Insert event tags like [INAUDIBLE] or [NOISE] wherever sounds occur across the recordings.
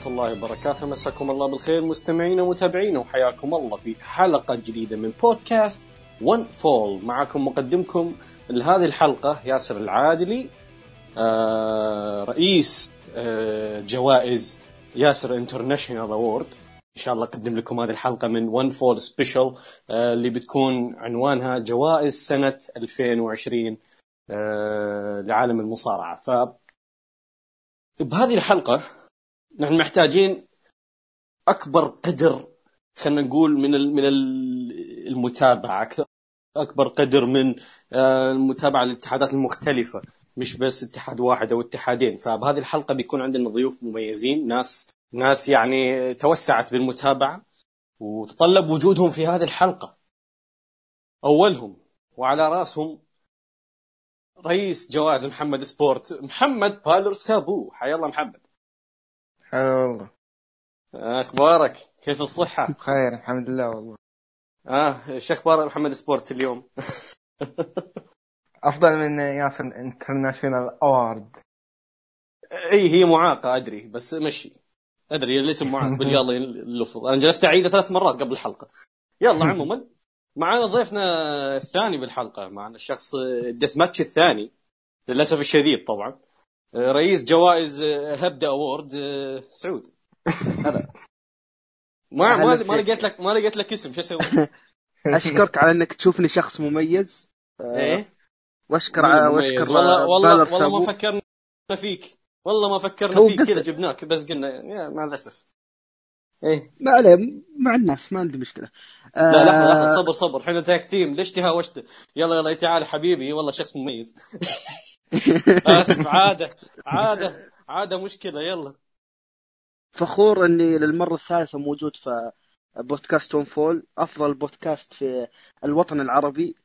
ورحمة الله وبركاته. مساكم الله بالخير مستمعينا ومتابعينا وحياكم الله في حلقة جديدة من بودكاست One Fall معكم مقدمكم لهذه الحلقة ياسر العادلي آه رئيس آه جوائز ياسر International Award إن شاء الله أقدم لكم هذه الحلقة من One Fall Special اللي بتكون عنوانها جوائز سنة 2020 آه لعالم المصارعة. ف بهذه الحلقة نحن محتاجين أكبر قدر خلينا نقول من من المتابعة أكثر أكبر قدر من آه، المتابعة للاتحادات المختلفة مش بس اتحاد واحد أو اتحادين. فبهذه الحلقة بيكون عندنا ضيوف مميزين ناس ناس يعني توسعت بالمتابعة وتطلب وجودهم في هذه الحلقة. أولهم وعلى رأسهم رئيس جوائز محمد Sport محمد بالر سابو حيا الله محمد. حيا الله أخبارك؟ كيف الصحة؟ بخير الحمد لله والله. آه إيش أخبار محمد Sport اليوم؟ [LAUGHS] أفضل من ياسر International Award إي هي معاقة أدري بس مشي. أدري الاسم معاق باليلا [LAUGHS] اللفظ. أنا جلست أعيده ثلاث مرات قبل الحلقة. يلا [LAUGHS] عموما معنا ضيفنا الثاني بالحلقة معنا الشخص الدث ماتش الثاني للأسف الشديد طبعا. رئيس جوائز هبدأ اوورد سعود. هلا ما ما ما لقيت لك ما لقيت لك اسم شو أسوي؟ [LAUGHS] أشكرك على إنك تشوفني شخص مميز. إيه. وأشكر على؟ وأشكر والله والله والله. ما فكرنا فيك. والله ما فكرنا فيك. كذا جبناك بس قلنا يا مع الأسف. إيه. ما عليه مع الناس ما عندي مشكلة. لا لحظه آه، لحظه صبر صبر. إحنا tag team. ليش تهاوشت؟ يلا يلا تعال حبيبي. والله شخص مميز. [LAUGHS] آسف. [LAUGHS] عادة. عادة. عادة مشكلة. يلا. فخور إني للمرة الثالثة موجود في بودكاست One Fall أفضل بودكاست في الوطن العربي.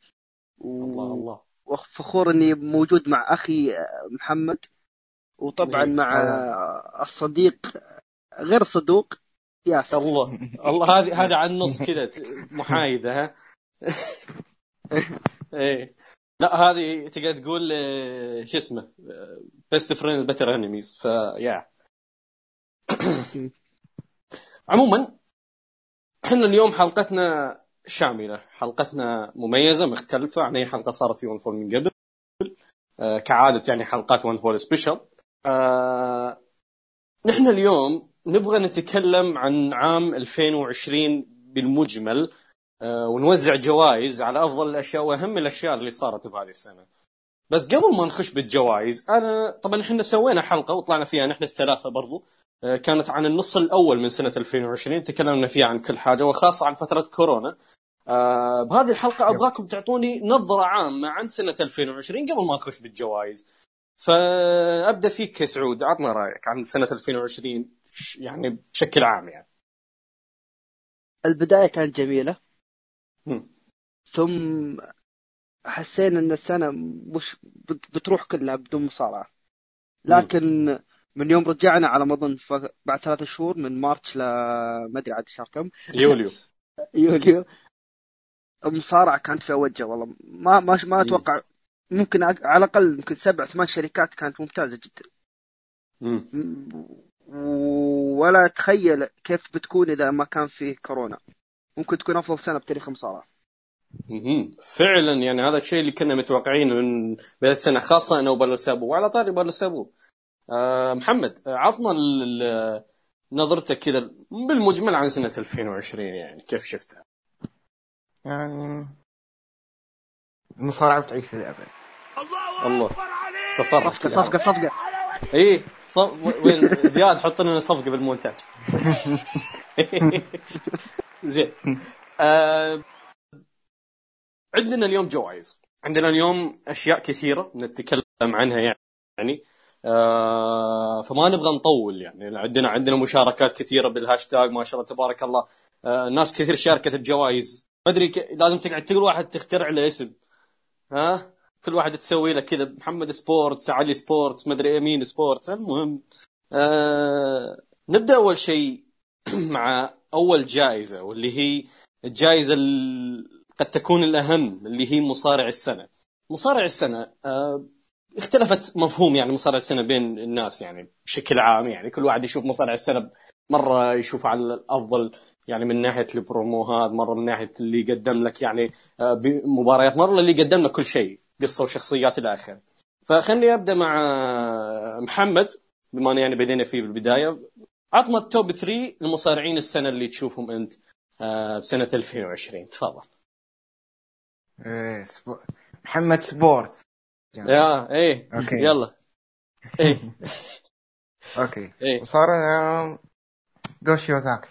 و... الله. الله وفخور إني موجود مع أخي محمد. وطبعا. مع الصديق غير صدوق ياسر. الله. الله هذه هذا على النص كذا محايدة ها؟ [LAUGHS] إيه. لا هذه تقدر تقول آه، شو اسمه best friends better enemies فيا عموما إحنا اليوم حلقتنا شاملة حلقتنا مميزة مختلفة عن اي حلقة صارت في One Fall من قبل آه، كعادة يعني حلقات One Fall Special آه، نحن اليوم نبغى نتكلم عن عام 2020 بالمجمل ونوزع جوائز على أفضل الأشياء وأهم الأشياء اللي صارت بهذه السنة. بس قبل ما نخش بالجوائز أنا طبعا إحنا سوينا حلقة وطلعنا فيها نحن الثلاثة برضو آه، كانت عن النص الأول من سنة 2020 تكلمنا فيها عن كل حاجة وخاصة عن فترة كورونا. آه، بهذه الحلقة أبغاكم تعطوني نظرة عامة عن سنة 2020 قبل ما نخش بالجوائز. فأبدأ فيك يا سعود عطنا رأيك عن سنة 2020 ش- يعني بشكل عام يعني. البداية كانت جميلة. ثم حسينا أن السنة مش بت- بتروح كلها بدون مصارعة. لكن من يوم رجعنا على ما اظن بعد ثلاثة شهور من مارتش ل ما أدري عاد شهر كم. يوليو. [LAUGHS] يوليو. المصارعة كانت في اوجه والله. ما ما ما. أتوقع. ممكن على الأقل يمكن سبع ثمان شركات كانت ممتازة جدا. ولا أتخيل كيف بتكون إذا ما كان فيه كورونا. ممكن تكون أفضل سنة بتاريخ المصارعه. فعلا يعني هذا الشيء اللي كنا متوقعينه من بدايه السنة خاصة أنا وبالو سابو. وعلى طاري بالو سابو. آه محمد عطنا نظرتك كذا بالمجمل عن سنة 2020 يعني كيف شفتها؟ يعني المصارعة بتعيش للأبد الله. تصرف صفقة صفقة اي صف... وين؟ زياد حط لنا صفقة بالمونتاج. [LAUGHS] زين. آه... عندنا اليوم جوائز. عندنا اليوم أشياء كثيرة نتكلم عنها يعني. آه... فما نبغى نطول يعني. عندنا عندنا مشاركات كثيرة بالهاشتاج ما شاء الله تبارك الله. آه... ناس كثير شاركت بجوائز. ما أدري ك... لازم تقعد كل واحد تخترع له اسم. ها؟ كل واحد تسوي له كذا. محمد Sports علي Sports مدري مين Sports. المهم آه نبدأ أول شيء [CLEARS THROAT] مع أول جائزة واللي هي الجائزة ال- قد تكون الأهم اللي هي مصارع السنة. مصارع السنة آه اختلفت مفهوم يعني مصارع السنة بين الناس يعني بشكل عام يعني. كل واحد يشوف مصارع السنة مرة يشوف على الأفضل يعني من ناحية البروموهات مرة من ناحية اللي يقدم لك يعني آه، مباريات مرة اللي يقدم لك كل شيء قصة وشخصيات إلى آخره. فخلني أبدأ مع محمد بما يعني بدينا فيه بالبداية. عطنا التوب 3 المصارعين السنة اللي تشوفهم أنت آه، بسنة 2020 تفضل. إيه. محمد سبورت يا إيه. أوكي. يلا. إيه. [LAUGHS] أوكي. إيه. وصار جوشي وزاكي.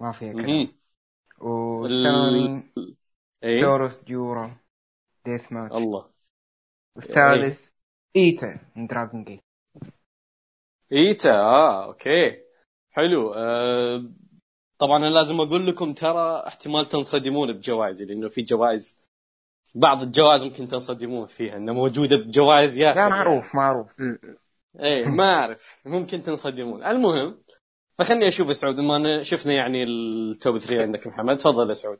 ما فيها كلام. والثاني إيه. دوروس جورا ديث ماتش. الله. والثالث إيتا من دراجون جيت. إيتا آه أوكي. حلو. آه طبعا أنا لازم أقول لكم ترى احتمال تنصدمون بجوائزي لأنه في جوائز بعض الجوائز ممكن تنصدمون فيها إنها موجودة بجوائز ياسر لا معروف معروف. إيه ما أعرف. ممكن تنصدمون. المهم فخلني أشوف سعود ما شفنا يعني التوب 3 عندك محمد. تفضل يا سعود.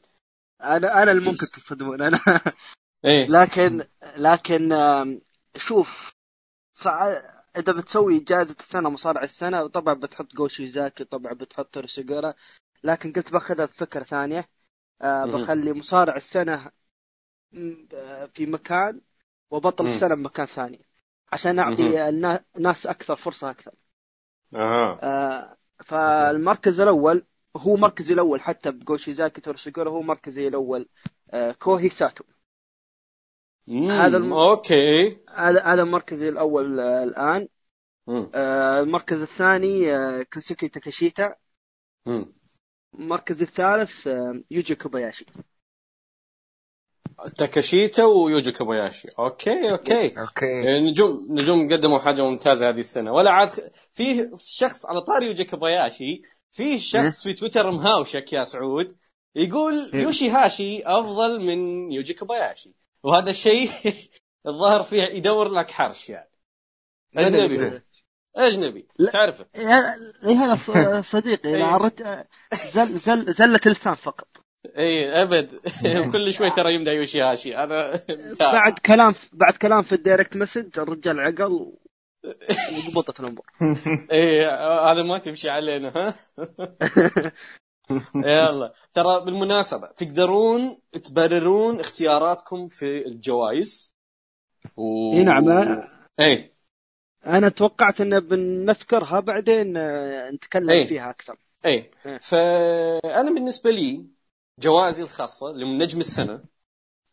أنا أنا اللي ممكن تصدمون أنا. إيه. لكن لكن شوف صع... إذا بتسوي جائزة السنة مصارع السنة طبعا بتحط جوشي زاكي طبعا بتحط تورسيجورا لكن قلت باخذها بفكرة ثانية. آه. بخلي مصارع السنة م- آه، في مكان وبطل مم. السنة بمكان ثاني. عشان النا- الناس أكثر فرصة أكثر. أها. آه فالمركز الأول هو مركزي الأول حتى بجو شيوزاكي تورو سوجيورا هو مركزي الأول. آه كوهي ساتو هذا الم- أوكي. هذا هذا مركزي الأول آه الآن. مم. آه المركز الثاني آه كنسوكي تاكاشيتا. المركز الثالث يوجي كوباياشي. تاكاشيتا ويوجي كوباياشي. أوكي أوكي. أوكي نجوم نجوم قدموا حاجة ممتازة هذه السنة. ولا عاد فيه شخص على طاري يوجي كوباياشي. فيه شخص في تويتر مهاوشك يا سعود. يقول. يوشي هاشي أفضل من يوجي كوباياشي. وهذا الشيء [LAUGHS] الظاهر فيه يدور لك حرش يعني. أجنبي. أجنبي. تعرفه. إي هذا [LAUGHS] صديقي. إذا عرفت زل زل زلة لسان فقط. إي أبد. [LAUGHS] كل شوي ترى يمدح يوشي هاشي. أنا. بعد كلام بعد كلام في ال direct message الرجال عقل وضبطت الأمور. إيه هذا ما تمشي علينا ها؟ [LAUGHS] يلا. ترى بالمناسبة تقدرون تبررون اختياراتكم في الجوائز. و... إي نعم. إيه أنا توقعت إن بنذكرها بعدين آه، نتكلم إيه. فيها أكثر. إيه إيه. فأنا بالنسبة لي جوائزي الخاصة لمن نجم السنة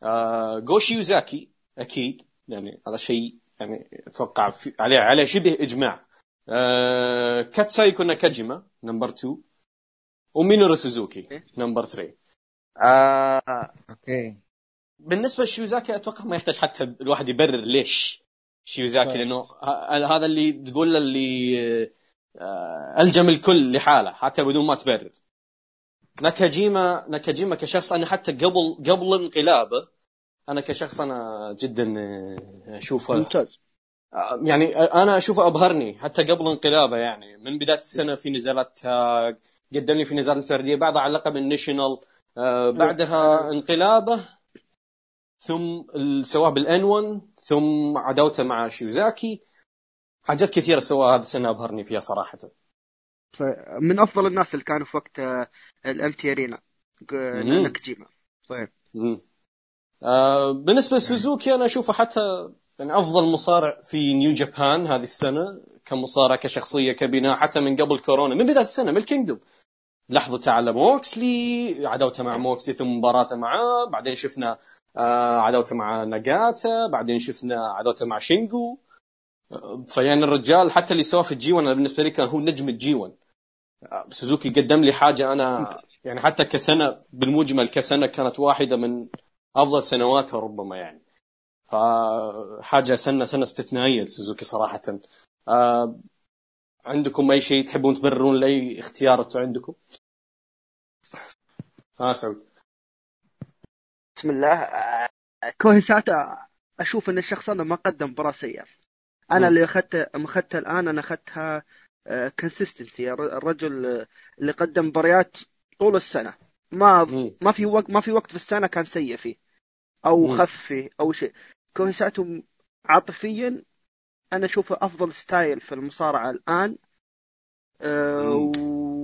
آه جو شيوزاكي أكيد. يعني هذا شيء يعني أتوقع. عليه عليه شبه إجماع. آه كاتسوهيكو ناكاجيما number 2 ومينورو سوزوكي. number 3 آه okay. بالنسبة لشيوزاكي أتوقع ما يحتاج حتى الواحد يبرر ليش شيوزاكي طيب. لأنه ه- هذا اللي تقول له اللي آه، ألجم الكل لحاله حتى بدون ما تبرر. ناكاجيما ناكاجيما كشخص أنا حتى قبل قبل انقلابه أنا كشخص أنا جدا آه، أشوفه. ممتاز. آه، يعني أنا أشوفه أبهرني حتى قبل انقلابه يعني. من بداية السنة في نزالات تاج قدم لي في نزالات فرديه بعدها على لقب ال national آه، بعدها انقلابه ثم سواه بال N-1 ثم عداوته مع شيوزاكي. حاجات كثيرة سواها هذه السنة أبهرني فيها صراحة. من أفضل الناس اللي كانوا في وقت ال empty arena طيب. آه بالنسبة لسوزوكي أنا أشوفه حتى يعني أفضل مصارع في نيو جابان هذه السنة كمصارع كشخصية كبناء حتى من قبل كورونا من بداية السنة من الكينجدوم. لحظته على موكسلي عداوته مع موكسلي ثم مباراته معاه بعدين شفنا آه عداوته مع ناجاتا بعدين شفنا عداوته مع شينجو. فيعني الرجال حتى اللي سواه في الجي 1 أنا بالنسبة لي كان هو نجم الجي 1 آه، سوزوكي قدم لي حاجة أنا يعني حتى كسنة بالمجمل كسنة كانت واحدة من أفضل سنواتها ربما يعني. فحاجة سنة سنة استثنائية لسوزوكي صراحة. آه عندكم أي شيء تحبون تبررون لأي اختيار عندكم؟ ها سعود بسم الله آه، كوهي ساتا أشوف إن الشخص هذا ما قدم مباراه سيئه أنا مم. اللي أخذته اخذتها الآن أنا أخذتها كونسستنسي الرجل آه، اللي قدم مباريات طول السنة ما. ما في وقت ما في وقت في السنة كان سيء فيه أو. خف فيه أو شيء كوهي ساتو عاطفيا أنا أشوفه أفضل style في المصارعة الآن. أه و...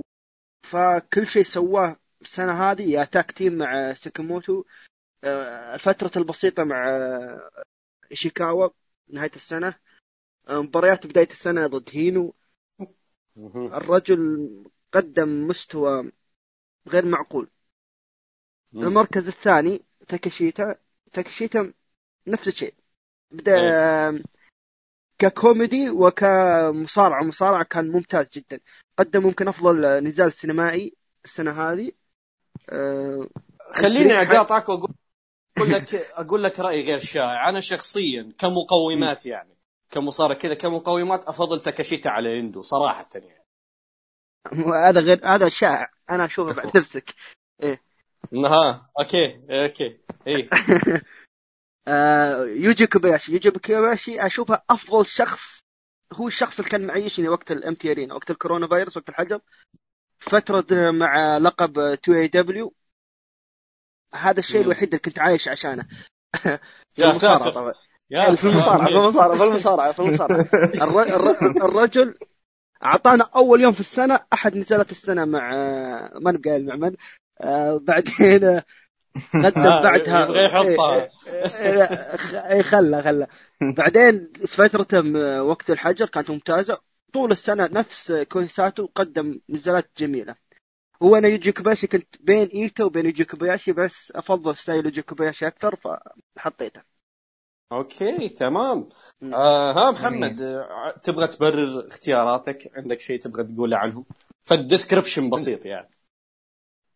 فكل شيء سواه السنة هذه يا tag team مع ساكاموتو أه الفترة البسيطة مع إيشيكاوا نهاية السنة مباريات بداية السنة ضد هينو. الرجل قدم مستوى غير معقول. المركز الثاني تاكاشيتا تاكاشيتا نفس الشيء. بدأ ككوميدي وكمصارعة. مصارعة كان ممتاز جدا. قدم ممكن أفضل نزال سينمائي السنة هذه. أه خليني أقاطعك واقول أقول لك أقول لك رأي غير شائع. أنا شخصيا كمقومات يعني كمصارع كذا كمقومات أفضل تاكاشيتا على إندو صراحة يعني. هذا غير هذا شائع. أنا أشوفه بعد [LAUGHS] نفسك. ها okay okay. اي آه [LAUGHS] يوجي كوباياشي. يوجي كوباياشي أشوفه أفضل شخص هو الشخص اللي كان معيشني وقت ال empty arena وقت الكورونا فيروس وقت الحجر. فترة مع لقب 2AW هذا الشيء. الوحيد اللي كنت عايش عشانه. [LAUGHS] في يا ساتر. طبعا. يا في المصارعة في المصارعة في المصارعة في [LAUGHS] المصارعة. الر- الر- الرجل أعطانا أول يوم في السنة أحد نزالات السنة مع ما نبقى مع من آه، بعدين آه، [LAUGHS] قدم بعدها يبغى يحطها. إيه، خله خله بعدين فترته وقت الحجر كانت ممتازة. طول السنة نفس كوهي ساتو قدم نزالات جميلة. هو أنا يوجي كوباياشي كنت بين إيتا وبين يوجي كوباياشي بس أفضل style يوجي كوباياشي أكثر فحطيته. okay تمام. آه ها محمد آه تبغى تبرر اختياراتك؟ عندك شيء تبغى تقوله عنهم فال description بسيط يعني.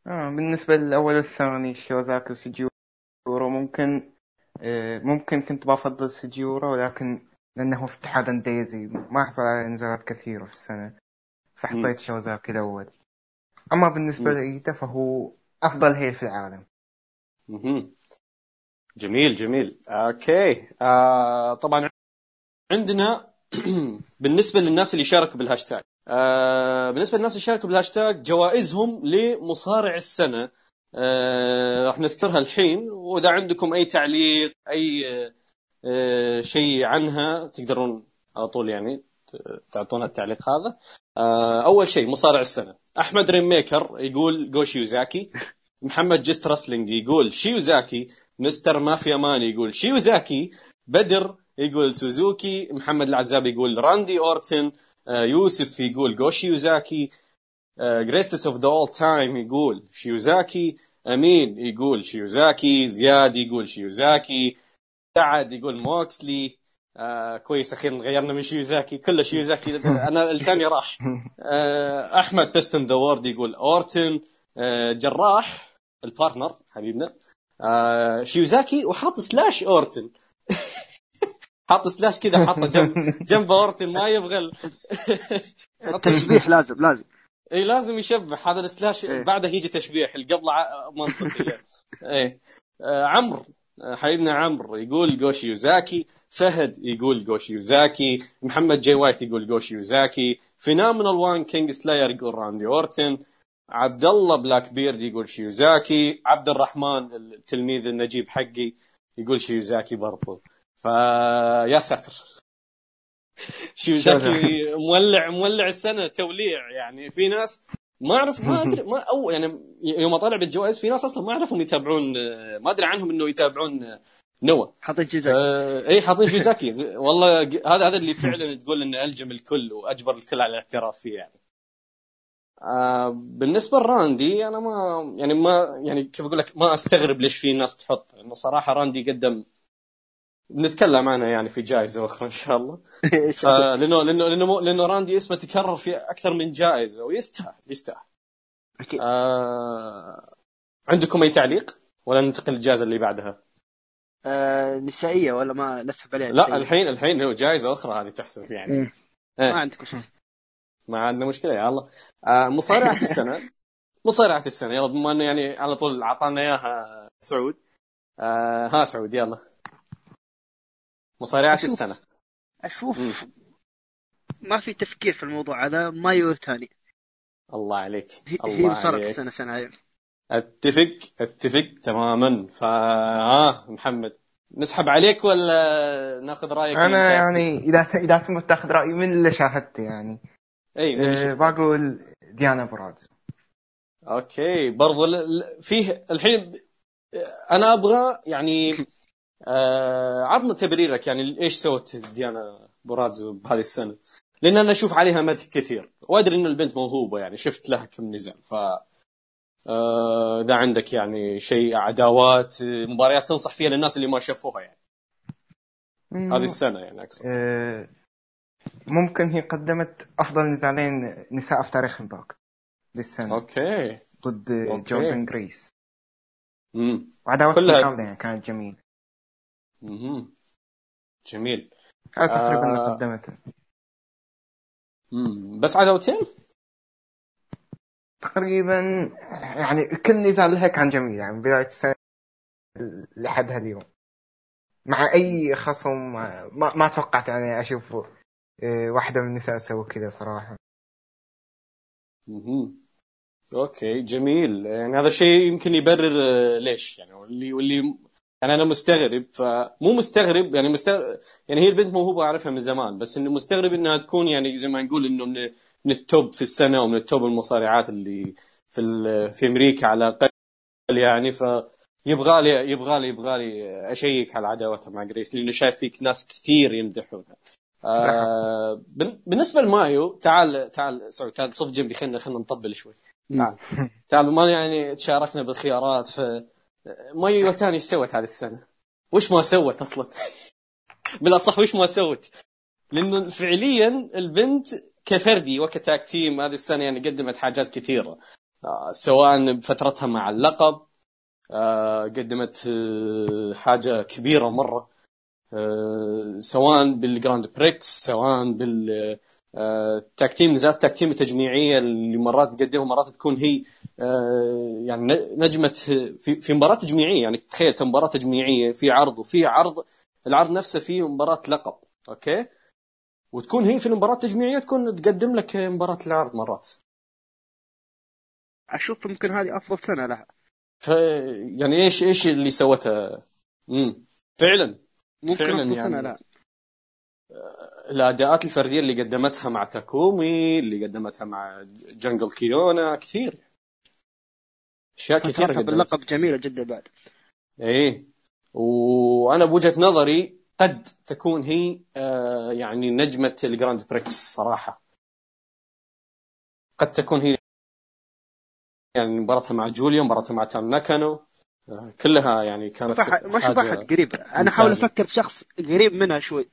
آه بالنسبة للأول والثاني شيوزاكي وسوجيورا ممكن آه ممكن كنت بفضل سوجيورا ولكن لأنه في اتحاد أندريزي ما حصل على نزالات كثيرة في السنة. فحطيت شيوزاكي الأول أما بالنسبة. لإيتا فهو أفضل heel في العالم. جميل جميل okay آه طبعا عندنا [CLEARS THROAT] بالنسبة للناس اللي شاركوا بالهاشتاج آه بالنسبة للناس اللي شاركوا بالهاشتاج جوائزهم لمصارع السنة. آه راح نذكرها الحين وإذا عندكم أي تعليق أي آه شيء عنها تقدرون على طول يعني تعطونا التعليق هذا. آه أول شيء مصارع السنة. أحمد ريميكر يقول جو شيوزاكي [LAUGHS] محمد just wrestling يقول شيوزاكي مستر مافيا مان يقول شيوزاكي بدر يقول سوزوكي محمد العزاب يقول راندي اورتن يوسف يقول جو شيوزاكي greatest of the all time يقول شيوزاكي أمين يقول شيوزاكي زياد يقول شيوزاكي سعد يقول موكسلي آه كويس أخيرا غيرنا من شيوزاكي كله شيوزاكي [LAUGHS] أنا لساني راح. آه أحمد best in the world يقول أورتن آه جراح ال partner حبيبنا. آه شيوزاكي وحاط slash أورتن. [LAUGHS] حاط slash كذا حاطه جنب [LAUGHS] جنب اورتن ما يبغى ال- [LAUGHS] التشبيح لازم لازم. إي لازم يشبح. هذا ال slash إيه. بعده يجي تشبيح اللي قبله منطقي. [LAUGHS] إيه آه عمرو. آه، حبيبنا عمرو. يقول جو شيوزاكي فهد يقول جو شيوزاكي محمد جي وايت يقول جو شيوزاكي فينامينال وان كينج سلاير يقول راندي اورتن. عبد الله بلاك بيرد يقول شيوزاكي. عبد الرحمن التلميذ النجيب حقي يقول شيوزاكي برضو. فيا ساتر. [LAUGHS] شيوزاكي مولع مولع السنة توليع. يعني في ناس ما أعرف ما أدري ما أو يعني يوم اطالع بالجوائز في ناس أصلا ما اعرفهم يتابعون ما أدري عنهم إنه يتابعون نوا حاطين جزاك آه، إي حاطين شيزاكي والله هذا هذا اللي فعلا تقول إنه ألجم الكل وأجبر الكل على الاعتراف فيه يعني. آه بالنسبة لراندي أنا ما يعني ما يعني كيف أقول لك ما أستغرب ليش في ناس تحط. لأنه صراحة راندي قدم نتكلم عنها يعني في جائزة أخرى إن شاء الله. [LAUGHS] آه لأنه لأنه لأنه لأنه راندي اسمه تكرر في أكثر من جائزة ويستاهل يستاهل. أكيد. آه عندكم أي تعليق؟ ولا ننتقل للجائزة اللي بعدها؟ آه نسائية ولا ما نسحب عليها؟ لا نسائية؟ الحين الحين هو جائزة أخرى هذه تحسب يعني. إيه. إيه. ما عندك مشكله ما عندنا مشكلة يا الله. آه مصارعة السنة. [LAUGHS] مصارعة السنة. يلا بما إنه يعني على طول أعطانا إياها سعود. آه ها سعود يلا. مصارعة أشوف. السنة. أشوف ما في تفكير في الموضوع هذا مايو تاني الله عليك. هي, الله هي مصارعة السنة هذه أتفق أتفق تماما. فا ها محمد نسحب عليك ولا ناخذ رأيك أنا؟ يعني إذا إذا تبغى تاخذ رأيي من اللي شاهدته يعني. إي أه. بقول ديانا برازو okay برضو ل- ل- فيه الحين أنا أبغى يعني [LAUGHS] آه عطنا تبريرك يعني إيش سوت ديانا بورازو بهذه السنة؟ لأن أنا أشوف عليها مدح كثير. وأدري إن البنت موهوبة يعني شفت لها كم نزال. ف آه، إذا عندك يعني شيء عداوات آه، مباريات تنصح فيها للناس اللي ما شافوها يعني. هذه السنة يعني أقصد. أه ممكن هي قدمت أفضل نزالين نساء في تاريخ امباكت ذي السنة okay. ضد okay. جوردن جريس امم وعداوات كلها- يعني كانت جميلة. مهم. جميل هذا تقريبا اللي آه. قدمته. بس عداوتين تقريبا يعني كل نزال لها كان جميل يعني من بداية السنة لحد هاليوم مع أي خصم ما, ما توقعت يعني أشوف آه، واحدة من النساء تسوي كذا صراحة مهم. okay جميل يعني هذا الشيء يمكن يبرر آه، ليش يعني واللي واللي يعني أنا مستغرب فمو مستغرب يعني مستغرب يعني هي البنت موهوبه اعرفها من زمان بس إنه مستغرب إنها تكون يعني زي ما نقول إنه من من ال top في السنة ومن ال top المصارعات اللي في في أمريكا على الأقل يعني ف يبغى لي يبغى لي يبغى لي أشيك على عداوتها مع جريس لأنه شايف فيك ناس كثير يمدحونها. آه بالنسبة لمايو تعال تعال sorry تعال صف جنبي خلينا خلينا نطبل شوي. تعال تعال ما يعني تشاركنا بالخيارات ف مايو إيواتاني إيش سوت هذه السنة؟ وش ما سوت أصلا؟ [LAUGHS] بالاصح وش ما سوت؟ لأنه فعليا البنت كفردي وك tag team هذه السنة يعني قدمت حاجات كثيرة آه، سواء بفترتها مع اللقب آه، قدمت آه، حاجة كبيرة مرة سواء بالجراند بريكس سواء بال آه، tag team نزالات tag team التجميعيه اللي مرات تقدمها مرات تكون هي آه، يعني نجمه في في مباراة تجميعية. يعني تخيل مباراة تجميعية في عرض وفي عرض العرض نفسه فيه مباراة لقب okay؟ وتكون هي في المباراة التجميعية تكون تقدم لك مباراة العرض مرات. أشوف يمكن هذه أفضل سنة لها. ف يعني إيش إيش اللي سوته؟ امم فعلا. ممكن فعلاً يعني. سنة لها. الأداءات الفردية اللي قدمتها مع تاكومي اللي قدمتها مع جنجل كيونا كثير. أشياء كثيرة قدمتها باللقب جميلة جدا بعد. إيه. وأنا بوجهة نظري قد تكون هي آه يعني نجمة الجراند بريكس صراحة. قد تكون هي يعني مباراتها مع جوليا مباراتها مع تام ناكانو. آه كلها يعني كانت ما حاجة احد قريب أنا أحاول. أفكر في شخص قريب منها شوي.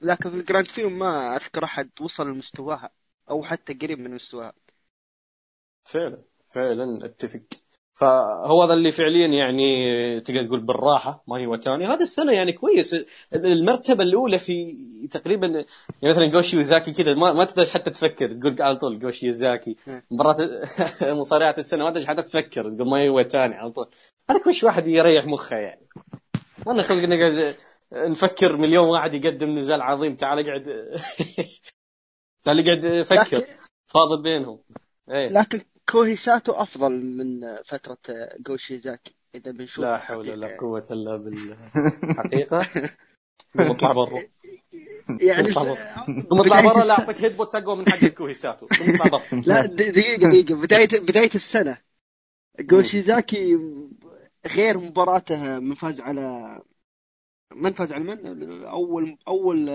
لكن في الجراند فيلم ما أذكر أحد وصل لمستواها أو حتى قريب من مستواها فعلا فعلا أتفق. فهو هذا اللي فعليا يعني تقدر تقول بالراحة ما هي وتاني هذا السنة يعني كويس. المرتبة الأولى في تقريبا يعني مثلا جوشي وزاكي كذا ما, ما تقدر حتى تفكر. تقول على طول جوشي وزاكي. مباراة [LAUGHS] مصارعات السنة ما تقدر حتى تفكر. تقول ما هي وتاني على طول. هذاك وش واحد يريح مخه يعني. والله خلق نقعد نفكر مليون واحد يقدم نزال عظيم. تعال اقعد. [LAUGHS] تعال اقعد فكر. لكن, فاضل بينهم. إيه. لكن كوهي ساتو أفضل من فترة جوشيزاكي إذا بنشوف لا حول ولا إلا بالحقيقة [LAUGHS] قوم [LAUGHS] اطلع برا. يعني اطلع برا. اطلع برا لا أعطيك headbutt أقوى من حق كوهي ساتو قوم اطلع برا. لا د- دقيقة دقيقة. بداية بداية السنة. جو شيوزاكي غير مباراته من فاز على من فاز على من؟ اول أول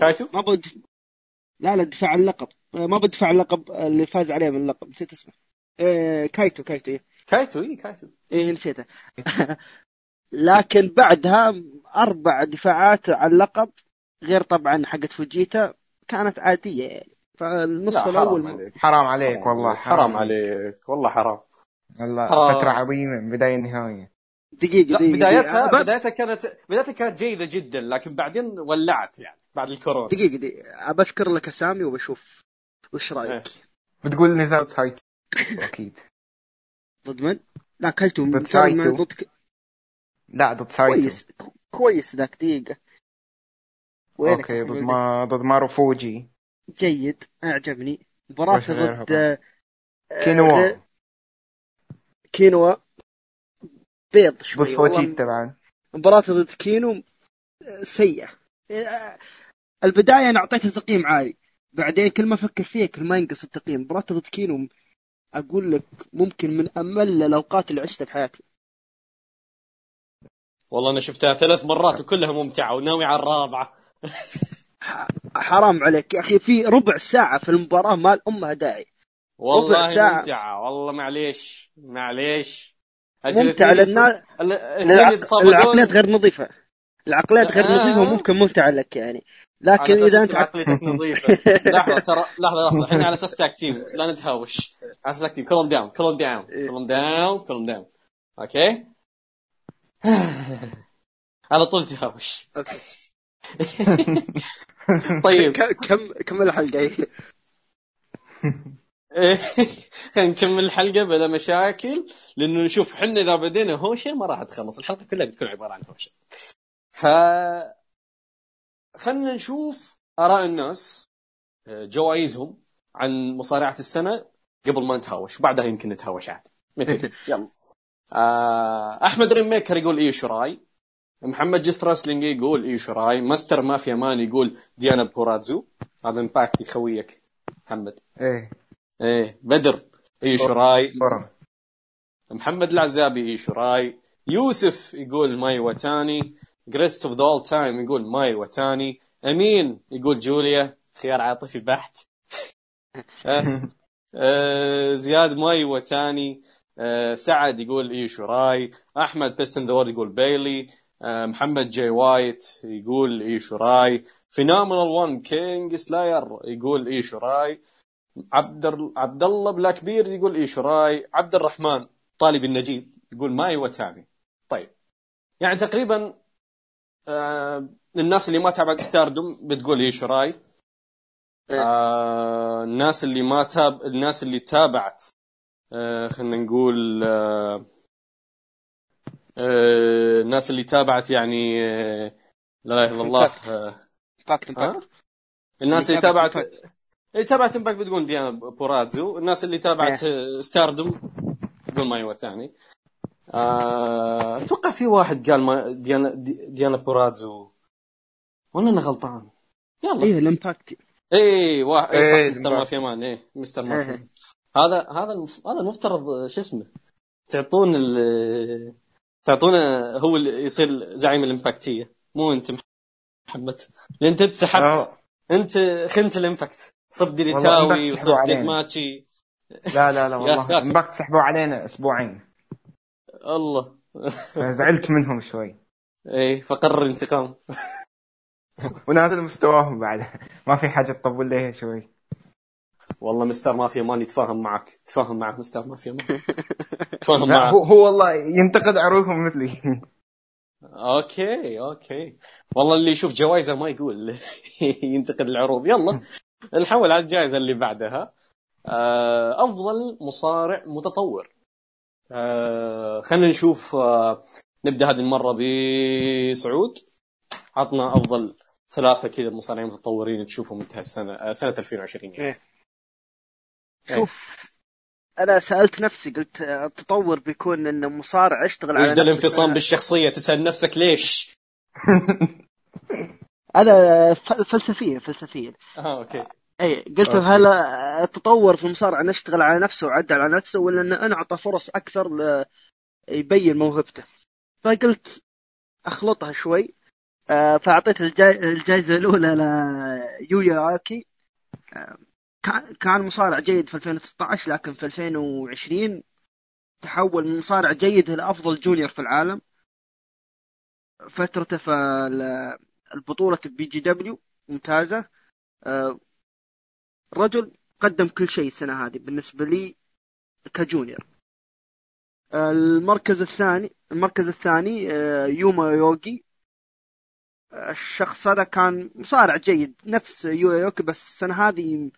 كايتو ما بد لا لا دفاع اللقب. ما بدفع عن اللقب اللي فاز عليه من اللقب. نسيت اسمه. آه، كايتو كايتو إيه. كايتو إي كايتو. إيه نسيته. [LAUGHS] لكن بعدها أربع دفاعات على اللقب غير طبعا حقت فوجيتا كانت عادية يعني. فالنص لا الأول حرام عليك. حرام عليك والله حرام عليك. والله حرام. والله حرام. فترة عظيمة من بداية نهاية دقيقة لا دقيقة بدايتها دقيقة. بدايتها كانت بدايتها كانت جيدة جدا لكن بعدين ولعت يعني بعد الكورونا. دقيقة دقيقة. بذكر لك أسامي وبشوف وش رأيك. إيه. بتقول نزال سايتو [LAUGHS] أكيد. ضد من؟ لا كايتو ضد سايتو. ضد ك- لا ضد سايتو. كويس كويس ذاك دقيقة. okay ضد؟ ما ضد ماروفوجي. جيد أعجبني. مباراة ضد آه، كينوا. غير- كينوا. بيض شوي. فوجي طبعا. مباراة ضد كينو سيئة. آه، البداية أنا أعطيتها تقييم عالي. بعدين كل ما أفكر فيها كل ما ينقص التقييم. مباراة ضد كينو أقول لك ممكن من أمل الأوقات اللي عشتها في حياتي. والله أنا شفتها ثلاث مرات وكلها ممتعة وناوي على الرابعة. ح- حرام عليك يا أخي. في ربع ساعة في المباراة ما لامها داعي. والله ساعة. ممتعة. والله معليش معليش. ممتع للناس العقليات غير نظيفة. العقليات غير آه. نظيفة ممكن ممتع لك يعني. لكن إذا أنت عق- عقليتك [LAUGHS] نظيفة. لحظة ترى لحظة لحظة. إحنا على أساس tag team لا نتهاوش. على أساس tag team كلهم down كلهم down كلهم down كلهم down. okay؟ [SIGHS] على طول تهاوش. [LAUGHS] طيب. [LAUGHS] كم كمل الحلقة. خلينا [LAUGHS] نكمل الحلقة بلا مشاكل لأنه نشوف حنا إذا بدينا هوشة ما راح تخلص الحلقة كلها بتكون عبارة عن هوشة. ف خلينا نشوف آراء الناس آه، جوائزهم عن مصارعة السنة قبل ما نتهاوش بعدها يمكن نتهاوش عاد. [LAUGHS] يلا. آه، أحمد ريم ميكر يقول إيو شيراي محمد جست راسلينج يقول إيو شيراي ماستر مافيا مان يقول ديانا بوراتزو هذا امباكتي خويك محمد. إيه. إيه بدر ايو شيراي برم محمد العزابي ايو شيراي يوسف يقول مايو ايواتاني. greatest of the all time يقول مايو ايواتاني. أمين يقول جوليا خيار عاطفي بحت. [LAUGHS] آه، آه، زياد مايو ايواتاني. آه، سعد يقول ايو شيراي احمد best in the world يقول بيلي. محمد جي وايت يقول ايو شيراي Phenomenal 1 King Slayer يقول ايو شيراي عبد عبد الله بلا كبير يقول اي شراي عبد الرحمن طالب النجيب يقول مايو ايواتاني طيب. يعني تقريبا آه الناس اللي ما تابعت ستاردوم بتقول ايو شيراي آه الناس اللي ما تاب الناس اللي تابعت آه خلينا نقول آه آه الناس اللي تابعت يعني آه لا إله إلا الله آه الناس اللي تابعت اللي تابعت امباكت بتقول ديانا بوراتزو الناس اللي تابعت ستاردوم تقول مايو ايواتاني آه، أتوقع في واحد قال ما ديانا دي- ديانا بوراتزو ولا أنا غلطان. يلا. إيه الامباكت إي واحد. إيه صح إيه، مستر ما- مافيا مان. إيه مستر مافيا. إيه. هذا هذا المف... هذا المفترض شو اسمه؟ تعطون ال... تعطونا هو اللي يصير زعيم الإمباكتية. مو أنت محمد. لأن أنت سحبت. آه، أنت خنت الإمباكت. صرت إمباكت وصرت علينا. deathmatch ي لا لا لا [LAUGHS] والله. امباكت سحبوا علينا أسبوعين. الله. [LAUGHS] زعلت منهم شوي. إيه فقرر انتقام [LAUGHS] ونازل مستواهم بعد. ما في حاجة تطول ليه شوي. والله مستر مافيا مان يتفاهم معك. تفاهم معك مستر مافيا مان تفاهم معك. هو, هو والله ينتقد عروضهم مثلي. أوكي أوكي. والله اللي يشوف جوائزه ما يقول. ينتقد العروض. يلا. نحول على الجائزة اللي بعدها آه، أفضل مصارع متطور آه، خلينا نشوف آه، نبدأ هذه المرة بسعود عطنا أفضل ثلاثة كذا مصارعين متطورين تشوفهم انتهى السنة آه، سنة 2020 يعني. إيه. شوف أنا سألت نفسي قلت التطور بيكون إن مصارع يشتغل على وش نفسه. الانفصام بالشخصية تسأل نفسك ليش؟ [LAUGHS] هذا فلسفيا فلسفيا آه أوكي. اي قلت أوكي. هل التطور في المصارعة نشتغل على نفسه وعدل على نفسه ولا أن نعطى فرص أكثر ل... يبين موهبته؟ فقلت أخلطها شوي. آه، فأعطيت الجاي... الجائزة الأولى ليويا اوكي. آه، كان كان مصارع جيد في 2016 لكن في 2020 تحول من مصارع جيد إلى أفضل junior في العالم. فترته في ال- البطوله BJW ممتازة. آه، رجل قدم كل شيء السنة هذه بالنسبة لي ك junior. آه، المركز الثاني المركز الثاني آه، يوما اوياغي. الشخص هذا كان مصارع جيد نفس يويا اوكي بس السنة هذه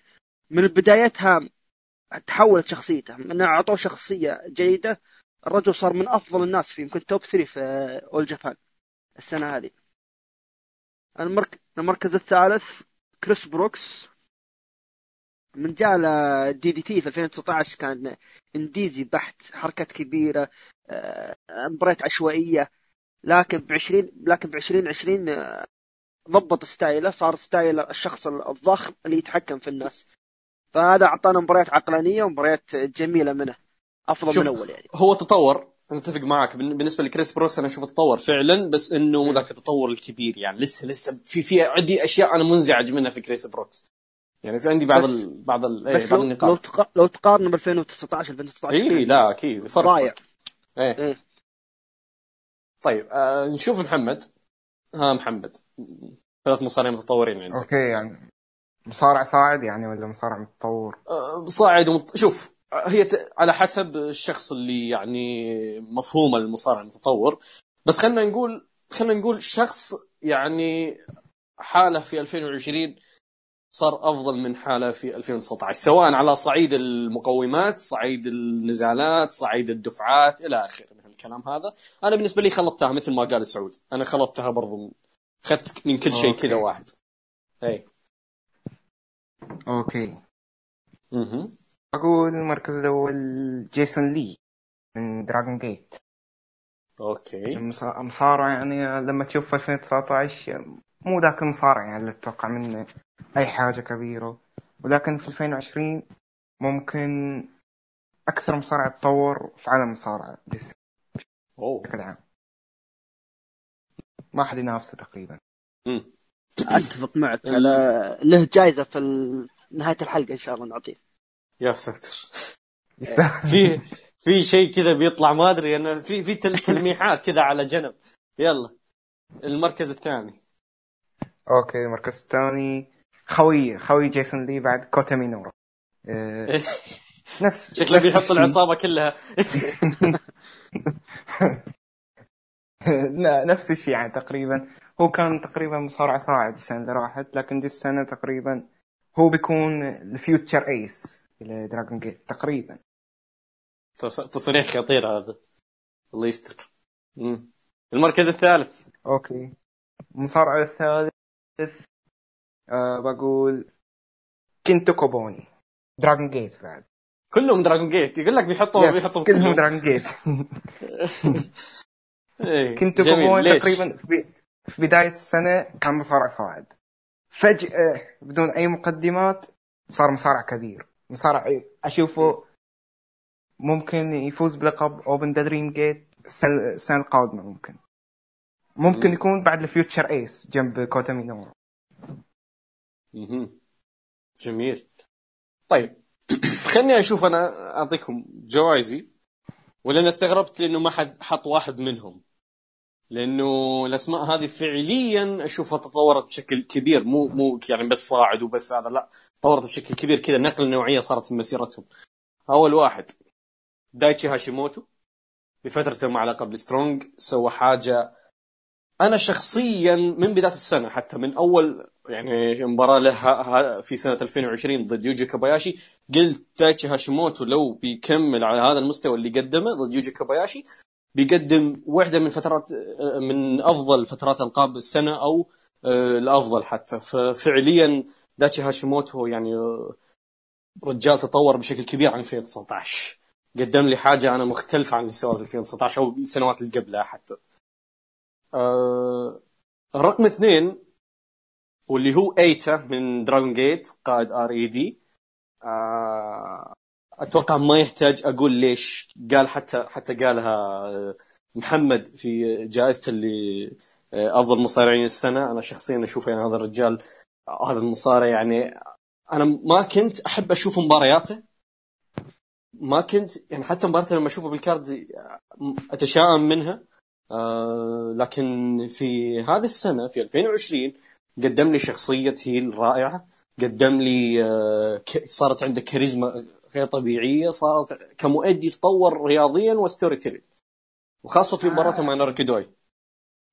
من بدايتها تحولت شخصيته من أعطوه شخصية جيدة. الرجل صار من أفضل الناس في يمكن top 3 في اول جابان السنة هذه. المرك... المركز الثالث كريس بروكس. من جاء دي دي تي في 2019 كان indies ي بحت حركات كبيرة آه، مباريات عشوائية. لكن ب 20 لكن ب 2020 آه، ضبط style ه صار style الشخص الضخم اللي يتحكم في الناس. فهذا أعطانا مباريات عقلانية ومباريات جميلة منه. أفضل من أول يعني. هو تطور. أنا اتفق معك. بالن- بالنسبة لكريس بروكس أنا أشوفه تطور فعلا بس إنه مو ذاك التطور الكبير يعني. لسه لسه في في عندي أشياء أنا منزعج منها في كريس بروكس. يعني في عندي بعض بس- ال بعض ال إيه بس بعض لو لو, النقاط تق... لو تقارن ب 2019 2019 اي لا أكيد. فرق ضايع. فرق. إيه. إيه. طيب آه نشوف محمد. ها محمد. ثلاث مصارعين متطورين عندك. أوكي يعني مصارع صاعد يعني ولا مصارع متطور؟ آه، صاعد ومت... شوف هي. على حسب الشخص اللي يعني مفهوم المصارع المتطور. بس خلينا نقول خلينا نقول شخص يعني حاله في 2020 صار أفضل من حاله في 2019 سواء على صعيد المقومات صعيد النزالات صعيد الدفعات إلى آخره من الكلام هذا. أنا بالنسبة لي خلطتها مثل ما قال سعود. أنا خلطتها برضو اخذت من كل شيء. كذا واحد. اي أوكي. أها أقول المركز الأول جيسون لي من دراجون جيت أوكي. مصارع يعني لما تشوف في 2019 مو ذاك المصارع يعني اللي تتوقع منه أي حاجة كبيرة. ولكن في 2020 ممكن أكثر مصارع تطور في عالم المصارعة بشكل عام. ما حد ينافسه تقريبا. أتفق معك. على له جائزه في نهاية الحلقة إن شاء الله نعطيه. يا ساتر في في شيء كذا بيطلع ما أدري أنا في في تل- [LAUGHS] تلميحات كذا على جنب. يلا. المركز الثاني. أوكي المركز الثاني. خوي خوي جيسون لي بعد كوتا مينورا آه، [LAUGHS] نفس شكله بيحط. العصابة كلها. [LAUGHS] لا نفس الشيء يعني تقريبا. هو كان تقريبا مصارع صاعد السنة اللي راحت لكن دي السنة تقريبا هو بيكون ال future ace. لدراجون جيت تقريبا. تص- تصريح خطير هذا. الله يستر. المركز الثالث. أوكي. المصارع الثالث آه بقول كينتو كوبوني. دراجون جيت بعد. كلهم دراجون جيت يقول لك بيحطوا بيحطوا كلهم دراجون [LAUGHS] [LAUGHS] جيت جميل. كوبوني؟ تقريبا في في بداية السنة كان مصارع صاعد. فجأة بدون أي مقدمات صار مصارع كبير. مصارع أشوفه ممكن يفوز بلقب Open the Dream Gate السنة القادمة ممكن. ممكن مم. يكون بعد ال future ace جنب كوتا مهم. جميل. طيب [CLEARS THROAT] خلني أشوف أنا أعطيكم جوائزي ولأن استغربت لأنه ما حد حط واحد منهم. لأنه الأسماء هذه فعليا أشوفها تطورت بشكل كبير. مو مو يعني بس صاعد وبس هذا لا تطورت بشكل كبير كذا. نقلة نوعية صارت في مسيرتهم. أول واحد دايتشي هاشيموتو. بفترته مع لقب ال Strong سوى حاجة أنا شخصيا من بداية السنة حتى من أول يعني مباراة له في سنة 2020 ضد يوجي كوباياشي قلت دايتشي هاشيموتو لو بيكمل على هذا المستوى اللي قدمه ضد يوجي كوباياشي بيقدم واحدة من فترات من أفضل فترات ألقاب السنة أو آه، الأفضل حتى. ففعليا دايتشي هاشيموتو يعني آه، رجال تطور بشكل كبير عن 2019 قدم لي حاجة أنا مختلفة عن اللي سواه في 2019 أو السنوات اللي قبلها حتى. آه، رقم اثنين واللي هو آيتا من دراجون جيت قائد R.E.D أتوقع ما يحتاج أقول ليش قال حتى حتى قالها آه، محمد في جائزته اللي آه، أفضل مصارعين السنة. أنا شخصيا أشوف يعني هذا الرجال هذا المصارع يعني أنا ما كنت أحب أشوف مبارياته. ما كنت يعني حتى مباراته لما أشوفه بال card آه، أتشائم منها. آه لكن في هذه السنة في 2020 قدم لي شخصية heel رائعة. قدم لي آه صارت عنده كاريزما غير طبيعية صارت كمؤدي تطور رياضيا و storytelling وخاصة في مباراته مع ناروكي دوي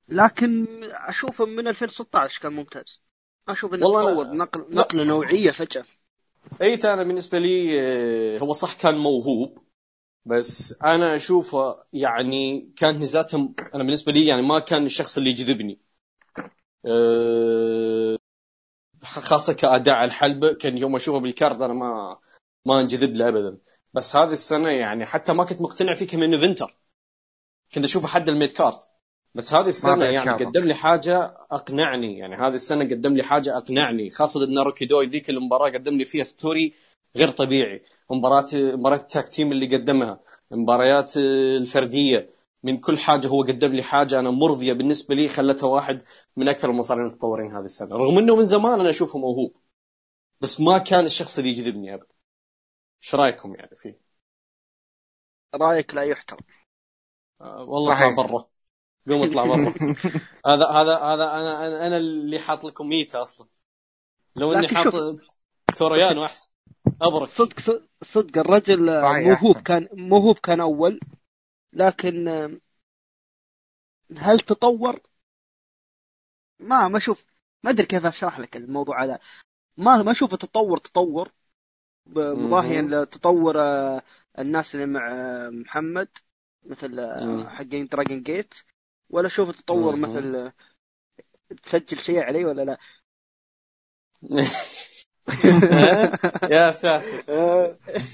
لكن أشوفه من 2016 كان ممتاز. أشوف إنه تطور نقل نقلة نوعية فجأة. آيتا أنا بالنسبة لي آه، هو صح كان موهوب بس أنا أشوفه يعني كانت نزالاتهم أنا بالنسبة لي يعني ما كان الشخص اللي يجذبني. أه، خاصة كأداء على الحلبة كان يوم أشوفه بال card أنا ما ما انجذب له ابدا. بس هذه السنة يعني حتى ما كنت مقتنع فيه ك main eventer كنت أشوفه حد ال mid card. بس هذه السنة يعني. قدم لي حاجة أقنعني. يعني هذه السنة قدم لي حاجة أقنعني. خاصة ناروكي دوي ذيك المباراة قدم لي فيها story غير طبيعي. مباراه مباراة التاك تيم اللي قدمها. المباريات الفردية. من كل حاجة هو قدم لي حاجة أنا مرضية بالنسبة لي خلتها واحد من أكثر المصارعين المتطورين هذه السنة. رغم إنه من زمان أنا اشوفه موهوب بس ما كان الشخص اللي يجذبني ابدا. إيش رأيكم يعني فيه؟ رأيك لا يحترم آه، والله صحيح. اطلع برا قوم اطلع برا [LAUGHS] هذا هذا هذا أنا أنا أنا اللي حاط لكم ميتة أصلا لو إني حاط. توريانو احسن أبرك صدق صدق- الرجل موهوب أحسن. كان موهوب كان أول لكن هل تطور؟ ما ما أشوف ما أدري كيف أشرح لك الموضوع هذا ما ما أشوفه تطور تطور مضاهيا. لتطور آه، الناس اللي مع آه، محمد مثل آه،. حقين دراجون جيت ولا اشوفه تطور. مثل تسجل شيء علي ولا لا؟ [LAUGHS] يا ساتر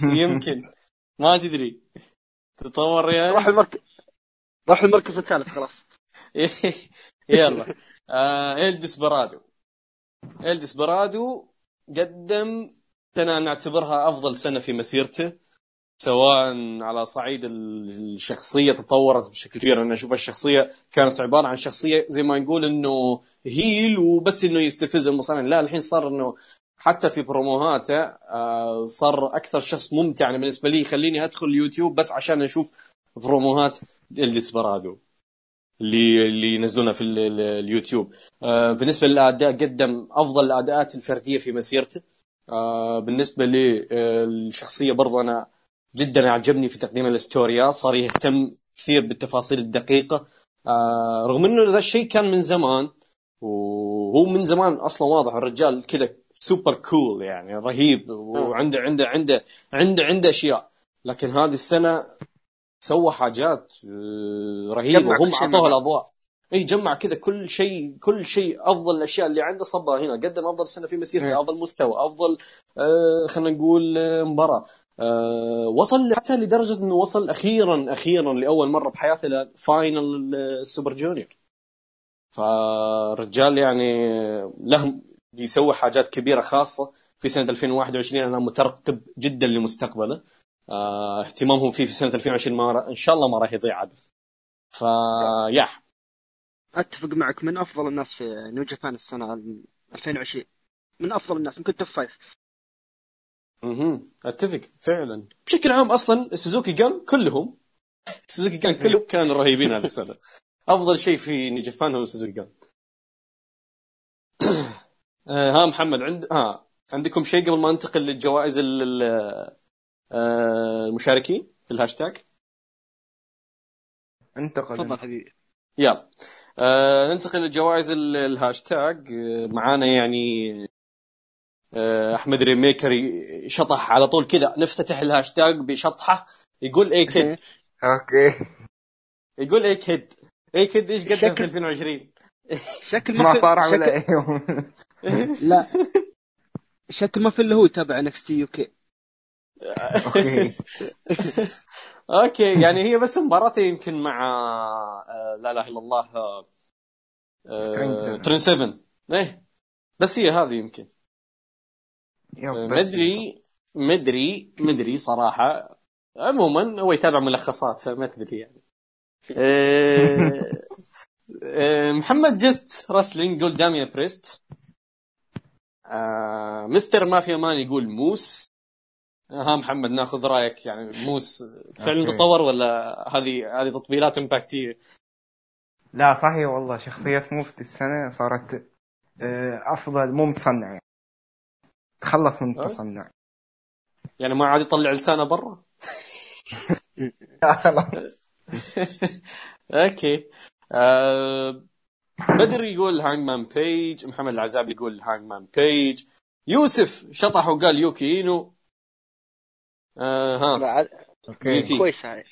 [LAUGHS] يمكن ما تدري تطور يعني راح المركز راح المركز الثالث خلاص [LAUGHS] يلا آه إل برادو إل برادو قدم سنة نعتبرها أفضل سنة في مسيرته سواء على صعيد الشخصية تطورت بشكل كبير. أنا أشوف الشخصية كانت عبارة عن شخصية زي ما نقول إنه heel وبس إنه يستفز المصارعين لا الحين صار إنه حتى في بروموهاته آه صار أكثر شخص ممتع أنا بالنسبة لي. يخليني أدخل اليوتيوب بس عشان أشوف بروموهات الديسبرادو اللي اللي ينزلونها في ال- ال- اليوتيوب. آه بالنسبة للأداء قدم أفضل الأداءات الفردية في مسيرته بالنسبة للشخصيه برضو أنا جدا أعجبني في تقديم الاستوريات صار يهتم كثير بالتفاصيل الدقيقة. آه رغم إنه ذا الشيء كان من زمان وهو من زمان أصلا واضح. الرجال كذا super cool يعني رهيب وعنده عنده عنده عنده عنده أشياء. لكن هذه السنة سوى حاجات آه، رهيبة. وهم اعطوه. الأضواء. اي جمع كذا كل شيء كل شيء أفضل الأشياء اللي عنده صبها هنا. قدم أفضل سنة في مسيرته إيه. أفضل مستوى أفضل آه خلينا نقول آه، مباراة. آه وصل حتى لدرجة إنه وصل أخيرا أخيرا لأول مرة بحياته ل final ال Super Junior فالرجال يعني له يسوي حاجات كبيرة خاصة. في سنة 2021 أنا مترقب جدا لمستقبله. آه اهتمامهم فيه في سنة 2020 ما إن شاء الله ما راح يضيع عبث. فيا. أتفق معك من أفضل الناس في نيو جابان السنة 2020 من أفضل الناس يمكن top five أها أتفق فعلا. بشكل عام أصلا السوزوكي جان كلهم سوزوكي جان كلهم [LAUGHS] كانوا رهيبين هذه السنة. أفضل شيء في نيو جابان هو سوزوكي جان [CLEARS THROAT] آه، ها محمد عند ها عندكم شيء قبل ما ننتقل للجوائز آه، المشاركين في الهاشتاج؟ انتقل. تفضل حبيبي. يلا. آه ننتقل لجوائز ال- الهاشتاج آه، معانا يعني آه أحمد ريميكر شطح على طول كذا. نفتتح الهاشتاج بشطحة. يقول اي كيد [LAUGHS] okay. يقول اي كيد اي كيد إيش قدم شكل- في 2020 شكل ما في- صار يوم [LAUGHS] لا. [LAUGHS] شكل ما في الا هو يتابع NXT UK [LAUGHS] okay. يعني هي بس مباراته يمكن مع آه لا إله إلا الله آه ترينت آه سيفن. ترينت 7 إيه بس هي هذه يمكن. مدري مدري مدري صراحة. عموما هو يتابع ملخصات فما تدري يعني. [LAUGHS] محمد Just Wrestling يقول داميان بريست. آه، مستر مافيا مان يقول موس. ها محمد ناخذ رأيك يعني موس فعلا. تطور ولا هذه هذه تطبيلات امباكتيه لا صحيح والله شخصية موس دي السنة صارت آه، أفضل مو متصنع يعني. تخلص من؟ التصنع. يعني ما عاد يطلع لسانه برا؟ خلاص [LAUGHS] okay. آه بدر يقول هانجمان بيج محمد العزاب يقول هانجمان بيج يوسف شطح وقال يوكي اينو آه ها. عاد- okay. جي تي. كويس هاي.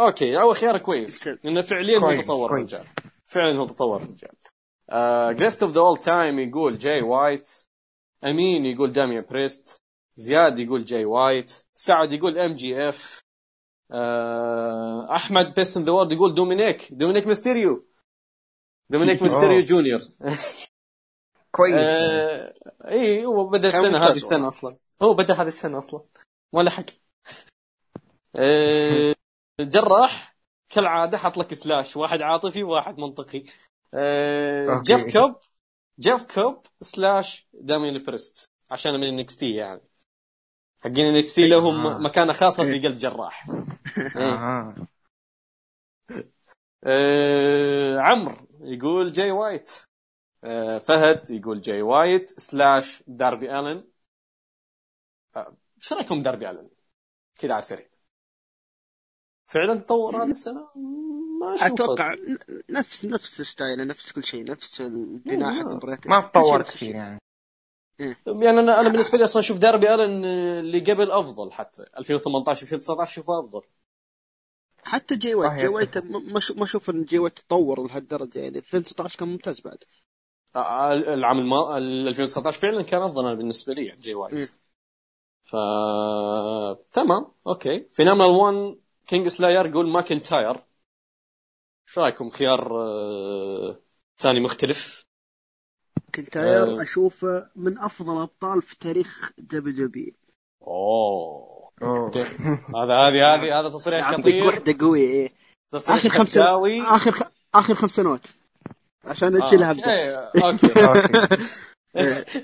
okay هو خيار كويس. لأنه فعليا هو تطور. الرجال. فعلا هو تطور الرجال. Greatest of the All Time يقول جاي وايت. أمين يقول داميان بريست. زياد يقول جاي وايت. سعد يقول MJF أحمد Best in the World يقول دومينيك. دومينيك ميستيريو. دومينيك ميستيريو. جونيور. كويس. آه اي هو بدأ السنة هذه السنة. أصلا. هو بدأ هذه السنة أصلا. ما لحق آه جراح كالعادة حط لك slash واحد عاطفي وواحد منطقي. آه. جيف كوب جيف كوب slash داميان بريست عشان من NXT يعني. حقين NXT لهم آه. مكانة خاصة في قلب جراح. [LAUGHS] إيه. أها آه عمرو يقول جاي وايت. فهد يقول جاي وايت slash داربي ألن. إيش رايكم داربي الن؟ كذا على السريع. فعلا تطور هذه السنة؟ ما أشوف أتوقع نفس نفس ستايله نفس كل شيء نفس البناء إيه، حق ما- المباريات ما كل شيء تطور كثير. يعني. يعني أنا أنا بالنسبة لي أصلا أشوف داربي الن آه، اللي قبل أفضل حتى. 2018 2019 أشوفه أفضل. حتى جاي وايت. جاي وايت ما أشوف إن جاي وايت تطور لهالدرجة يعني. 2016 كان ممتاز بعد. آه، العام الما 2019 فعلا كان أفضل أنا بالنسبة لي جاي وايت. مم. ف تمام okay. Phenomenal 1 King Slayer يقول ماكنتاير. إيش رأيكم خيار آه، ثاني مختلف؟ ماكنتاير آه. اشوفه من أفضل أبطال في تاريخ WW أوه. أوه. هذا هذه هذه هذا تصريح اعطيك خطير. واحدة قويه إيه. تصريح آخر خمس آخر خ... آخر خمس سنوات. عشان آه، تشيلها ابدا. okay، okay [LAUGHS] okay. [LAUGHS]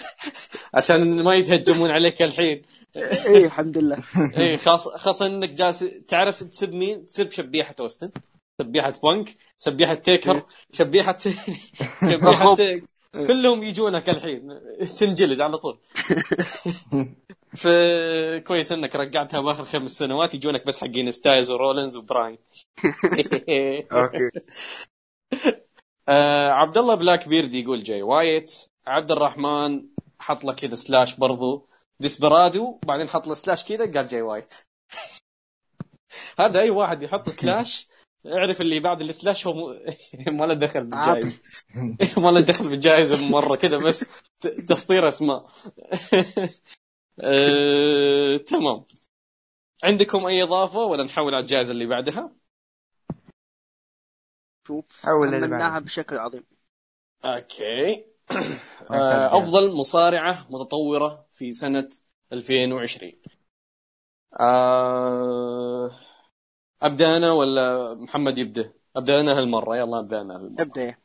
عشان ما يتهجمون عليك الحين. إيه الحمد لله. [LAUGHS] إيه خاص خاصة إنك جالس تعرف تسب مين؟ تسب شبيحة أوستن شبيحة بانك شبيحة تيكر شبيحة [LAUGHS] شبيحة كلهم يجونك الحين تنجلد على طول. [LAUGHS] فكويس إنك رجعتها بآخر خمس سنوات يجونك بس حقين ستايلز ورولينز وبراين. okay. آه عبد الله Blackbird يقول جاي وايت. عبد الرحمن حط له كذا slash برضو. ديسبرادو بعدين حط له slash كذا قال جاي وايت. هذا أي واحد يحط slash اعرف اللي بعد ال slash هو م... [LAUGHS] ما له دخل بالجائزة. [LAUGHS] [LAUGHS] ما له دخل بالجائزة مرة كذا بس تسطير أسماء. أه... تمام. عندكم أي إضافة ولا نحول على الجائزة اللي بعدها؟ شوف حول اللي كملناها بعده. بشكل عظيم. أوكي. آه، أفضل مصارعة متطورة. في سنة 2020 آه، أبدأ أنا ولا محمد يبدأ؟ أبدأ أنا هالمرة. يلا أبدأ أنا هالمرة. ابدأ.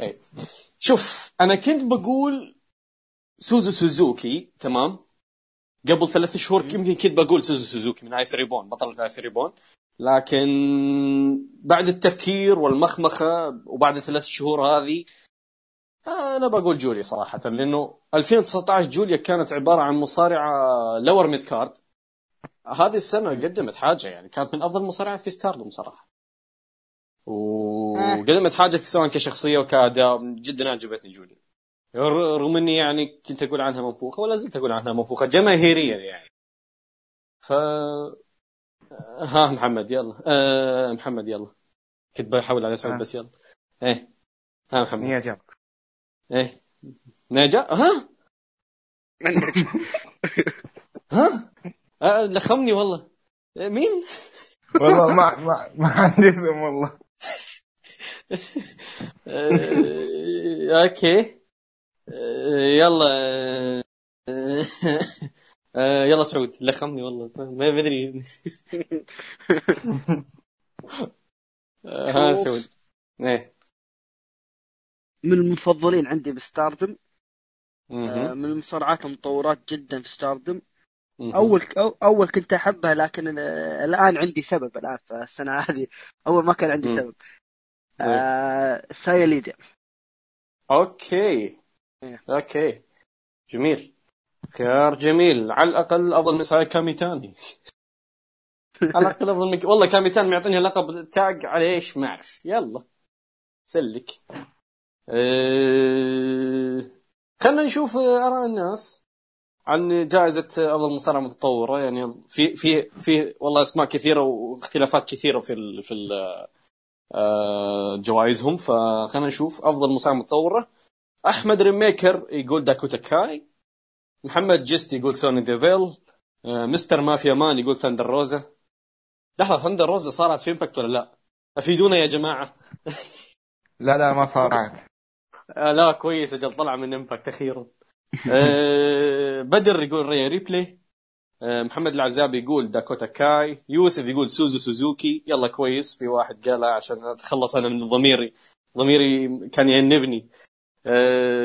إيه. شوف أنا كنت بقول سوزو سوزوكي تمام؟ قبل ثلاث شهور يمكن كنت بقول سوزو سوزوكي من Ice Ribbon بطلة Ice Ribbon. لكن بعد التفكير والمخمخة وبعد الثلاث شهور هذه أنا بقول جوليا صراحة لأنه 2019 جوليا كانت عبارة عن مصارعة lower midcard هذه السنة قدمت حاجة يعني كانت من أفضل المصارعات في Stardom صراحة. وقدمت حاجة سواء كشخصية وكأداء جدا عجبتني جوليا. رغم اني يعني كنت أقول عنها منفوخة ولا زلت أقول عنها منفوخة جماهيريا يعني. ف ها محمد يلا. آه محمد يلا. كنت بحاول على سعود آه. بس يلا. إيه. ها محمد. إيه. نجا ها؟ [LAUGHS] ها؟ آه لخمني والله. آه، مين؟ والله ما ما ما عندي اسم والله. آه، أوكي. آه، يلا آه، آه، يلا سعود لخمني والله. ما بدري. [LAUGHS] آه، ها. سعود. إيه. من المفضلين عندي ب Stardom. آه،. من المصارعات المتطورات جدا في Stardom. أول أول كنت أحبها لكن الآن عندي سبب الآن في السنة [LAUGHS] هذه. أول ما كان عندي. سبب. آه سايا ليديا okay. إيه. okay. جميل. خيار جميل. على الأقل افضل من ساي كاميتاني. [LAUGHS] على الأقل افضل من والله كاميتان معطيني لقب تاج على إيش؟ ما أعرف. يلا. سلك. خلينا نشوف آراء الناس عن جائزة أفضل مصارعة متطورة. يعني في في في والله أسماء كثيرة واختلافات كثيرة في في آه، جوائزهم. فخلينا نشوف أفضل مصارعة متطورة. أحمد ريميكر يقول داكوتا كاي. محمد جست يقول سوني ديفيل. آه، Mr. Mafia Man يقول ثاندر روزا. لحظة ثاندر روزا صارت في Impact ولا لا؟ أفيدونا يا جماعة. لا لا ما صارعت. آه لا كويس أجل طلع من Impact أخيرا. [LAUGHS] آه بدر يقول ريا ريبلي آه محمد العزابي يقول داكوتا كاي. يوسف يقول سوزو سوزوكي. يلا كويس في واحد قالها عشان أتخلص أنا من ضميري. ضميري كان يأنبني.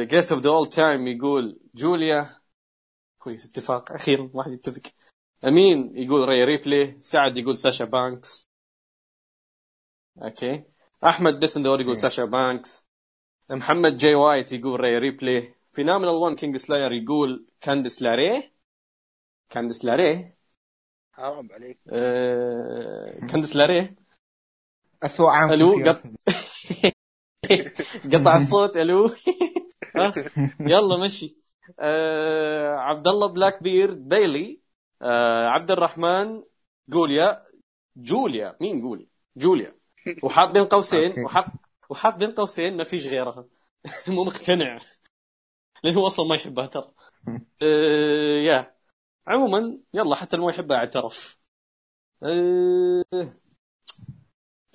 Greatest of the All Time يقول جوليا. كويس اتفاق أخيرا واحد يتفق. أمين يقول ريا ريبلي سعد يقول ساشا بانكس. okay. أحمد دور يقول إيه. ساشا بانكس. محمد جاي وايت يقول ريا ريبلي Phenomenal 1 King Slayer يقول كاندس لاري كاندس لاري حرام عليك. آه... كاندس لاري أسوأ عام في ألو. قط... [LAUGHS] قطع الصوت ألو؟ [LAUGHS] يلا مشي. آه... عبد الله بلاك بير بيلي آه... عبد الرحمن جوليا جوليا مين جوليا جوليا وحاط بين قوسين. وحاط وحاط بين قوسين ما فيش غيرها. [LAUGHS] مو مقتنع. لأنه هو أصلا ما يحبها ترى [LAUGHS] آه... يا. عموما يلا حتى اللي ما يحبها اعترف. آه...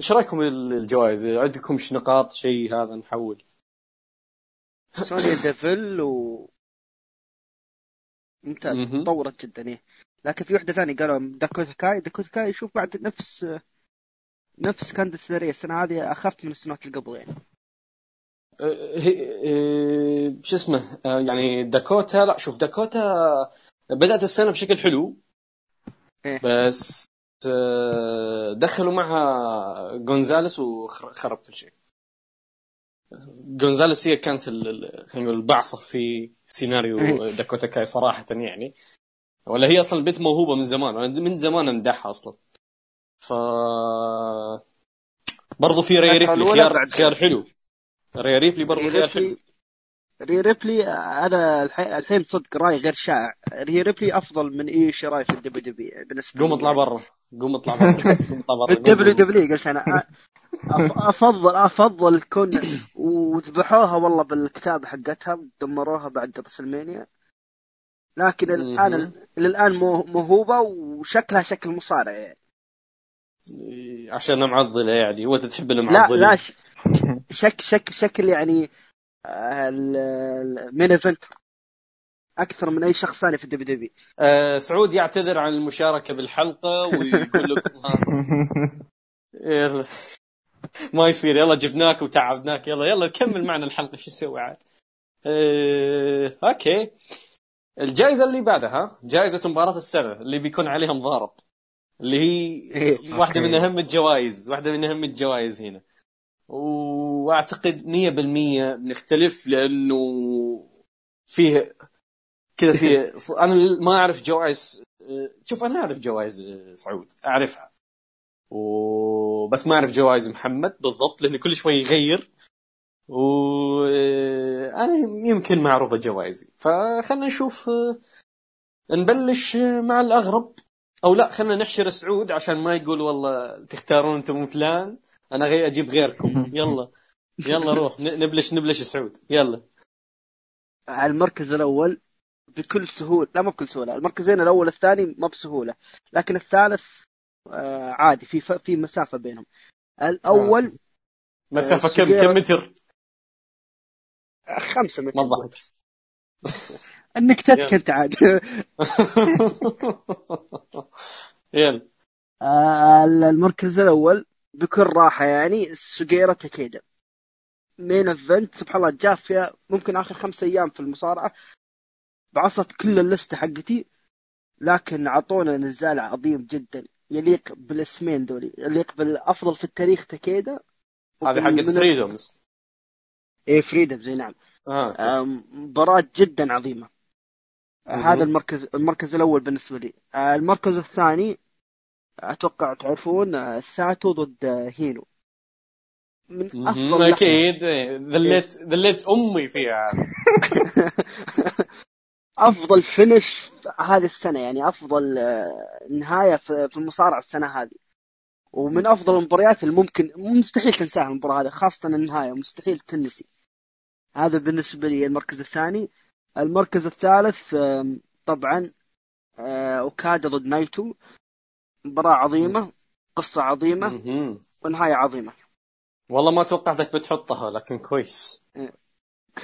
إيش رأيكم الجوائز؟ عندكم نقاط شيء هذا نحول؟ [LAUGHS] سونيا ديفل و ممتاز. تطورت جدا إيه. لكن في واحدة ثانية قالوا داكوتا كاي. داكوتا كاي شوف بعد نفس نفس كاندس لاري السنة هذه اخف من السنوات اللي قبل يعني أه، هي- أه، شو اسمه أه، يعني داكوتا لا شوف داكوتا بدأت السنة بشكل حلو إيه. بس دخلوا معها جونزاليس وخرب كل شيء جونزاليس هي كانت خلينا نقول البعصة في سيناريو إيه. داكوتا كاي صراحة يعني ولا هي أصلا البنت موهوبة من زمان من زمان امدحها أصلا ف برضو في ري ريبلي خيار خيار حلو. ري ريبلي برضو ري خيار حلو. ري ريبلي هذا الحين صدق رأي غير شائع. ري ريبلي أفضل من إيو شيراي في ال WWE بالنسبة قوم اطلع يعني. برا. قوم اطلع برا. [LAUGHS] قوم اطلع برا. بال WWE قلت أنا افضل أفضل كون وذبحوها والله بالكتابه حقتها دمروها بعد WrestleMania. لكن الان. الان مو- موهوبة وشكلها شكل مصارع يعني. عشان معضله يعني هو أنت تحب لا المعضلة. لا ش- شك شك شكل يعني ال main event أكثر من أي شخص ثاني في ال WWE آه سعود يعتذر عن المشاركة بالحلقة ويقول لكم [LAUGHS] ها يلا. ما يصير يلا جبناك وتعبناك يلا يلا كمل معنا الحلقة شو نسوي عاد؟ آه أوكي. الجائزة اللي بعدها جائزة مباراة السنة اللي بيكون عليها مضارب. اللي هي إيه. واحدة. من أهم الجوائز واحدة من أهم الجوائز هنا. وأعتقد 100% بنختلف لأنه فيه كذا فيه [LAUGHS] أنا ما أعرف جوائز شوف أنا أعرف جوائز سعود أعرفها. وبس ما أعرف جوائز محمد. بالضبط لأنه كل شوي يغير. وأنا يمكن معروفة جوائزي. فخلنا نشوف نبلش مع الأغرب. أو لا خلينا نحشر سعود عشان ما يقول والله تختارون أنتم من فلان أنا غير أجيب غيركم. يلا يلا روح نبلش نبلش سعود. يلا. على المركز الأول بكل سهولة لا مو بكل سهولة المركزين الأول والثاني ما بسهولة لكن الثالث آه عادي في ف... في مسافة بينهم. الأول مسافة آه، كم؟ كم متر؟ خمسة متر. ما تضحك النكتتك انت عاد يلا. آه المركز الأول بكل راحة يعني سوجيرا تاكيدا. main event سبحان الله جاء فيها ممكن آخر خمس أيام في المصارعة. بعصت كل اللستة حقتي لكن أعطونا نزال عظيم جدا. يليق بالاسمين ذولي يليق بالأفضل في التاريخ تاكيدا. هذه حقت Freedoms إيه Freedoms نعم. آه. آم، مباراة جدا عظيمة. آه،. هذا المركز المركز الأول بالنسبة لي. آه، المركز الثاني أتوقع تعرفون آه، ساتو ضد آه، هينو من لحظة. أكيد ذليت ذليت أمي فيها. [LAUGHS] أفضل فينش هذه السنة يعني أفضل آه، نهاية في المصارعة السنة هذه. ومن أفضل المباريات اللي ممكن مستحيل تنساها المباراة هذه خاصة النهاية مستحيل تنسي. هذا بالنسبة لي المركز الثاني. المركز الثالث طبعا آه، أوكادا ضد نايتو. مباراة عظيمة قصة عظيمة. ونهاية عظيمة. والله ما توقعتك بتحطها لكن كويس.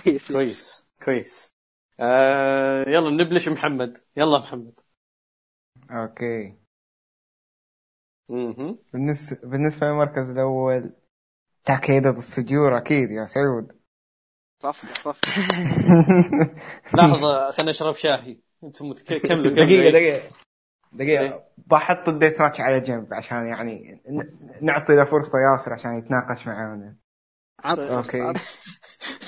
كويس. كويس كويس. آه يلا نبلش محمد. يلا محمد. أوكي. بالنسبة بالنسبة للمركز الأول تاكيدا السجور أكيد يا سعود. صف صف [LAUGHS] لحظة خلينا نشرب شاهي. أنتم كملوا دقيقة إيه. دقيقة. دقيقة. إيه. بحط الديث ماتش على جنب عشان يعني ن- نعطي له فرصة ياسر عشان يتناقش معانا. عط-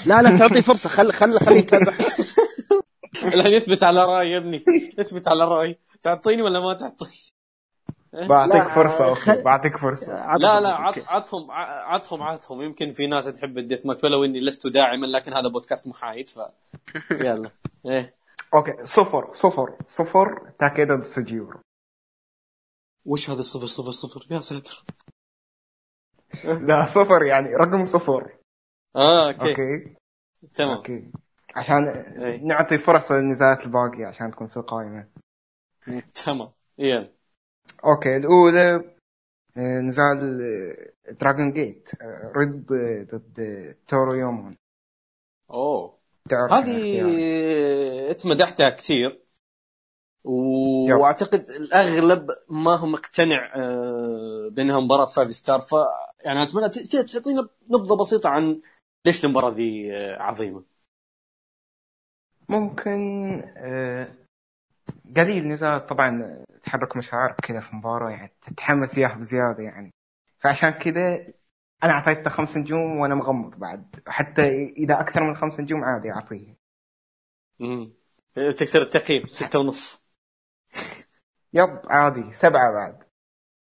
لا لا تعطيه فرصة. خل خل خليه يتابع [LAUGHS] الحين يثبت على رأي يا ابني. يثبت على رأي. تعطيني ولا ما تعطيني؟ [LAUGHS] بعطيك لا، فرصة أوكي خل- بعطيك فرصة. عط- لا لا. عطهم ع- عطهم عطهم. يمكن في ناس تحب ال death match ولو اني لست داعما لكن هذا بودكاست محايد ف [LAUGHS] يلا. إيه. أوكي صفر صفر صفر تاكيدا السجور وش هذا صفر صفر صفر؟ يا ساتر. لا صفر يعني رقم صفر. آه أوكي, أوكي. تمام. أوكي. عشان إيه. نعطي فرصة للنزالات الباقية عشان تكون في القائمة. تمام. يلا. أوكي الأولى آه، نزال آه، Dragon Gate آه، R.E.D آه، ضد آه، Toryumon. أوه. هذه يعني. انت مدحتها كثير. و... وأعتقد الأغلب ما هو مقتنع آه، بأنها مباراة five star ف يعني أتمنى كذا تعطينا نبذة بسيطة عن ليش المباراة ذي آه، عظيمة. ممكن آه، قليل نزال طبعا تحرك مشاعرك كذا في مباراة يعني تتحمس اياها بزيادة يعني. فعشان كذا أنا أعطيته خمس نجوم وأنا مغمض بعد. حتى إذا أكثر من خمس نجوم عادي أعطيه. مم. تكسر التقييم ستة ونص. [LAUGHS] يب عادي. سبعة بعد.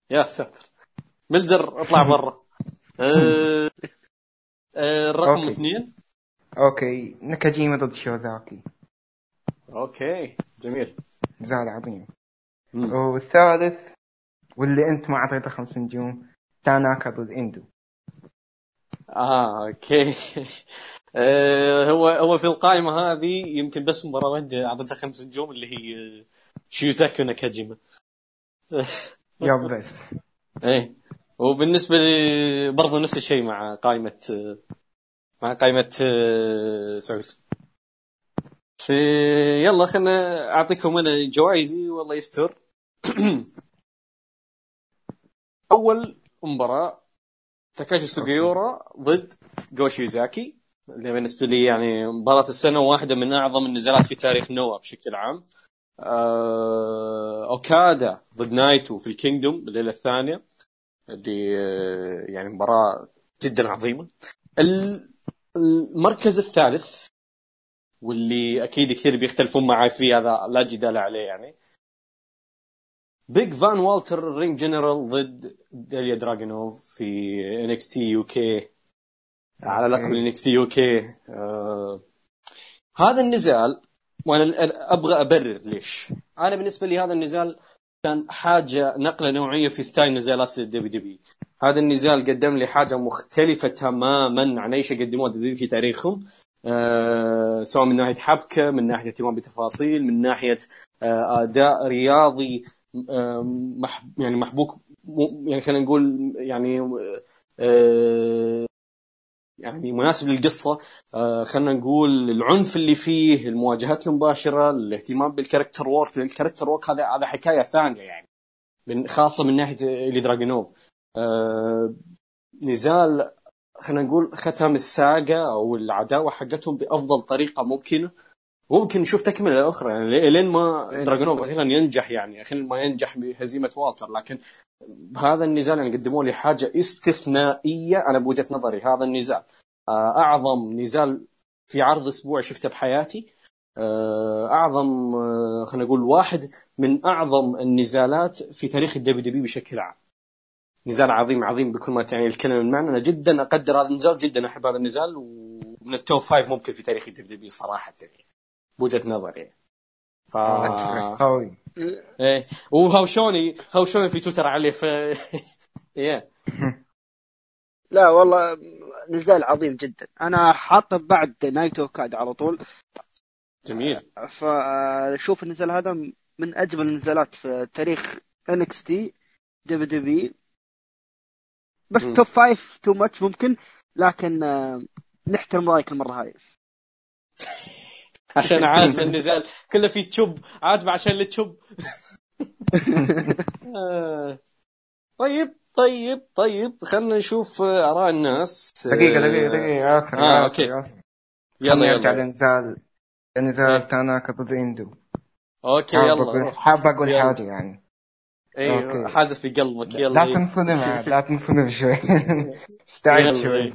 يا ساتر. ملزر اطلع [LAUGHS] برا. [LAUGHS] آه، آه، الرقم أوكي. اثنين. أوكي. نكاجيما ضد شيوزاكي. أوكي. جميل. نزال عظيم. مم. والثالث واللي أنت ما أعطيته خمس نجوم تاناكا ضد إندو. آه أوكي. [LAUGHS] آه، هو هو في القائمة هذه يمكن بس مباراة واحدة اعطيتها خمس نجوم اللي هي شيوزاكي وناكاجيما. [LAUGHS] yep بس إيه. وبالنسبة لي برضو نفس الشيء مع قائمة مع قائمة آه، سعود. في يلا خلنا أعطيكم أنا جوائزي والله يستر. [CLEARS THROAT] اول مباراة تاكاشي سوغيورا ضد جوشيزاكي اللي بالنسبة لي يعني مباراة السنة واحدة من أعظم النزالات في تاريخ نوا بشكل عام. آه، أوكادا ضد نايتو في ال Kingdom الليلة الثانية. اللي آه، يعني مباراة جدا عظيمة. ال- المركز الثالث واللي أكيد كثير بيختلفون معي فيه هذا لا جدال عليه يعني. Big Van Walter Ring General ضد إليا دراجونوف في NXT UK على لقب. NXT UK هذا النزال وأنا أبغى أبرر ليش. أنا بالنسبة لي هذا النزال كان حاجة نقلة نوعية في style نزالات ال WWE هذا النزال قدم لي حاجة مختلفة تماما عن أي شيء قدموه WWE في تاريخهم. آه سواء من ناحية حبكة من ناحية اهتمام بتفاصيل من ناحية آه أداء رياضي آه مح يعني محبوك يعني خلينا نقول يعني آه يعني مناسب للقصة. آه خلينا نقول العنف اللي فيه المواجهات المباشرة الاهتمام بال character work ال character work هذا هذا حكاية ثانية يعني خاصة من ناحية إليا دراجونوف آه نزال خلينا نقول ختم الساقة أو العداوة حقتهم بأفضل طريقة ممكنة. ممكن نشوف تكملة أخرى يعني لين ما دراجونوف أخيرا ينجح يعني أخيرا ما ينجح بهزيمة والتر لكن بهذا النزال يعني قدموا لي حاجة استثنائية أنا بوجهة نظري هذا النزال. آه، أعظم نزال في عرض أسبوع شفته بحياتي. آه، أعظم آه، خلينا نقول واحد من أعظم النزالات في تاريخ ال WWE بشكل عام. نزال عظيم عظيم بكل ما تعني الكلمة من معنى. أنا جدا أقدر هذا النزال جدا أحب هذا النزال ومن ال top five ممكن في تاريخ ال WWE صراحة. يعني بوجهه نظري. يعني. ف قوي. إيه. وهاوشوني هاوشوني في تويتر عليه ف yeah. [LAUGHS] لا والله نزال عظيم جدا. أنا حاطه بعد نايتو اوكادا على طول. جميل. فشوف النزال هذا من أجمل النزالات في تاريخ انكس تي دبليو دبليو بس مم. top five too much ممكن لكن آه، نحترم رأيك المرة هذه [LAUGHS] عشان عاد بالنزال كله في chop. عاد عشان ال chop آه. طيب طيب طيب. خلينا نشوف آه، آراء الناس. دقيقة آه، دقيقة. دقيقة ياسر آه، okay. ياسر. يلا خليني ارجع يلا. لنزال. إيه. لنزال تاناكا ضد إندو. okay يلا. حاب أقول يلا. حاجة يعني. اي okay. حاز في قلبك. يلا. لا. تنصدم عاد، لا تنصدم شوي. [LAUGHS] استعد يلا، شوي.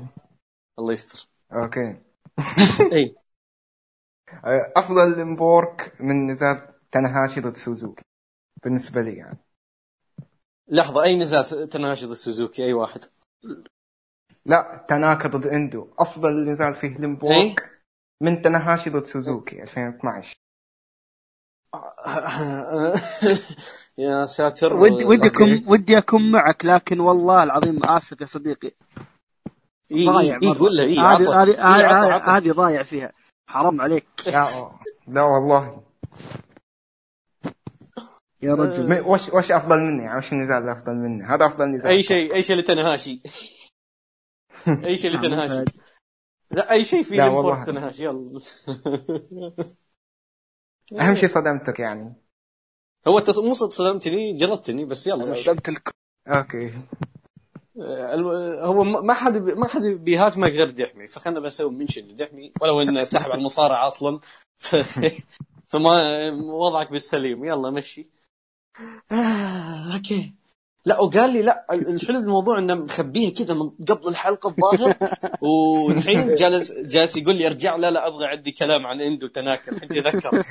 الله يستر. okay. [LAUGHS] اي أفضل limb work من نزال تاناهاشي ضد سوزوكي. بالنسبة لي يعني. لحظة أي نزال تاناهاشي ضد سوزوكي؟ أي واحد. لا تاناكا ضد إندو. أفضل نزال فيه limb work من تاناهاشي ضد سوزوكي 2012 [LAUGHS] يا ساتر. ودي ودي okay. أكون ودي أكون معك لكن والله العظيم آسف يا صديقي. إي ضايع إي مرة. قول له إي هذه عطى هذه إيه،. هذه ضايع فيها. حرام عليك. يا لا والله. يا رجل. م- وش وش أفضل مني؟ يعني وش النزال أفضل مني؟ هذا أفضل نزال أي شيء أي شيء لتنهاشي. [LAUGHS] أي شيء لتنهاشي. لا أي شيء في لا لمفورك والله. تنهاشي. يلا. [LAUGHS] أهم شيء صدمتك يعني. هو تص... مو صد- صدمتني جلطتني بس يلا مش صدمت الك- okay. هو ما حد بي- ما حد بيهاجمك غير دحمي. فخلنا بنسوي mention لدحمي ولو إنه سحب على المصارعه أصلا. ف... [LAUGHS] فما وضعك بالسليم. يلا مشي. آه، okay. لا وقال لي لا الحلو بالموضوع إنه مخبيها كذا من قبل الحلقة الظاهر. [LAUGHS] والحين جالس جالس يقول لي ارجع. لا لا أبغى عندي كلام عن إندو تاناكا الحين تذكر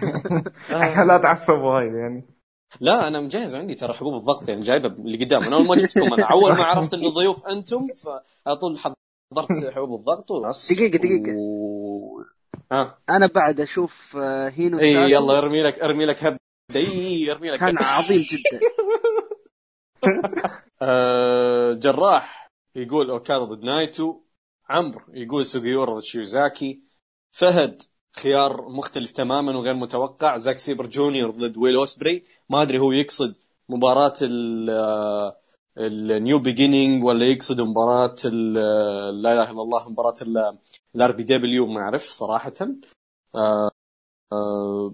عشان [LAUGHS] لا تعصب وايد يعني. لا أنا مجهز عندي ترى حبوب الضغط يعني جايبه اللي قدام أنا أول ما جبتكم أنا أول ما عرفت انه ضيوف أنتم فعلى طول حضرت حبوب الضغط وبس دقيقة- دقيقة. و... ها. أنا بعد أشوف آه، هينو إي يلا ارمي لك ارمي لك هبده إي ارمي لك كان. عظيم جدا. [LAUGHS] آه جراح يقول اوكادا ضد نايتو. عمرو يقول سوغيورا ضد شيوزاكي. فهد خيار مختلف تماما وغير متوقع. زاك سيبر جونيور ضد ويل أوسبري. ما أدري هو يقصد مباراة ال New Beginning ولا يقصد مباراة ال- لا إله إلا الله مباراة ال RPW ما أعرف صراحة. آه آه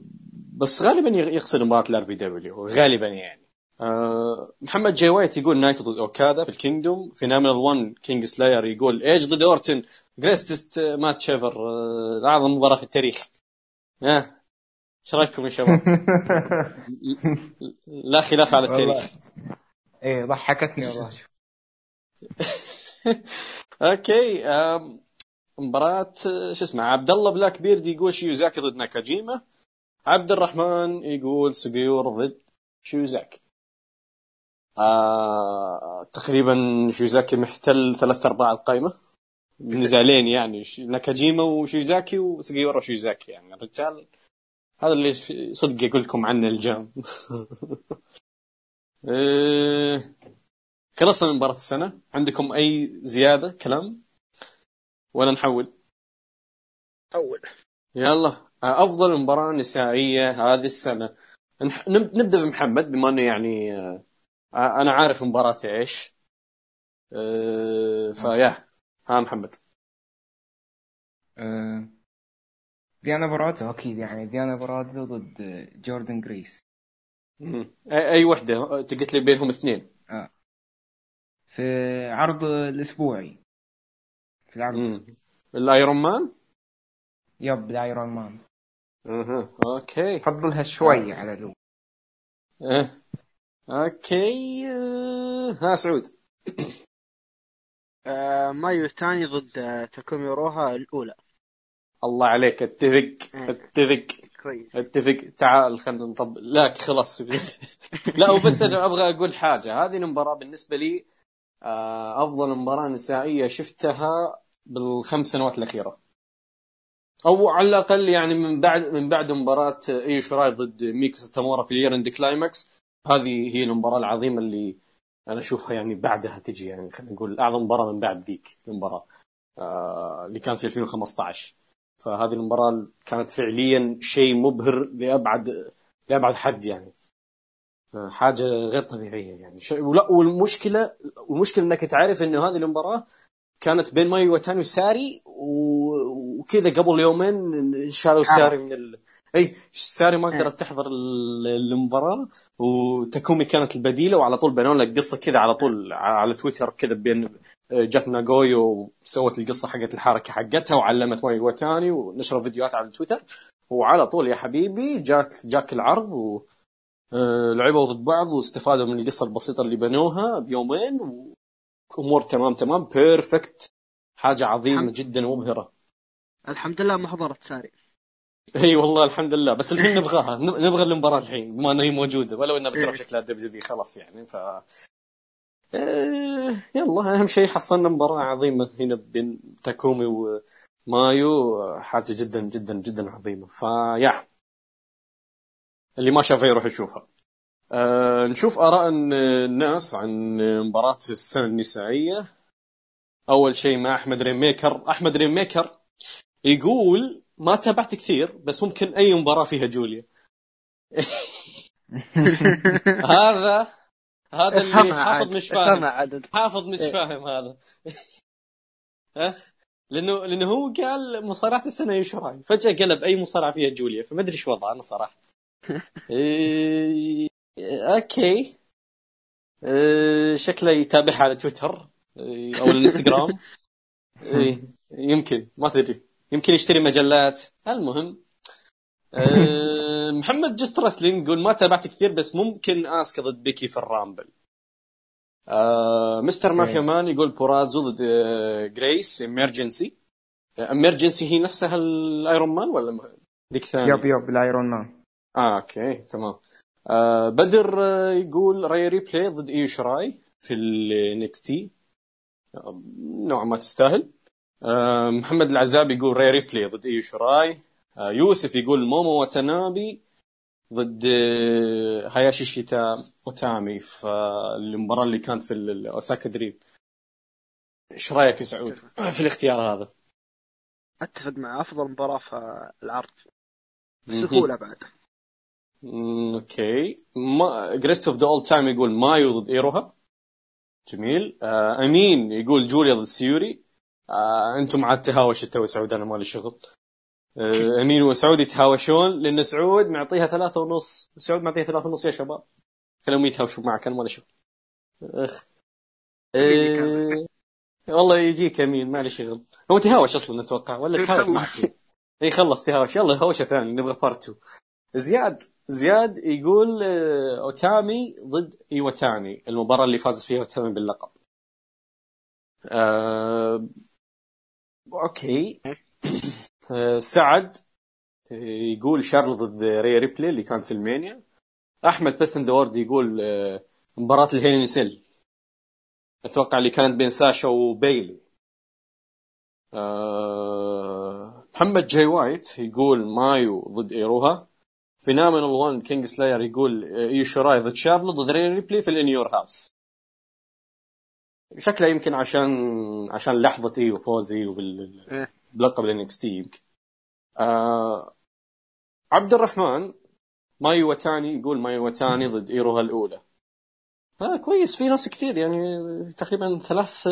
بس غالبا يقصد مباراة ال RPW غالبا يعني. آه، محمد جاي وايت يقول نايتو ضد اوكادا في ال Kingdom. Phenomenal 1 King Slayer يقول ايج ضد أورتن. greatest match ever أعظم مباراة في التاريخ. ها؟ إيش رأيكم يا شباب؟ [LAUGHS] لا خلاف على التاريخ. إيه ضحكتني والله. [LAUGHS] okay مباراة آه، شو اسمه عبد الله بلاك بيرد يقول شيوزاكي ضد ناكاجيما. عبد الرحمن يقول سوغيورا ضد شيوزاكي. آه تقريبا شيوزاكي محتل ثلاث أرباع القائمة. نزالين يعني ناكاجيما وشيوزاكي وسوغيورا وشيوزاكي يعني. الرجال هذا اللي صدق أقول لكم عنه الجام [LAUGHS] إيه، خلصنا من مباراة السنة. عندكم أي زيادة كلام؟ ولا نحول؟ أول. يلا. أفضل مباراة نسائية هذه السنة. نبدأ بمحمد بما أنه يعني آه، أنا عارف مباراته إيش. آه، فيا. ها محمد. آه، ديانا برازو أكيد يعني ديانا برازو ضد جوردن جريس مم. أي وحدة؟ أنت قلت لي بينهم اثنين. في عرض الأسبوعي. في العرض. مم. ال iron man؟ yep ال iron man. أها okay. افضلها شوي على الأول. أه. okay آه، ها سعود. آه، مايو إواتاني ضد آه، تاكومي روها الأولى. الله عليك اتفق إيه. اتفق كويس. اتفق. تعال خلينا نطبق لا خلاص. [LAUGHS] لا وبس أنا أبغى أقول حاجة. هذه المباراة بالنسبة لي آه، أفضل مباراة نسائية شفتها بالخمس سنوات الأخيرة. أو على الأقل يعني من بعد من بعد مباراة ايو شراي ضد ميكو ساتامورا في ال Year-End Climax. هذه هي المباراة العظيمة اللي أنا أشوفها يعني بعدها تجي يعني خلينا نقول أعظم مباراة من بعد ذيك المباراة آه، اللي كانت في 2015 فهذه المباراة كانت فعليا شيء مبهر لأبعد لأبعد حد يعني. حاجة غير طبيعية يعني. ش... ولا والمشكلة والمشكلة إنك تعرف إنه هذه المباراة كانت بين مايو وتاني وساري و... وكذا قبل يومين شالوا ساري من ال... اي ساري ما قدرت تحضر ال- المباراة وتاكومي كانت البديلة وعلى طول بنوا لك قصة كذا على طول على تويتر كذا بين جت ناغويو وسوت القصة حقت الحركة حقتها وعلمت مايو إواتاني ونشروا فيديوهات على تويتر وعلى طول يا حبيبي جاك جاك العرض و آه، لعبوا ضد بعض واستفادوا من القصة البسيطة اللي بنوها بيومين وأمور تمام تمام perfect حاجة عظيمة الحمد- جدا مبهره الحمد لله ما حضرت ساري. [LAUGHS] اي والله الحمد لله. بس الحين نبغاها. نب- نبغى المباراة الحين بما إنها هي موجودة ولو إنها بتروح إيه. شكلها دب دبي خلاص يعني ف إيه، يلا أهم شيء حصلنا مباراة عظيمة هنا بين تاكومي ومايو حاجة جدا جدا جدا عظيمة. فيا اللي ما شافها يروح يشوفها. أه نشوف آراء الناس عن مباراة السنة النسائية. أول شيء مع أحمد ريميكر أحمد ريميكر يقول ما تابعت كثير بس ممكن أي مباراة فيها جوليا. [LAUGHS] هذا هذا اللي حافظ مش فاهم. حافظ مش. فاهم هذا. [LAUGHS] لأنه لأنه هو قال مصارعة السنة إيو شراي فجأة قلب أي مصارعة فيها جوليا فما أدري إيش وضعه أنا صراحة. [LAUGHS] إيه... أوكي. إيه... شكله يتابعها على تويتر إيه... أو الإنستغرام. إيه... يمكن ما تدري. يمكن يشتري مجلات. المهم إيه... [LAUGHS] محمد just wrestling يقول ما تابعت كثير بس ممكن اسكا ضد بيكي في الرامبل. آه مستر مافيا مان يقول بورازو ضد آه جريس امرجنسي امرجنسي هي نفسها الأيرون مان ولا ذيك ثانية؟ yep yep الأيرون مان. آه أوكي تمام. آه بدر آه يقول ري ريبلي ضد ايو شراي في النكس تي. نوعا ما تستاهل. آه محمد العزاب يقول ري ريبلي ضد إيو شراي آه يوسف يقول مومو وتنابي ضد آه، هاياشي شيتا وتامي في آه، المباراة اللي كانت في أوساكا دريم. إيش رأيك يا سعود في الاختيار هذا؟ أتفق مع أفضل مباراة في العرض. بسهوله بعد. أوكي. ما greatest of the old time يقول مايو ضد إيروها. جميل. آه أمين يقول جوليا ضد سيوري. آه أنتم عاد تهاوش انت وسعود أنا مالي شغل. آه امين وسعود يتهاوشون. لأن سعود معطيها ثلاثة ونص. سعود معطيها ثلاثة ونص يا شباب. خليهم يتهاوشوا معك أنا مالي شغل. أخ. آه والله يجيك امين مالي شغل. هو تهاوش أصلا أتوقع ولا تهاوش. معك. إي خلص تهاوش. يلا هوشة ثاني نبغى part 2 زياد زياد يقول آه، أوتامي ضد ايوتاني المباراة اللي فاز فيها أوتامي باللقب. آه... أوكي. [CLEARS THROAT] آه... سعد آه، يقول شارلوت ضد ري ريبلي اللي كان في ألمانيا. أحمد بستن دورد يقول آه... مباراة الهيلين سيل أتوقع اللي كانت بين ساشا وبيلي. محمد جاي وايت يقول مايو ضد إيروها. فينامينال 1 كينج سلاير يقول إيو شوراي ضد شارلو ضد ري ريبلي في الإن يور هاوس. شكله يمكن عشان عشان لحظة ايو فوزي وبال إيه. بلقب الانكس تي يمكن. آه عبد الرحمن ماي وتاني يقول ماي وتاني ضد إيروها الأولى. آه كويس في ناس كثير يعني تقريبا ثلاث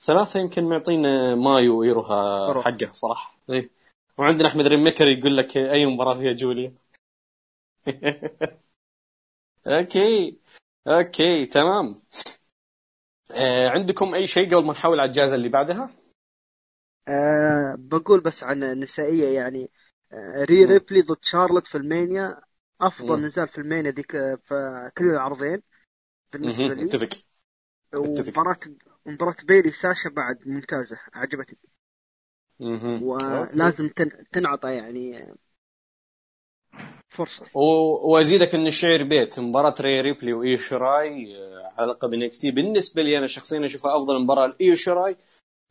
ثلاثة يمكن معطينا مايو ايروها. حقه صراحة. إيه. وعندنا أحمد ريميكر يقول لك أي مباراة فيها جوليا؟ [LAUGHS] أوكي أوكي تمام. آه عندكم أي شيء قبل ما نحول على الجائزة اللي بعدها؟ أه بقول بس عن النسائية يعني أه ري. ريبلي ضد شارلوت في ألمانيا أفضل مم. نزال في ألمانيا ذيك في كل العرضين بالنسبة. لي اتفق. ومباراة مباراة بيلي ساشا بعد ممتازة عجبتني. ولازم تن... تنعطى يعني فرصة و- وأزيدك ان الشعر بيت. مباراة ري ريبلي وايو شراي آه، على لقب انكس تي. بالنسبة لي أنا شخصيا اشوفها أفضل مباراة لايو شراي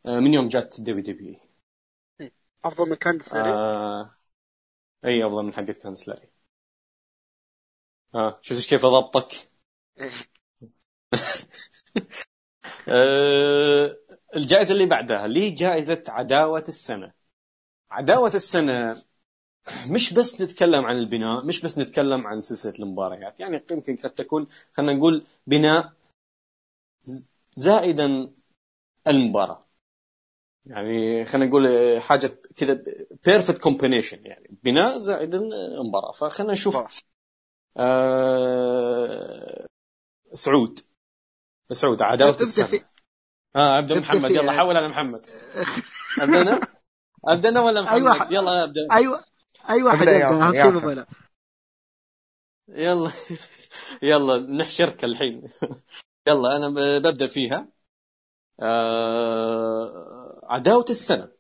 آه، من يوم جات دبليو دبليو أفضل من كاندس آه. إي أفضل من حقت كاندس لاري آه شفت كيف أضبطك؟ [LAUGHS] آه الجائزة اللي بعدها اللي هي جائزة عداوة السنة. عداوة السنة مش بس نتكلم عن البناء مش بس نتكلم عن سلسلة المباريات. يعني يمكن قد تكون خلينا نقول بناء زائدا المباراة. يعني خلينا نقول حاجة كذا perfect combination يعني بناء زائد المباراة. فخلينا نشوف آه سعود. سعود عداوة السنة. آه أبدأ محمد. يلا حول على محمد. [LAUGHS] ابدا أنا ابدا أنا ولا محمد؟ أيوة. يلا أبدأ. أيوه. أي واحد يبدا اهم شيء. البلاء يلا. [LAUGHS] يلا نحشرك الحين. [LAUGHS] يلا أنا ببدأ فيها. آه عداوة السنة.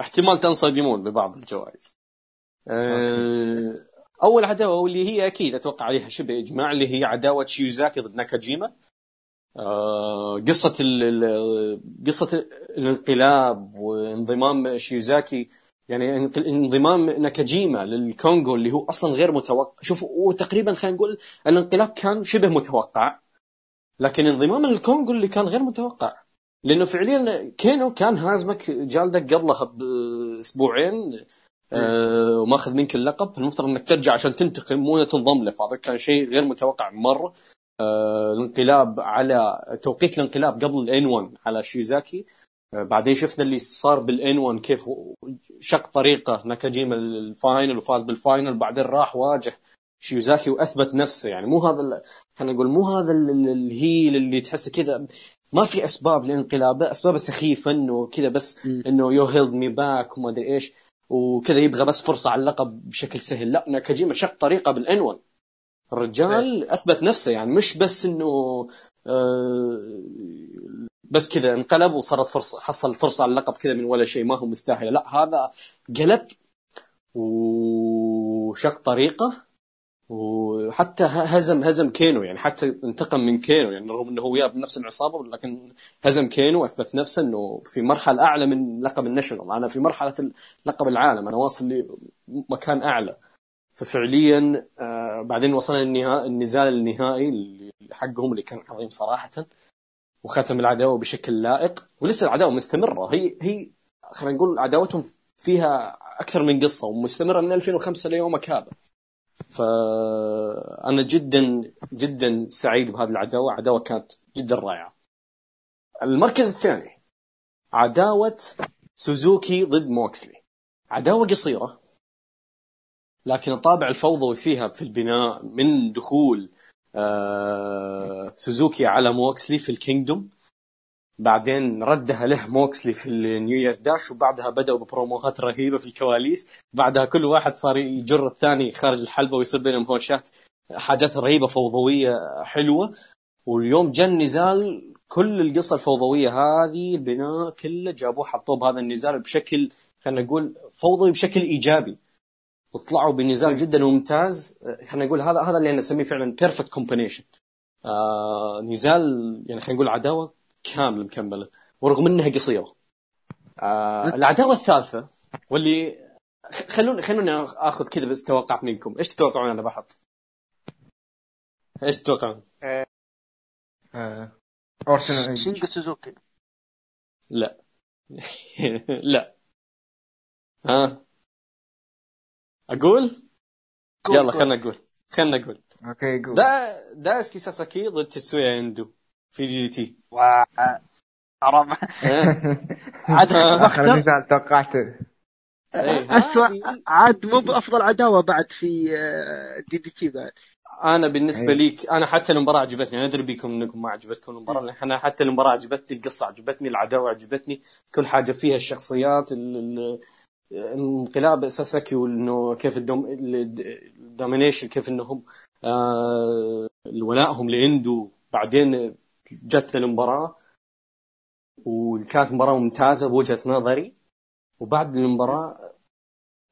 احتمال تنصدمون ببعض الجوائز. آه أول عداوة واللي هي أكيد أتوقع عليها شبه إجماع اللي هي عداوة شيوزاكي ضد ناكاجيما. آه قصة ال ال- قصة الانقلاب وانضمام شيوزاكي يعني انضمام ناكاجيما للكونغو اللي هو أصلا غير متوقع. شوف وتقريبا خلينا نقول الانقلاب كان شبه متوقع لكن انضمام الكونغو اللي كان غير متوقع. لأنه فعليا كينو كان هازمك جالدك قبلها بأسبوعين آه وماخذ منك اللقب. المفترض إنك ترجع عشان تنتقم مو تنضم له. فهذا كان شيء غير متوقع مرة. آه الانقلاب على توقيت الانقلاب قبل الان 1 على شيزاكي. آه بعدين شفنا اللي صار بال N-1 كيف شق طريقه. ناكاجيما ال final وفاز بال final بعدين راح واجه شيوزاكي وأثبت نفسه. يعني مو هذا خلينا نقول مو هذا ال- ال- ال heel اللي تحسه كذا. ما في أسباب لانقلابه اسبابه سخيفة إنه كذا بس. إنه you held me back وما أدري إيش وكذا يبغى بس فرصة على اللقب بشكل سهل. لا ناكاجيما شق طريقه بال N-1 الرجال أثبت نفسه. يعني مش بس إنه آه، بس كذا انقلب وصارت فرصة حصل فرصة على اللقب كذا من ولا شيء ما هو مستاهل. لا هذا قلب وشق طريقه وحتى هزم هزم كينو يعني حتى انتقم من كينو يعني رغم إنه هو وياه بنفس العصابة لكن هزم كينو وأثبت نفسه إنه في مرحلة أعلى من لقب ال national. أنا في مرحلة لقب العالم أنا واصل لمكان أعلى. ففعليا آه بعدين وصلنا النزال النهائي حقهم اللي كان عظيم صراحة. وختم العداوة بشكل لائق ولسه العداوة مستمرة. هي هي خلينا نقول عداوتهم فيها أكثر من قصة ومستمرة من 2005 ليومك هذا فانا جدا جدا سعيد بهذه العداوة. عداوة كانت جدا رائعة. المركز الثاني عداوة سوزوكي ضد موكسلي. عداوة قصيرة لكن الطابع الفوضوي فيها في البناء من دخول سوزوكي على موكسلي في ال Kingdom. بعدين ردها له موكسلي في ال New Year Dash وبعدها بدأوا ب promoهات رهيبة في الكواليس. بعدها كل واحد صار يجر الثاني خارج الحلبة ويصير بينهم هوشات حاجات رهيبة فوضوية حلوة. واليوم جاء النزال كل القصة الفوضوية هذه البناء كله جابوه حطوه بهذا النزال بشكل خلينا نقول فوضوي بشكل إيجابي. وطلعوا بنزال جدا ممتاز. خلينا نقول هذا هذا اللي أنا أسميه فعلا perfect combination آه نزال يعني خلينا نقول عداوة كامله مكملة ورغم إنها قصيرة. آه العداوة الثالثة واللي خلوني خلوني آخذ كذا بس توقعات منكم إيش تتوقعون أنا بحط إيش تتوقعون؟ آه، شينجو سوزوكي. لا. [LAUGHS] لا. ها؟ أقول؟ قول- يلا. خلنا نقول. خلنا نقول. okay قول. دا دايسكي ساساكي ضد تسويا اندو في DDT. حرام. [LAUGHS] عاد [LAUGHS] آخر نزال توقعته إيه، اسوء هذه- عاد مو بأفضل عداوة بعد في آه، DDT بعد. أنا بالنسبة أي. لي أنا حتى المباراة عجبتني. أنا أدري بيكم إنكم ما عجبتكم المباراة لكن أنا حتى المباراة عجبتني القصة عجبتني العداوة عجبتني كل حاجة فيها الشخصيات ال- ال- انقلاب ساساكي وانه كيف ال dom ال domination كيف انهم آه ولائهم لإندو بعدين جتنا المباراه وكانت مباراة ممتازة بوجهة نظري. وبعد المباراة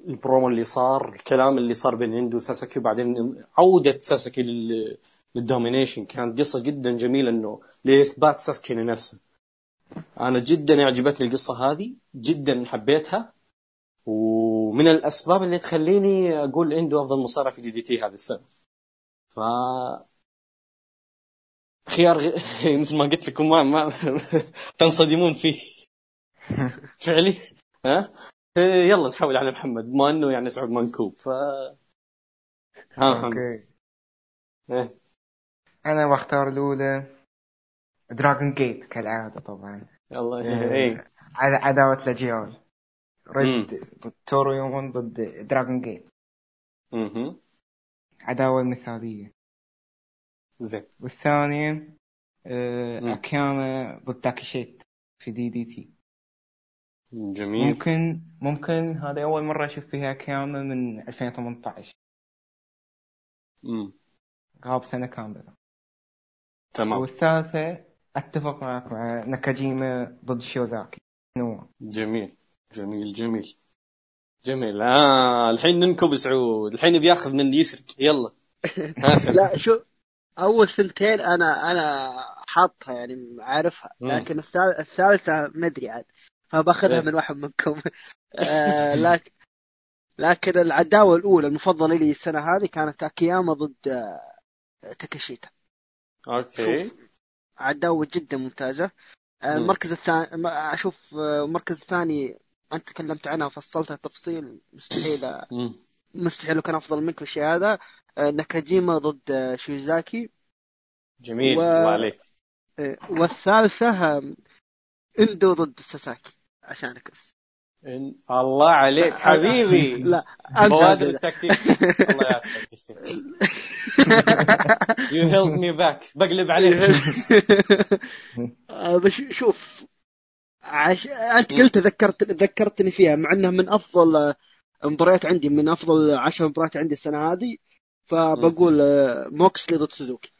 البرومو اللي صار الكلام اللي صار بين إندو وساساكي وبعدين عودة ساساكي لل لل domination. كانت قصة جدا جميلة إنه لإثبات ساسكي لنفسه. أنا جدا عجبتني القصة هذه جدا حبيتها. ومن الأسباب اللي تخليني أقول اندو أفضل مصارع في DDT هذه السنة. ف خيار غ... [LAUGHS] مثل ما قلت لكم ما, ما [LAUGHS] تنصدمون فيه. [LAUGHS] فعلي؟ ها؟ إيه، يلا نحول على محمد بما إنه يعني سعود منكوب ف ها okay. إيه. أنا بختار الأولى Dragon Gate كالعادة طبعا. يلا إيه عد- عداوة مم. ريد ضد تورو يومون ضد Dragon Gate مهم. عداوة مثالية. زين. والثانية آه، مم. اكياما ضد تاكيشيتا في DDT جميل. ممكن ممكن هذا أول مرة أشوف فيها اكياما من 2018 مم. غاب سنة كاملة. تمام. والثالثة أتفق معك مع ناكاجيما ضد شيوزاكي نوا جميل. جميل جميل. جميل. آه الحين ننكب سعود. الحين بياخذ من يسرق يلا. [LAUGHS] لا شو أول سنتين أنا أنا حاطها يعني عارفها. لكن الثال- الثالثة ما أدري عاد. فباخذها إيه. من واحد منكم. [LAUGHS] آه لكن لكن العداوة الأولى المفضلة لي السنة هذه كانت أكياما ضد آه، تاكاشيتا. okay. عداوة جدا ممتازة. آه، مم. المركز الثاني أشوف آه، المركز الثاني أنت تكلمت عنها وفصلتها تفصيل مستحيل. مستحيل كان أفضل منك في الشيء هذا. آه، ناكاجيما ضد آه، شيزاكي. جميل و- الله عليك. آه، والثالثة آه، إندو ضد ساساكي عشانك بس إن... الله عليك حبيبي. [LAUGHS] لا بوادر التكتيك. الله يعافيك. you held me back بقلب عليك. [LAUGHS] بس شوف عش... أنت قلت ذكرت ذكرتني فيها مع إنها من أفضل آه، مباريات عندي من أفضل عشر مباريات عندي السنة هذه. فبقول آه، موكسلي ضد سوزوكي.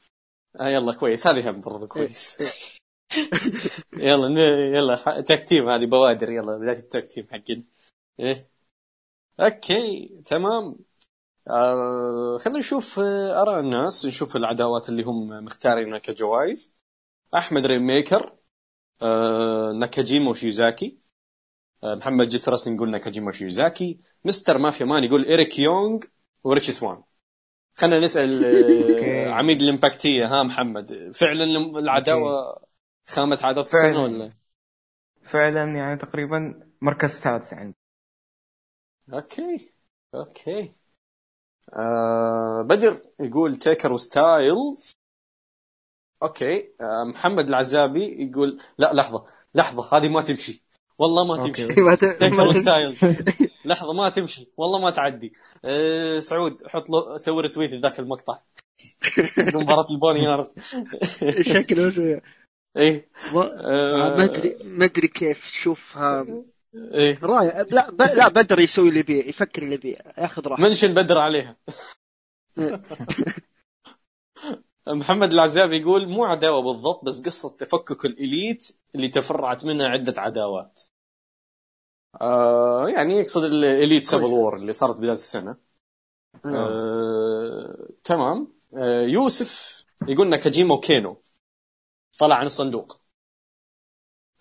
آه يلا كويس. هذه هم برضو كويس. [LAUGHS] يلا ن... يلا ح- تكتيم هذه بوادر يلا بداية التكتيم حقنا. إيه. okay تمام. آه خلينا نشوف آه، آراء الناس نشوف العداوات اللي هم مختارينها كجوائز. أحمد Rainmaker آه ناكاجيما وشيزاكي آه محمد جسرس نقول ناكاجيما وشيزاكي Mr. Mafia Man يقول إيريك يونغ وريتشي سوان. خلينا نسأل آه،. عميد الإمباكتية ها محمد. فعلا العداوة خامة عداوات السنة فعلاً. ولا؟ فعلا يعني تقريبا مركز سادس عندي. okay. okay. آه بدر يقول تيكر وستايلز okay آه محمد العزابي يقول لا لحظة لحظة هذه ما تمشي. والله ما. تمشي. [LAUGHS] [LAUGHS] لحظة ما تمشي. والله ما تعدي. آه سعود حط له سوي retweet ذاك المقطع. [LAUGHS] مباراة ال boneyard شكله إيه. ما آه، ما أدري ما أدري كيف شوفها إيه. رأي لا ب... لا بدر يسوي اللي بيه يفكر اللي بيه ياخذ راحته. mention بدر عليها. محمد العزابي يقول مو عداوة بالضبط بس قصة تفكك ال Elite اللي تفرعت منها عدة عداوات. آه يعني يقصد ال Elite civil. war اللي صارت بداية السنة. آه تمام آه يوسف يقول ناكاجيما وكينو طلع عن الصندوق.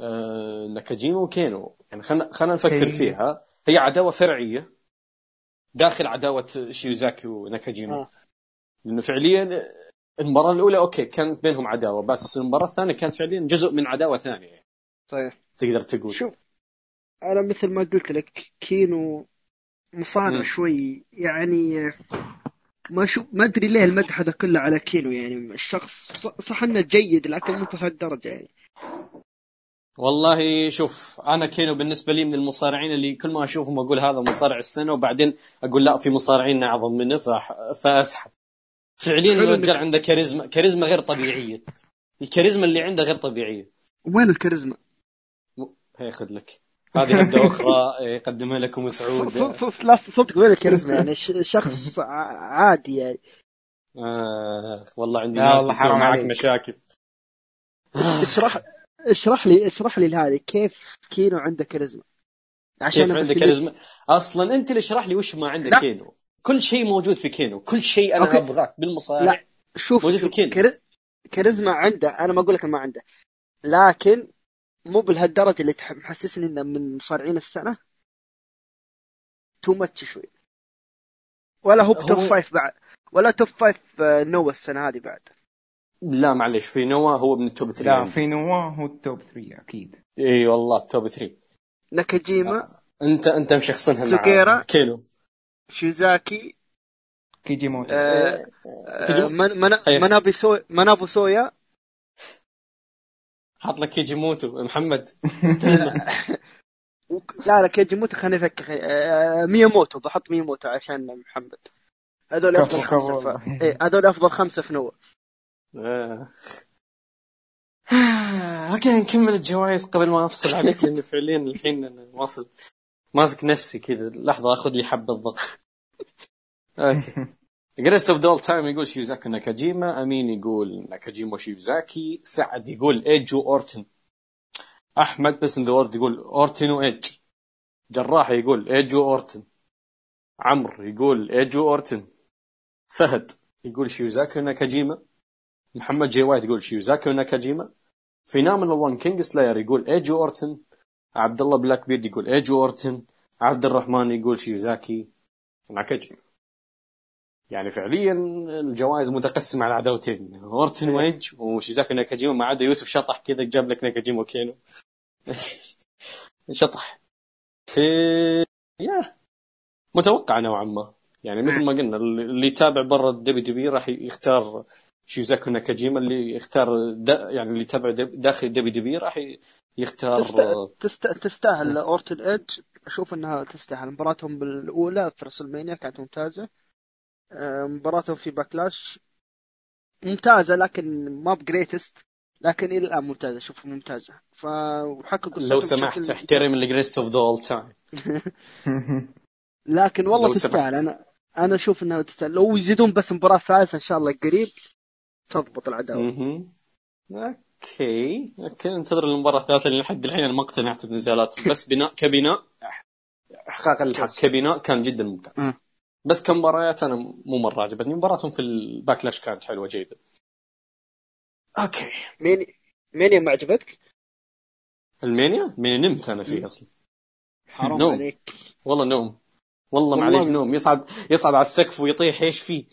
آه ناكاجيما وكينو يعني خلينا خلينا نفكر هي- فيها هي عداوة فرعية داخل عداوة شيوزاكي وناكاجيما. آه. لأنه فعليا المباراة الأولى okay كانت بينهم عداوة بس المباراة الثانية كانت فعليا جزء من عداوة ثانية. صحيح تقدر تقول. شوف أنا مثل ما قلت لك كينو مصارع. شوي يعني ما شو ما أدري ليه المدح هذا كله على كينو يعني الشخص صح إنه جيد لكن مو بهالدرجة يعني. والله شوف أنا كينو بالنسبة لي من المصارعين اللي كل ما أشوفهم أقول هذا مصارع السنة وبعدين أقول لا في مصارعين أعظم منه فأسحب. فعليا الرجال عنده كاريزما كاريزما غير طبيعية. الكاريزما اللي عنده غير طبيعية. وين الكاريزما؟ هياخذ لك. هذه هبده أخرى. [LAUGHS] يقدمها لكم سعود. لا صدق وين الكاريزما؟ يعني ش- شخص [LAUGHS] ع- عادي يعني. آه والله عندي ناس والله حرام معك عليك. مشاكل. اشرح اشرح لي اشرح لي هذه. كيف كينو عنده كاريزما؟ عشان كيف اللي- كاريزما؟ أصلا أنت اللي اشرح لي وش ما عندك لا. كينو. كل شيء موجود في كينو. كل شيء أنا. ابغاك بالمصارع لا. شوف, موجود في شوف كينو. كاري- كاريزما عنده أنا ما أقول لك ما عنده لكن مو بهالدرجة اللي تح- محسسني إنه من مصارعين السنة؟ too much شوي. ولا هو top هو- five بعد. ولا top five آه، نوا السنة هذه بعد. لا معلش في نوا هو من ال top 3 لا في نوا هو ال top 3 أكيد. إي والله top 3 ناكاجيما أنت أنت مشخصنها مع سوكيرا. شيزاكي كيجيموتو آه، آه، من- من-. منابي سو منابو سويا حاط لك كيجيموتو محمد لا لا كيجيموتو خليني أفكر. آه، مياموتو بحط مياموتو عشان محمد. هذول أفضل خمسة. ف... إيه هذول أفضل خمسة في نوع آه. [SIGHS] أوكي نكمل الجوائز قبل ما أفصل عليك لأن فعليا الحين أنا واصل ماسك نفسي كذا. لحظة أخذ لي حبة ضغط greatest of all time يقول شيوزاكي ناكاجيما. أمين يقول ناكاجيما وشيوزاكي سعد يقول إيج وأورتن. أحمد best the world يقول أورتن وإيج. جراح يقول إيج وأورتن. عمرو يقول إيج وأورتن. فهد يقول شيوزاكي وناكاجيما محمد جي وايت يقول شيوزاكي وناكاجيما فينامنال 1 كينج سلاير يقول إيج اورتن عبد الله بلاك بيرد يقول إيج اورتن عبد الرحمن يقول شيوزاكي وناكاجيما يعني فعليا الجوائز متقسمة على عداوتين أورتن وايج وشيوزاكي وناكاجيما ما عدا يوسف شطح كذا جاب لك ناكاجيما وكينو. [LAUGHS] شطح. في يا. متوقع نوعا ما. يعني مثل ما قلنا اللي يتابع برا الدبي دبي راح يختار شيوزاكي ناكاجيما اللي يختار دا يعني اللي يتابع داخل الدبي دبي راح يختار تست... تست... تستاهل أورتن إيدج. أشوف إنها تستاهل. مباراتهم بالأولى في رسلمانيا كانت ممتازة. آه، مباراتهم في باكلاش ممتازة لكن ما ب greatest لكن إلى الآن ممتازة اشوفها ممتازة. فحققوا لو سمحت احترم ال greatest of the all time لكن والله لو تستاهل. أنا أنا أشوف إنها تستاهل. لو يزيدون بس مباراة ثالثة إن شاء الله قريب تضبط العداوة. أوكي. أوكي ننتظر المباراة الثالثة لأن لحد الحين أنا ما اقتنعت بنزالاتهم بس بناء كبناء احقاقا الحق كبناء كان جدا ممتاز. مم. بس كمباريات أنا مو مرة عجبتني. مباراتهم في الباكلاش كانت حلوة جيدة. أوكي. مين مين ما عجبتك؟ رسلمانيا؟ مين نمت أنا فيه أصلا. حرام نوم. عليك. والله نوم. والله والله معليش نوم. يصعد يصعد على السقف ويطيح إيش فيه؟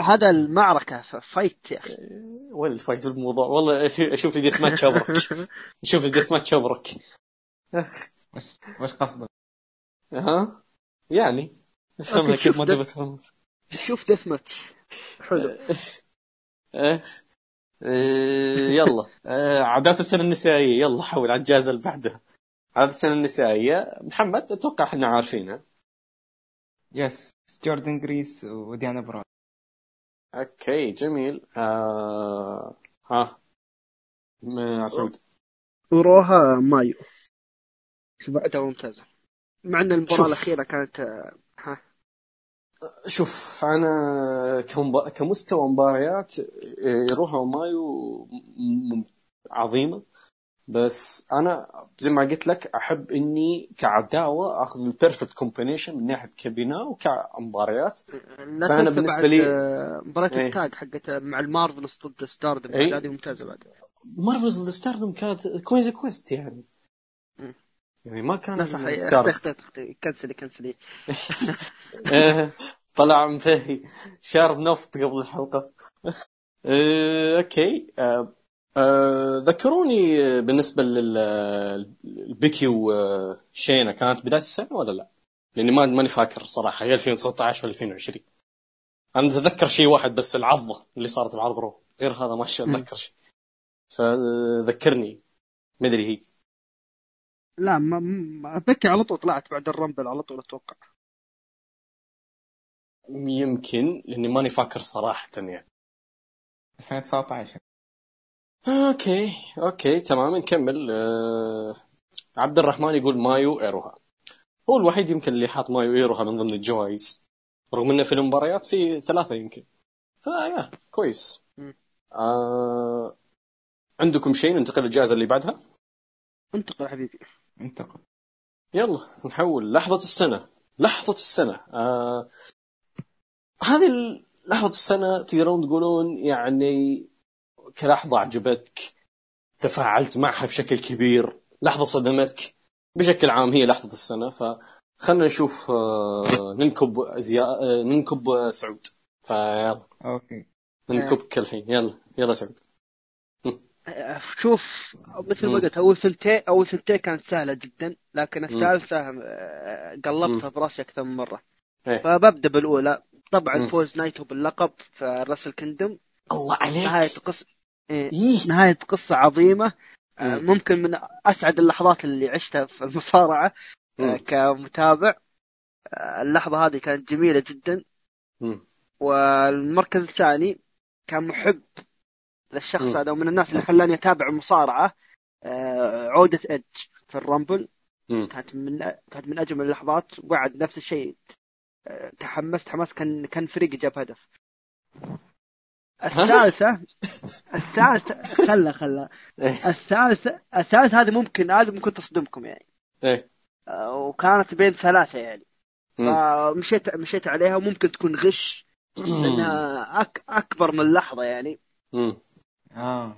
هذا المعركة ف- fight يا أخي. [LAUGHS] وين ال fight الموضوع؟ والله أشوف ال death match أبرك. [LAUGHS] أشوف ال death match أبرك. وش وش قصدك؟ ها يعني. افهمها أوكي، كيف شوف ما تبي تفهم شوف death match حلو. [LAUGHS] إيه. إيه، يلا. [LAUGHS] إيه، عداوة السنة النسائية. يلا حول على الجائزة اللي بعدها. عداوة السنة النسائية. محمد أتوقع إحنا عارفينها. yes جوردن جريس وديانا برازو. أوكي جميل. آه... ها. سعود وروها مايو. شو بعدها ممتازة. مع إن المباراة شوف. الأخيرة كانت آه، شوف أنا. كمستوى مباريات إيه، روها ومايو عظيمة بس أنا زي ما قلت لك أحب إني كعداوة آخذ ال perfect combination من ناحية كبناء وكمباريات لا بالنسبة بعد لي- مباراة إيه. التاج حقت مع المارفلز ضد ستاردم إيه. هذه ممتازة بعد مارفلز ستاردم كانت كويز كويست يعني. يعني ما كان لا صح ستارز كنسلي كنسلي. [LAUGHS] إيه، طلع مفهي. شارب نفط قبل الحلقة. إيه، أوكي. آه، آه، ذكروني بالنسبة للبيكي وشينا. كانت بداية السنة ولا لا؟ لأني ما ماني فاكر صراحة. هي 2019 ولا 2020 أنا أتذكر شيء واحد بس العضة اللي صارت بعرض رو. غير هذا ما أتذكر شيء فذكرني. مدري هي. لا ما ما- بكي على طول طلعت بعد الرامبل على طول أتوقع. يمكن لأني ماني فاكر صراحة يعني. 2019 okay okay تمام نكمل. آه... عبد الرحمن يقول مايو إيروها. هو الوحيد يمكن اللي حاط مايو إيروها من ضمن الجوائز. رغم إنه في المباريات في ثلاثة يمكن. فيا كويس. آه... عندكم شيء ننتقل للجائزة اللي بعدها؟ انتقل يا حبيبي. انتقل. يلا نحول. لحظة السنة. لحظة السنة. آه... هذه لحظة السنة تقدرون تقولون يعني كلحظة عجبتك تفاعلت معها بشكل كبير لحظة صدمتك. بشكل عام هي لحظة السنة فخلنا نشوف آه، ننكب زيا... آه، ننكب سعود. فيلا. أوكي. ننكبك الحين يلا. يلا سعود. شوف مثل ما. قلت أول ثنتين أول ثنتين كانت سهلة جدا لكن الثالثة آه، قلبتها براسي أكثر من مرة إيه. فببدأ بالأولى طبعا مم. فوز نايتو باللقب في راسل كندم الله نهاية عليك قصه إيه، إيه. نهاية قصة عظيمة آه، مم. ممكن من أسعد اللحظات اللي عشتها في المصارعة آه، مم. كمتابع اللحظة هذه كانت جميلة جدا مم. والمركز الثاني كان مم. هذا ومن الناس اللي خلاني أتابع المصارعه آه، عودة ادج في الرامبل. كانت من كانت من أجمل اللحظات وبعد نفس الشيء آه، تحمست حماس كان كان فريقي جاب هدف الثالثة الثالثة خله خله إيه. الثالثة الثالثة هذه ممكن هذه ممكن تصدمكم يعني إيه. آه، وكانت بين ثلاثة يعني. فمشيت مشيت عليها وممكن تكون غش لأنها أك أكبر من لحظة يعني مم. آه.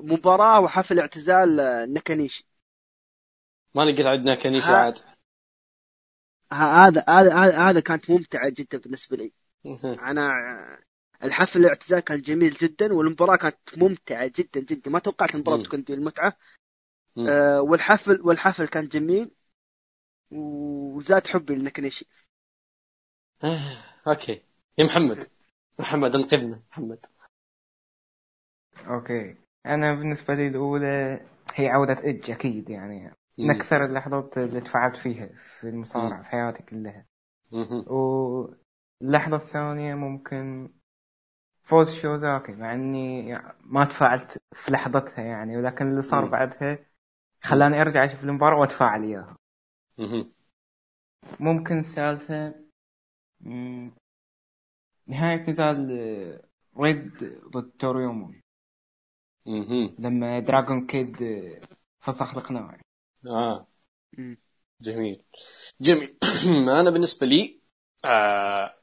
مباراة وحفل اعتزال آه، ناكانيشي. ما لقيت عندنا كنيشة ها. عاد. هذا هذا هذا- كانت ممتعة جدا بالنسبة لي. أنا الحفل الاعتزال كان جميل جدا والمباراة كانت ممتعة جدا جدا. ما توقعت المباراة. تكون دي المتعة. آه والحفل والحفل كان جميل وزاد حبي لنكنيشي أوكي. يا محمد. [LAUGHS] محمد انقذنا. محمد. أوكي أنا بالنسبة لي الأولى هي عودة اج أكيد يعني من مم. أكثر اللحظات اللي تفاعلت فيها في المصارعة في حياتي كلها. واللحظه الثانية ممكن فوز شوزاكي مع إني ما تفاعلت في لحظتها يعني ولكن اللي صار. بعدها خلاني أرجع أشوف المباراة وأتفاعل إياها. ممكن الثالثه نهاية نزال ريد ضد توريومو. لما دراغون كيد فسخ القناع آه. مم. جميل. جميل. [CLEARS THROAT] أنا بالنسبة لي آه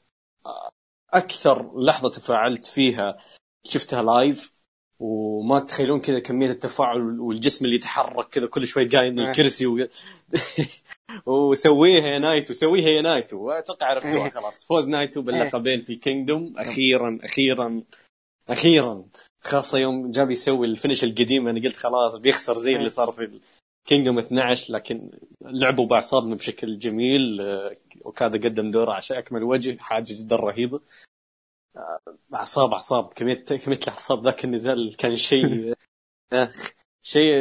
أكثر لحظة تفاعلت فيها شفتها live وما تتخيلون كذا كمية التفاعل والجسم اللي يتحرك كذا كل شوي قايم من آه. الكرسي و... [LAUGHS] وسويها يا نايتو سويها يا نايتو. أتوقع عرفتوها إيه. خلاص. فوز نايتو باللقبين في كينجدوم أخيرا أخيرا أخيرا. خاصة يوم جاب يسوي ال finish القديم أنا قلت خلاص بيخسر زي اللي صار في كينجدوم 12 لكن لعبوا باعصابنا بشكل جميل آه، وكذا قدم دوره عشان أكمل وجه حاجة جدا رهيبة. آه، أعصاب أعصاب كمية كمية الأعصاب ذاك النزال كان شيء [LAUGHS] اخ شيء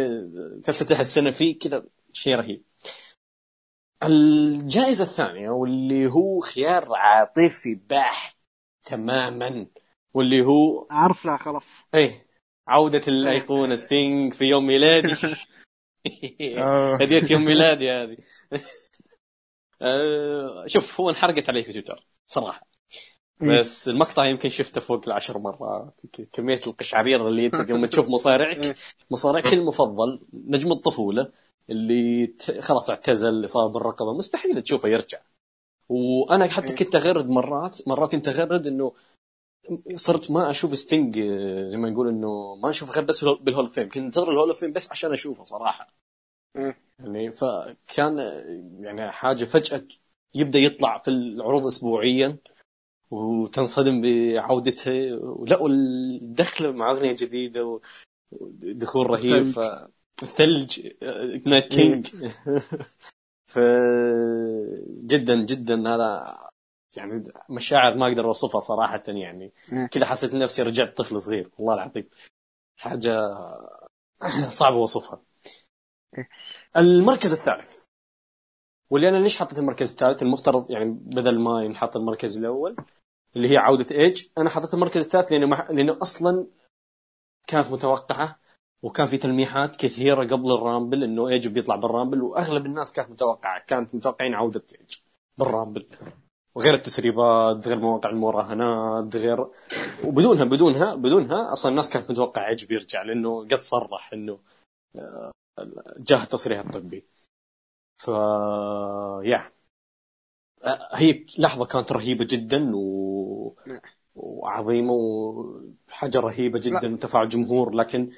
تفتتح السنة فيه كذا شيء رهيب. الجائزة الثانية واللي هو خيار عاطفي بحت تماما. واللي هو عرفنا خلاص. إيه عودة الأيقونة ستينج في يوم ميلادي. [LAUGHS] [LAUGHS] أوه. هدية يوم ميلادي هذه. آه، شوف هو انحرقت علي في تويتر صراحة. بس المقطع يمكن شفته فوق العشر مرات. كمية القشعرير اللي أنت يوم تشوف [LAUGHS] مصارعك. مصارعك المفضل نجم الطفولة اللي خلاص اعتزل اللي صار بالرقبة مستحيل تشوفه يرجع. وأنا حتى كنت أغرد مرات مرات كنت أغرد إنه صرت ما أشوف ستينج آه، زي ما نقول إنه ما أشوف غير بس بال Hall of Fame كنت أنتظر ال Hall of Fame بس عشان أشوفه صراحة. يعني فكان آه، يعني حاجة فجأة يبدأ يطلع في العروض اسبوعيا وتنصدم بعودته. ولا والدخلة مع أغنية جديدة ودخول رهيب. آه، نايت كينج [LAUGHS] ف جدا جدا. هذا يعني مشاعر ما أقدر اوصفها صراحة يعني. مم. كذا حسيت نفسي رجعت طفل صغير. والله العظيم. حاجة صعب اوصفها. إيه. المركز الثالث. واللي أنا ليش حطيت المركز الثالث؟ المفترض يعني بدل ما ينحط المركز الأول اللي هي عودة ايج أنا حطيت المركز الثالث لأنه مح... لأنه أصلا كانت متوقعة وكان في تلميحات كثيرة قبل الرامبل إنه ايج بيطلع بالرامبل وأغلب الناس كانت متوقعة كانت متوقعين عودة ايج بالرامبل. وغير التسريبات غير مواقع المراهنات غير وبدونها بدونها بدونها أصلا الناس كانت متوقعة ايج بيرجع لأنه قد صرح إنه آه، جاه التصريح الطبي. ف يا. هي لحظة كانت رهيبة جدا و... وعظيمة وحاجة رهيبة جدا تفاعل جمهور لكن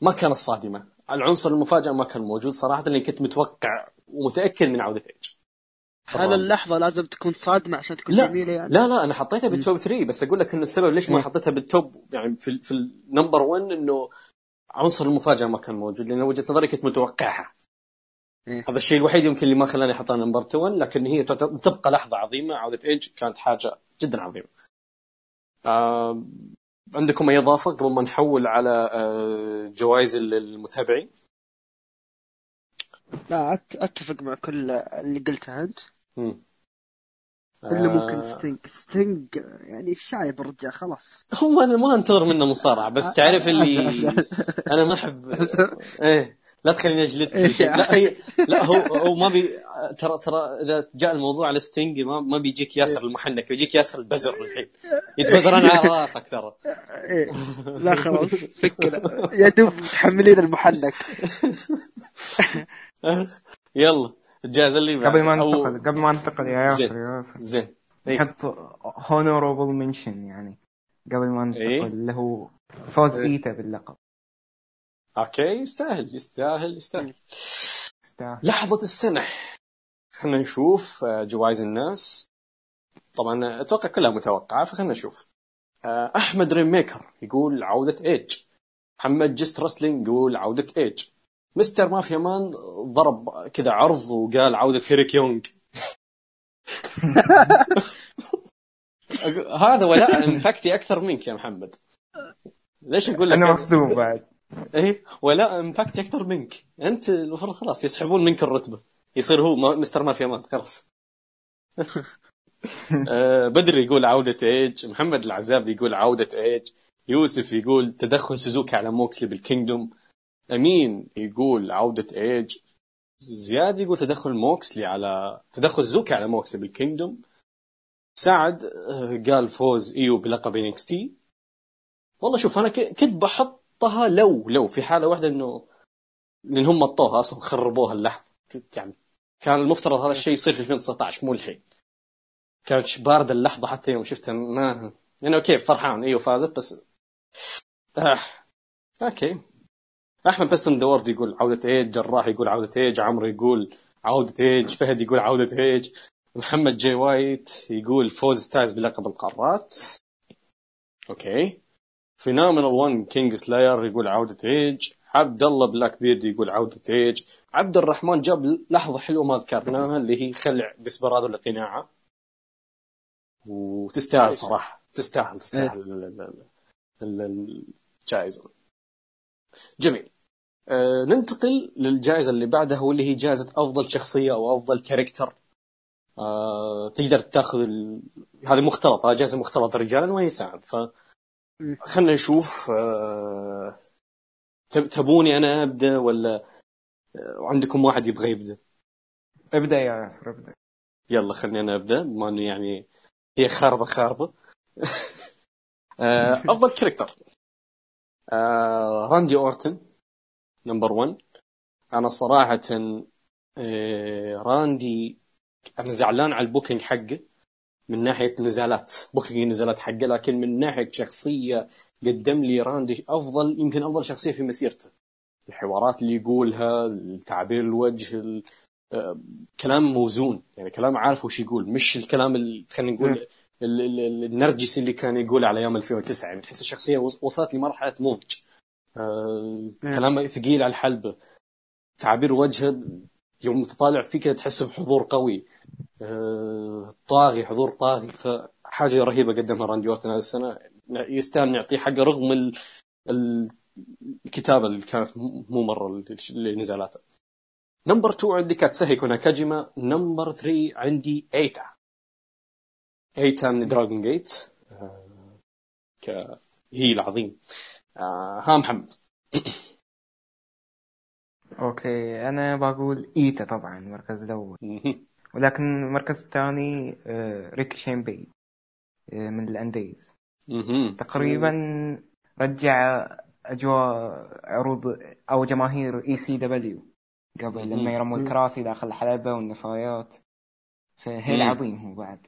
ما كانت صادمة. العنصر المفاجاه ما كان موجود صراحة لأني كنت متوقع ومتأكد من عودة ايج هل اللحظة لازم تكون صادمة عشان تكون لا جميلة يعني؟ لا لا أنا حطيتها بال top 3 بس أقول لك إن السبب ليش ما مم. حطيتها بال top يعني في في ال number 1 إنه عنصر المفاجأة ما كان موجود لأن وجهة نظري كنت متوقعها. إيه. هذا الشيء الوحيد يمكن اللي ما خلاني احطها number 2 لكن هي تبقى لحظة عظيمة. عودة ايج كانت حاجة جدا عظيمة. آه عندكم أي إضافة قبل ما نحول على آه جوائز المتابعين لا أتفق مع كل اللي قلته أنت. مم. الا آه، ممكن ستينج. ستينج يعني شايب الرجال خلاص. هو أنا ما أنتظر منه مصارعة بس تعرف اللي أنا ما احب إيه لا تخليني اجلدك إيه. لا هي لا هو هو ما بي ترى ترى إذا جاء الموضوع على ستينج ما, ما بيجيك ياسر المحنك بيجيك ياسر البزر الحين. يتبزرون على راسك ترى. إيه. لا خلاص فكنا. يا دوب متحملين المحنك. [LAUGHS] يلا. الجائزه اللي بعد قبل ما ننتقل قبل ما ننتقل يا زين. ياسر يا ياسر زين. نحط honorable mention يعني قبل ما ننتقل إيه. اللي هو فوز إيه. إيتا باللقب okay يستاهل يستاهل يستاهل يستاهل. لحظة السنة خلينا نشوف آه، جوائز الناس طبعا أتوقع كلها متوقعة فخلينا نشوف آه، أحمد ريميكر يقول عودة إيج محمد جست رسلينج يقول عودة إيج مستر مافيا مان ضرب كذا عرض وقال عودة هيريك يونغ. هذا ولاء امباكتي أكثر منك يا محمد. ليش أقول لك أنا مصدوم بعد. إيه ولا امباكت أكثر منك. أنت المفروض خلاص يسحبون منك الرتبة. يصير هو مستر مافيا مان خلاص. [LAUGHS] بدري يقول عودة إيج محمد العزاب يقول عودة إيج يوسف يقول تدخل سوزوكي على موكسلي بالكينجدوم. أمين يقول عودة إيج. زياد يقول تدخل موكسلي على تدخل سوزوكي على موكسلي بالكينجدوم سعد آه، قال فوز ايو بلقب NXT. والله شوف أنا كنت بحطها لو لو في حالة واحدة انه لأن هم مططوها أصلا خربوها اللحظة. يعني كان المفترض هذا الشيء يصير في 2019 مو الحين. كانت باردة اللحظة حتى يوم شفتها ما يعني okay فرحان أيوه فازت بس آه. okay. أحمد بستن دورد يقول عودة إيج جراح يقول عودة إيج عمرو يقول عودة إيج فهد يقول عودة إيج محمد جي وايت يقول فوز ستايز بلقب القارات. okay. فينومينال 1 كينج سلاير يقول عودة إيج عبد الله بلاك بيرد يقول عودة إيج عبد الرحمن جاب لحظة حلوة ما ذكرناها اللي هي خلع ديسبرادو لقناعه وتستاهل صراحة تستاهل تستاهل ال- ال- ال- ال- الجائزة. جميل. آه ننتقل للجائزة اللي بعدها واللي هي جائزة أفضل شخصية أو أفضل character آه تقدر تاخذ ال... هذه مختلطة جائزة مختلطة رجالا ونساء. ف مم. خلنا نشوف آه، تب- تبوني أنا أبدأ ولا آه، عندكم واحد يبغى يبدأ؟ ابدأ يا ياسر ابدأ. يلا خليني أنا أبدأ بما أنه يعني هي خاربة خاربة. [LAUGHS] آه، أفضل character آه، راندي أورتن. number 1 أنا صراحة آه، راندي أنا زعلان على ال booking حقه من ناحية نزالات booking النزالات حقه لكن من ناحية شخصية قدم لي راندي أفضل يمكن أفضل شخصية في مسيرته. الحوارات اللي يقولها تعابير الوجه ال- آه، كلام موزون يعني كلام عارف وش يقول مش الكلام اللي خلينا نقول النرجسي اللي كان يقول على أيام 2009 يعني تحس الشخصية وص- وصلت لمرحلة نضج. آه، مم. كلامه ثقيل على الحلبه تعابير وجهه يوم تطالع فيه كذا تحس بحضور قوي. آه، طاغي حضور طاغي. فحاجة رهيبة قدمها راندي أورتن هذه السنة. يستاهل نعطيه حقه رغم ال- ال- الكتابة اللي كانت مو مرة لنزالاته number 2 عندي كاتسهيكو ناكاجيما number 3 عندي إيتا. إيتا من دراجون جيت آه، ك heel عظيم. آه، ها محمد أوكي أنا بقول إيتا طبعا المركز الأول. [LAUGHS] ولكن المركز الثاني آه، ريكي شين بيج آه، من ال indies. تقريبا رجع أجواء عروض أو جماهير اي سي دبليو قبل. لما يرموا. الكراسي داخل الحلبة والنفايات ف heel مم. عظيم هو بعد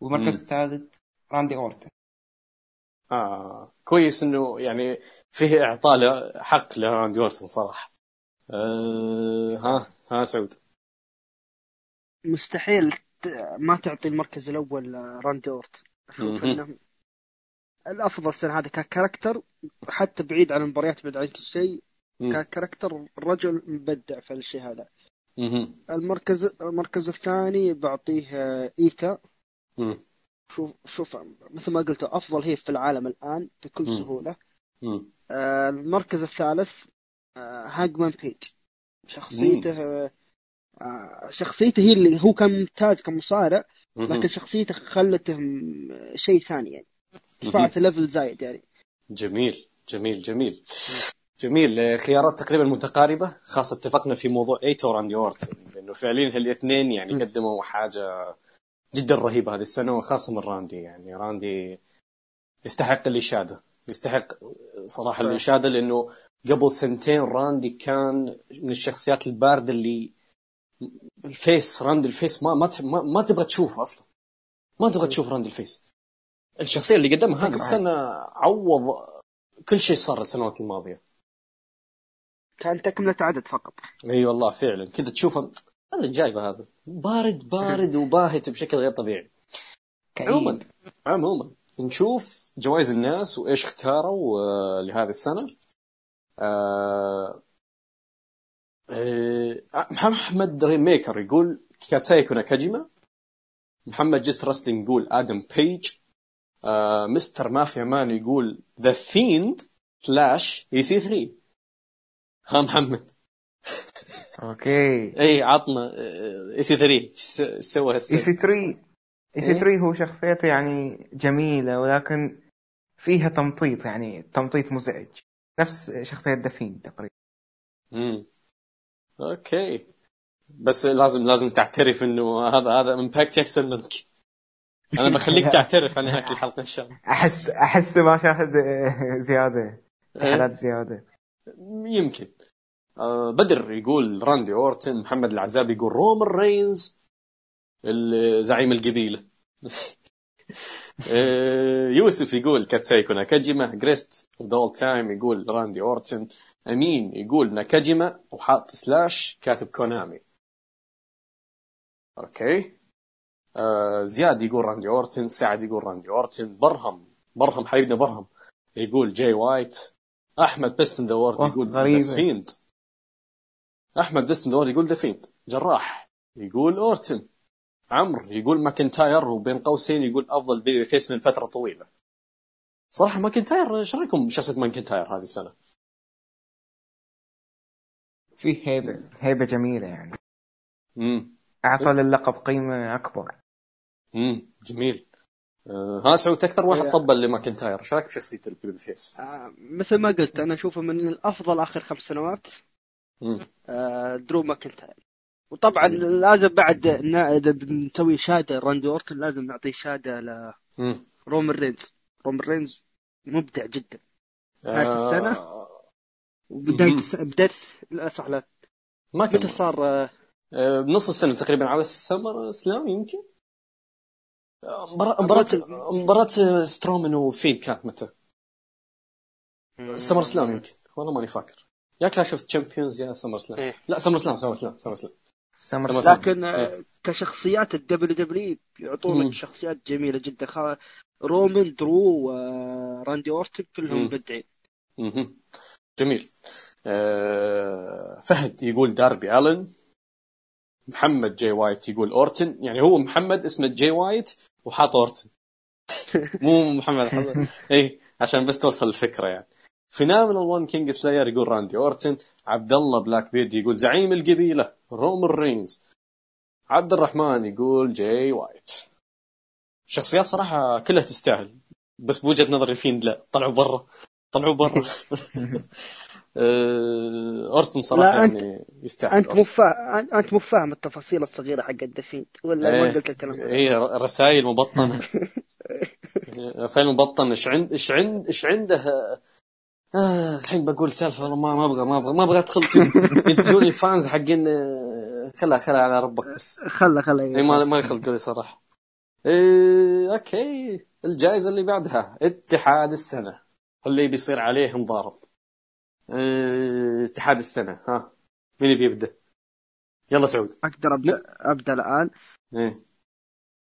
والمركز. الثالث راندي أورتن آه كويس إنه يعني فيه إعطاء حق لراندي أورتن صراحة آه ها ها سعود مستحيل ما تعطي المركز الأول راندي اورتن أشوف. إنه الأفضل السنة هذه ك character حتى بعيد عن المباريات بعيد عن كل شيء. ك character الرجل مبدع في الشيء هذا. المركز المركز الثاني بعطيه مم. شوف شوف مثل ما قلت أفضل هي في العالم الآن بكل. سهولة. آه، المركز الثالث آه، هانجمان بيج. شخصيته آه، شخصيته هي اللي هو كان ممتاز كمصارع. لكن شخصيته خلته شيء ثاني يعني. رفعت level زايد يعني. جميل جميل جميل. جميل. آه، خيارات تقريبا متقاربة خاصة اتفقنا في موضوع إيتا وراندي اورتن لأنه فعليا هالإثنين يعني. قدموا حاجة جدا رهيبة هذه السنة وخاصة من راندي يعني. راندي يستحق الإشادة يستحق صراحة صحيح. الإشادة لأنه قبل سنتين راندي كان من الشخصيات الباردة اللي ال face راندي ال face ما ما ما, تبغى تشوفه أصلا. ما تبغى تشوف راندي ال face. الشخصية اللي قدمها هذه تقرأ. السنة عوض كل شيء صار السنوات الماضية. كان تكملة عدد فقط. إي والله فعلا. كذا تشوفه هذا جايبة هذا. بارد بارد وباهت بشكل غير طبيعي. عموما عموما نشوف جوائز الناس وإيش اختاروا آه، لهذه السنة. آه، آه، محمد ريميكر يقول كاتسايكو ناكاجيما محمد جست رسلينج يقول آدم بيج. آه، مستر مافيا مان يقول ذا فيند slash اي سي 3 ها محمد. أوكي. إي عطنا إي سي 3 إيش سوى إي هالسنه؟ سي 3 إي سي إيه؟ 3 هو شخصيته يعني جميلة ولكن فيها تمطيط يعني تمطيط مزعج. نفس شخصية دفين تقريبا. امم أوكي. بس لازم لازم تعترف إنه هذا هذا امباكت احسن منك أنا بخليك [LAUGHS] تعترف عن هناك الحلقة إن شاء الله. أحس أحس ما شاهد زيادة إيه؟ حالات زيادة. يمكن. آه بدر يقول راندي أورتن محمد العزاب يقول رومان رينز زعيم القبيلة. آه، يوسف يقول كاتسايكو ناكاجيما جريست ذا تايم يقول راندي أورتن أمين يقول ناكاجيما وحاط slash كاتب كونامي. أوكي. آه زياد يقول راندي أورتن سعد يقول راندي أورتن برهم برهم حبيبنا برهم يقول جاي وايت أحمد بيستن ذا وورد يقول غريبة. ذا فيند أحمد وورد يقول ذا فيند جراح. يقول أورتن. عمرو يقول ماكنتاير وبين قوسين يقول أفضل babyface من فترة طويلة. صراحة ماكنتاير إيش رأيكم بشخصية ماكنتاير هذه السنة؟ فيه هيبة هيبة جميلة يعني. امم أعطى للقب قيمة أكبر. امم جميل. آه ها سعود أكثر واحد. طبل لماكنتاير. إيش رأيك بشخصية ال babyface؟ آه، مثل ما قلت أنا أشوفه من الأفضل آخر خمس سنوات. درو ماكنتاير. وطبعا لازم بعد إذا بنسوي شهاده راندي اورتن لازم نعطي شهاده امم لرومان رينز رومان رينز مبدع جدا. نهاية السنة؟ وبداية مهم. الس- بداية صح لا ما كان متى صار آه، آه، بنص السنة تقريبا على ال SummerSlam يمكن؟ آه، مباراة مباراة مباراة سترومان وفيند كانت متى؟ SummerSlam يمكن. والله ماني فاكر. يا Clash of Champions يا SummerSlam إيه. لا سمر سلام سمر سلام سمر سلام سمر سلام. لكن آه، إيه. كشخصيات ال WW يعطونك. شخصيات جميلة جدا خا- رومان درو وراندي أورتن كلهم. مبدعين. جميل آه، فهد يقول داربي ألن محمد جاي وايت يقول أورتن يعني هو محمد اسمه جاي وايت وحاط أورتن [LAUGHS] مو محمد حضر. اي عشان بس توصل الفكرة يعني Phenomenal 1 King Slayer يقول راندي أورتن. عبد الله Black Bird يقول زعيم القبيلة. رومان رينز عبد الرحمن يقول جاي وايت شخصيات صراحة كلها تستاهل. بس بوجهة نظري ال Fiend لا طلعوا برا. طلعوا برا. [LAUGHS] آه، أورتن صراحة لا، أنت- يعني يستاهل أنت مو فاهم انت مو فاهم التفاصيل الصغيرة حق الدفين ولا إيه. ما قلت الكلام؟ اي رسائل مبطنة. [LAUGHS] رسائل مبطنة. إيش عند إيش عند إيش عنده؟ آه الحين بقول سالفة والله ما ما أبغى ما أبغى ما أبغى أدخل في [LAUGHS] يجوني ال fans حقين آه، خلها خلها على ربك بس. خله خله إي ما ما يخلقوا لي صراحة. إيه أوكي. الجائزة اللي بعدها اتحاد السنة. اللي بيصير عليه نضارب إيه اتحاد السنة. ها مين بيبدا؟ يلا سعود. أقدر ابدا أبدأ الآن؟ إيه.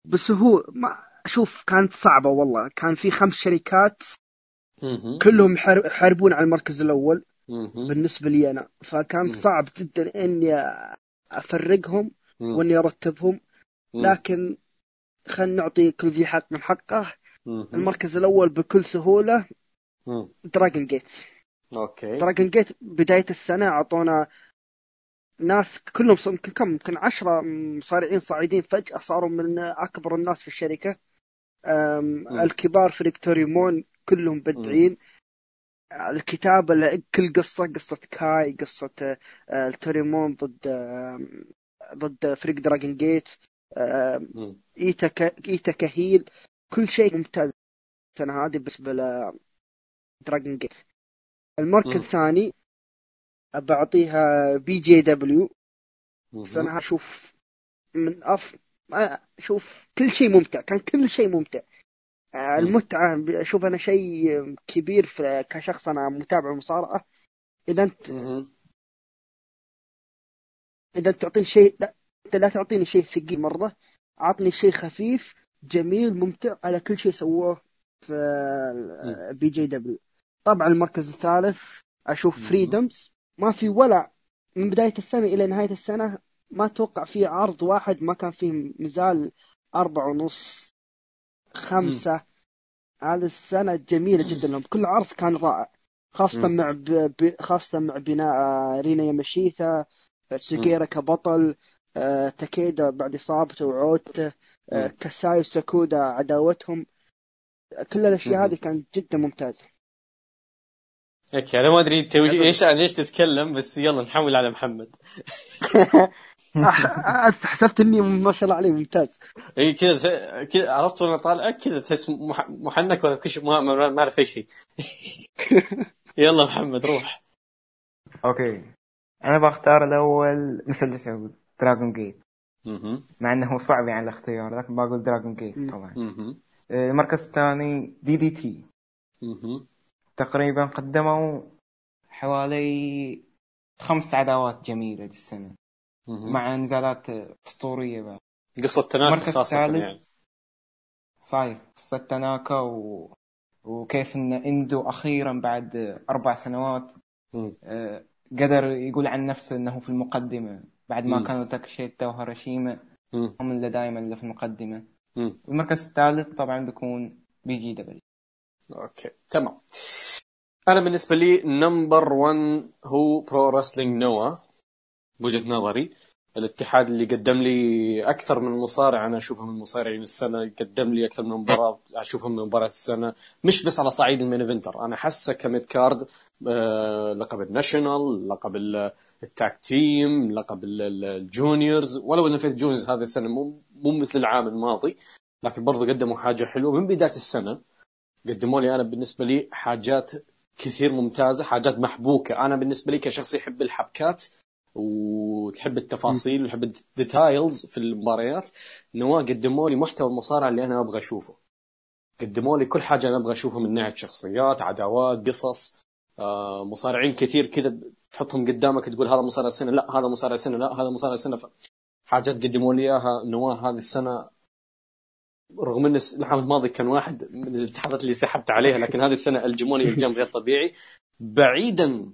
بس هو ما شوف كانت صعبة والله. كان في خمس شركات. كلهم يحار- يحاربون على المركز الأول مهم. بالنسبة لي أنا فكان. صعب جدا مم. وإني أرتبهم مم. لكن خلينا نعطي كل ذي حق من حقه. المركز الأول بكل سهولة مم. Dragon Gate أوكي Dragon Gate بداية السنة أعطونا ناس كلهم يمكن كم يمكن عشرة مصارعين صاعدين فجأة صاروا من أكبر الناس في مم. الكبار في RED توريمون كلهم مبدعين الكتابة كل قصة قصة كاي قصة آه، التوريمون ضد ضد فريق Dragon Gate. إيتا إيتا ك heel كل شيء ممتاز السنة هذه بالنسبة ل Dragon Gate المركز. الثاني بعطيها BJW. السنة هذه شوف من أف ما- شوف كل شيء ممتع كان كل شيء ممتع آه، مم. المتعة أشوف أنا شيء كبير في كشخص أنا متابع مصارعة. إذا أنت. إذا أنت تعطيني شيء لا أنت لا تعطيني شيء ثقيل مرة. أعطني شيء خفيف جميل ممتع على كل شيء سووه في BJW. طبعا المركز الثالث أشوف. Freedoms ما في ولا من بداية السنة إلى نهاية السنة ما أتوقع في عرض واحد ما كان فيه نزال أربعة ونص. خمسة. هذه السنة جميلة جدا. لهم كل عرض كان رائع خاصة. مع ب... خاصة مع بناء آه، رينا ياماشيتا سوجيرا كبطل آه، تاكيدا بعد إصابته وعودته آه،. كاساي وساكودا عداوتهم. كل الأشياء مم. هذه كانت جدا ممتازة. أوكي أنا ما أدري انت إيش عن إيش تتكلم بس يلا نحول على محمد. [LAUGHS] حسبت إني ما شاء الله عليه ممتاز اي كذا كذا عرفت وأنا طالع كذا تحس مح- محنك ولا كش ما ما أعرف إيش هي [LAUGHS] يلا محمد روح أوكي أنا بختار الأول مثل إيش أقول Dragon Gate. مع إنه صعب يعني الاختيار لكن بقول Dragon Gate. طبعا. آه، المركز الثاني DDT. تقريبا قدموا حوالي خمس عداوات جميلة دي السنة. مع نزالات أسطورية بعد قصة تناقض المركز خاصة الثالث. يعني صحيح قصة تناكا و... وكيف إن إندو أخيرا بعد أربع سنوات. آه، قدر يقول عن نفسه إنه في المقدمة بعد ما مم. كانوا تاكشيتا وهاراشيما. هم اللي دائما اللي في المقدمة مم. المركز الثالث طبعا بيكون BJW أوكي تمام أنا بالنسبة لي number 1 هو Pro Wrestling NOAH بوجهه نظري. الاتحاد اللي قدم لي أكثر من مصارع أنا اشوفه من مصارعين السنة قدم لي أكثر من مباراة اشوفهم من مباراة السنة. مش بس على صعيد ال main eventer أنا حاسه ك mid card آه، لقب ال national لقب ال- ال tag team لقب ال- ال- ال juniors. ولو إنه في ال juniors هذه السنة مو مو مثل العام الماضي لكن برضو قدموا حاجة حلوة. من بداية السنة قدموا لي أنا بالنسبة لي حاجات كثير ممتازة حاجات محبوكة. أنا بالنسبة لي كشخص يحب الحبكات وتحب التفاصيل ويحب الديتايلز في المباريات نواة قدموا لي محتوى المصارعه اللي أنا أبغى أشوفه. قدموا لي كل حاجة أنا أبغى أشوفها من ناحية شخصيات عداوات قصص. آه مصارعين كثير كذا تحطهم قدامك تقول هذا مصارع السنة لا هذا مصارع السنة لا هذا مصارع السنة. ف... حاجات قدموا لي إياها. نواة هذه السنة رغم إن العام الماضي كان واحد من الاتحادات اللي سحبت عليها لكن هذه السنة ألجموني الجم غير طبيعي بعيدا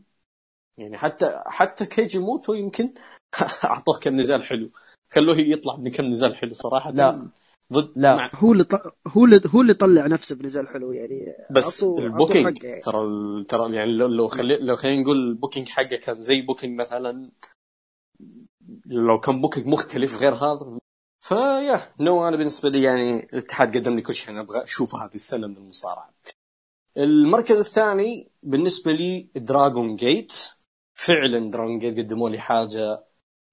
يعني حتى حتى كيجي موتو يمكن [LAUGHS] أعطوه كم نزال حلو خلوه يطلع بكم نزال حلو صراحة لا. ضد لا. مع هو اللي ط... هو اللي هو اللي طلع نفسه بنزال حلو يعني بس عطوه ال booking يعني. ترى ال- ترى يعني لو لو خلي لو خلينا نقول ال booking حقه كان زي booking مثلا لو كان booking مختلف غير هذا ف you know أنا بالنسبة لي يعني الاتحاد قدم لي كل شيء أنا أبغى اشوفه هذه السنة من المصارعه. المركز الثاني بالنسبة لي Dragon Gate فعلا Dragon Gate قدموا لي حاجة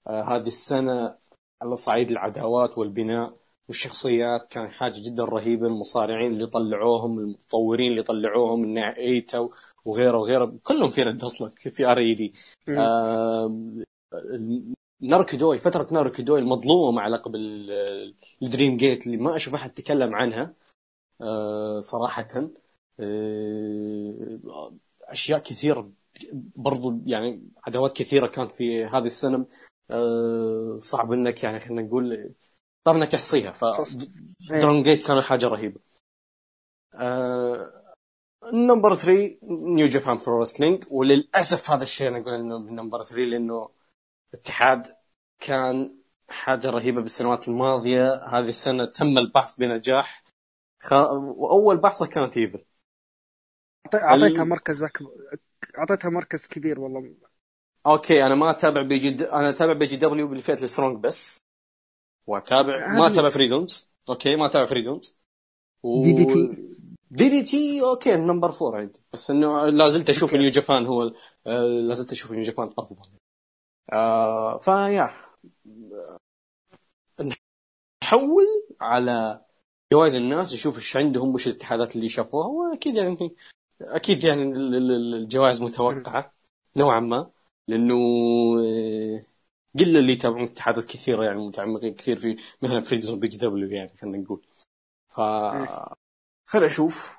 آه هذه السنة على صعيد العداوات والبناء والشخصيات كان حاجة جدا رهيبة المصارعين اللي طلعوهم المطورين اللي طلعوهم من ايتا وغيره وغيره كلهم في RED أصلا في R.E.D. ناروكي دوي فترة ناروكي دوي المظلومة مع لقب ال- ال Dream Gate اللي ما أشوف أحد تكلم عنها آه، صراحة آه، أشياء كثيرة برضو يعني عداوات كثيرة كانت في هذه السنة. آه، صعب إنك يعني خلينا نقول صعب إنك تحصيها. ف. Dragon Gate كانوا حاجة رهيبة. number 3 New Japan Pro Wrestling وللأسف هذا الشيء أنا أقول إنه number 3 لأنه الاتحاد كان حاجة رهيبة بالسنوات الماضية. هذه السنة تم البحث بنجاح. خ... وأول بحثه كانت EVIL اعطيتها مركز أكبر. أعطيتها مركز كبير والله. okay أنا ما أتابع BJ. أنا أتابع BJW بالفئه ال strong بس. وأتابع ما أتابع Freedoms okay ما أتابع Freedoms و... DDT. DDT okay number four عندي. بس إنه لا زلت أشوف New Japan هو آه، لا زلت أشوف New Japan أفضل. آه فيا نحول على جوائز الناس نشوف إيش عندهم وش الاتحادات اللي شافوها واكيد يعني. أكيد يعني ال- ال- الجوائز متوقعة نوعا ما لأنه آه، قلة اللي يتابعون اتحادات كثيرة يعني متعمقين كثير في مثلا Freedoms و BJW يعني خلينا نقول. ف خلينا نشوف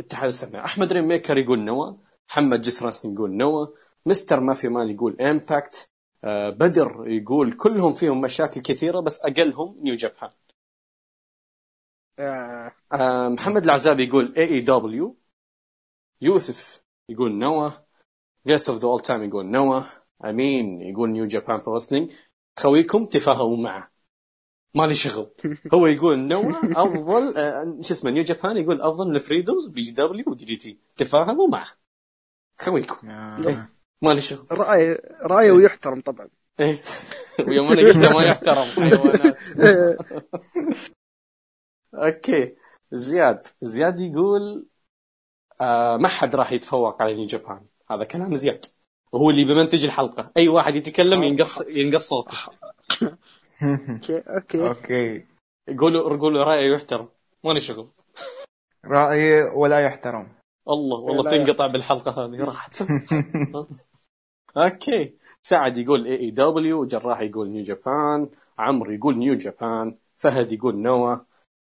اتحاد السمع أحمد Rainmaker يقول NOAH محمد جسراس يقول NOAH Mr. Mafia Man يقول Impact آه بدر يقول كلهم فيهم مشاكل كثيرة بس أقلهم New Japan آه، محمد العزابي يقول AEW يوسف يقول NOAH Greatest of the All Time يقول NOAH أمين يقول New Japan Pro Wrestling خويكم تفاهموا معه. مالي شغل. [LAUGHS] هو يقول NOAH أفضل آه شو اسمه New Japan يقول أفضل ل Freedoms BJW و DDT. تفاهموا معه. خويكم. آه. مالي شغل. راي رأيه ويحترم طبعا. إيه. [LAUGHS] ويوم أنا قلت ما يحترم. حيوانات [LAUGHS] آه، okay. زياد. زياد يقول آه ما حد راح يتفوق على New Japan. هذا كلام زياد. وهو اللي بمنتج الحلقة. أي واحد يتكلم ينقص ينقص صوته. [LAUGHS] okay. okay. okay يقولوا يقولوا رايه يحترم. ماني شغل. رأيي ولا يحترم. الله والله. بتنقطع بالحلقة هذه. راحت. [LAUGHS] okay. سعد يقول AEW جراح يقول New Japan عمرو يقول New Japan فهد يقول NOAH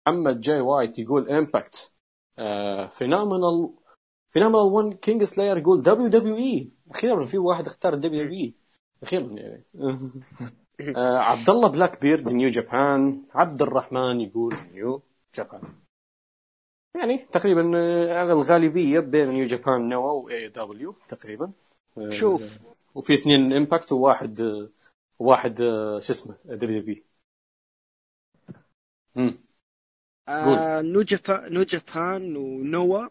محمد Jay White يقول Impact Phenomenal Phenomenal 1 King Slayer يقول WWE أخيرا في واحد اختار WWE أخيرا يعني [LAUGHS] آه، عبد الله Blackbird New Japan عبد الرحمن يقول New Japan يعني تقريبا آه، الغالبية بين New Japan NOAH و AEW تقريبا. آه، شوف. وفي اثنين Impact وواحد آه، واحد شو اسمه WW امم آه New Japan New Japan و NOAH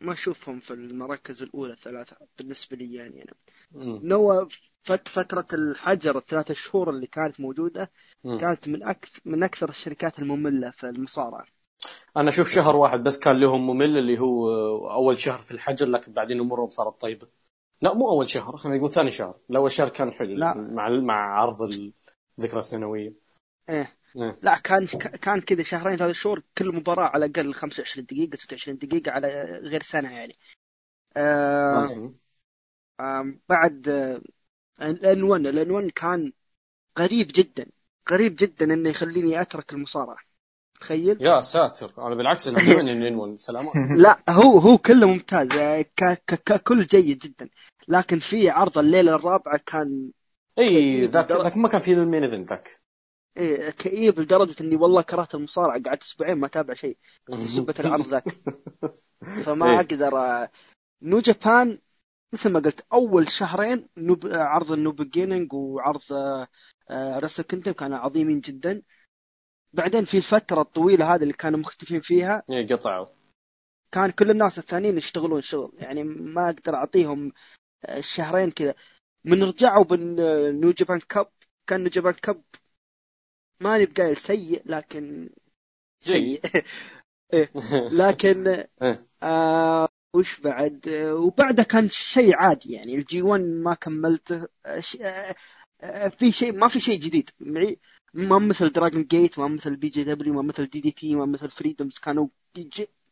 ما أشوفهم في المراكز الأولى الثلاثة بالنسبة لي يعني أنا امم NOAH فت فترة الحجر الثلاثة شهور اللي كانت موجودة مم. كانت من أكثر من أكثر الشركات المملة في المصارعة أنا أشوف شهر واحد بس كان لهم ممل اللي هو أول شهر في الحجر لكن بعدين أمورهم صارت طيبة لا مو أول شهر خلينا نقول ثاني شهر الأول شهر كان حلو لا. مع مع عرض الذكرى السنوية إيه إيه. لا كان كان كذا شهرين ثلاثة شهور كل مباراة على الأقل 25 دقيقة 26 دقيقة على غير سنة يعني. آه. آه بعد ال N-1 ال N-1 كان غريب جدا غريب جدا إنه يخليني أترك المصارعة. تخيل؟ يا ساتر أنا بالعكس أنا عجبني ال N-1 سلامات لا هو هو كله ممتاز آه، ك- ك- ككل جيد جدا. لكن في عرض الليلة الرابعة كان إي ذاك ذاك ما كان في ال main event ذاك. إيه كئيب لدرجة إني والله كرهت المصارعة. قعدت أسبوعين ما أتابع شيء. سبة العرض ذاك. [LAUGHS] فما إيه. أقدر New Japan مثل ما قلت أول شهرين نوب عرض ال New Beginning وعرض Wrestle Kingdom كانوا عظيمين جدا. بعدين في الفترة الطويلة هذه اللي كانوا مختفين فيها اي قطعوا. كان كل الناس الثانيين يشتغلون شغل. يعني ما أقدر أعطيهم شهرين كذا. من رجعوا بال New Japan Cup كان New Japan Cup ماني بقايل سيء لكن [LAUGHS] سيء. إيه. [LAUGHS] لكن إيه. آه وش بعد؟ وبعده كان شيء عادي يعني. ال G1 ما كملته. آه آه في شيء ما في شيء جديد. معي؟ ما مثل Dragon Gate ما مثل BJW ما مثل DDT ما مثل Freedoms كانوا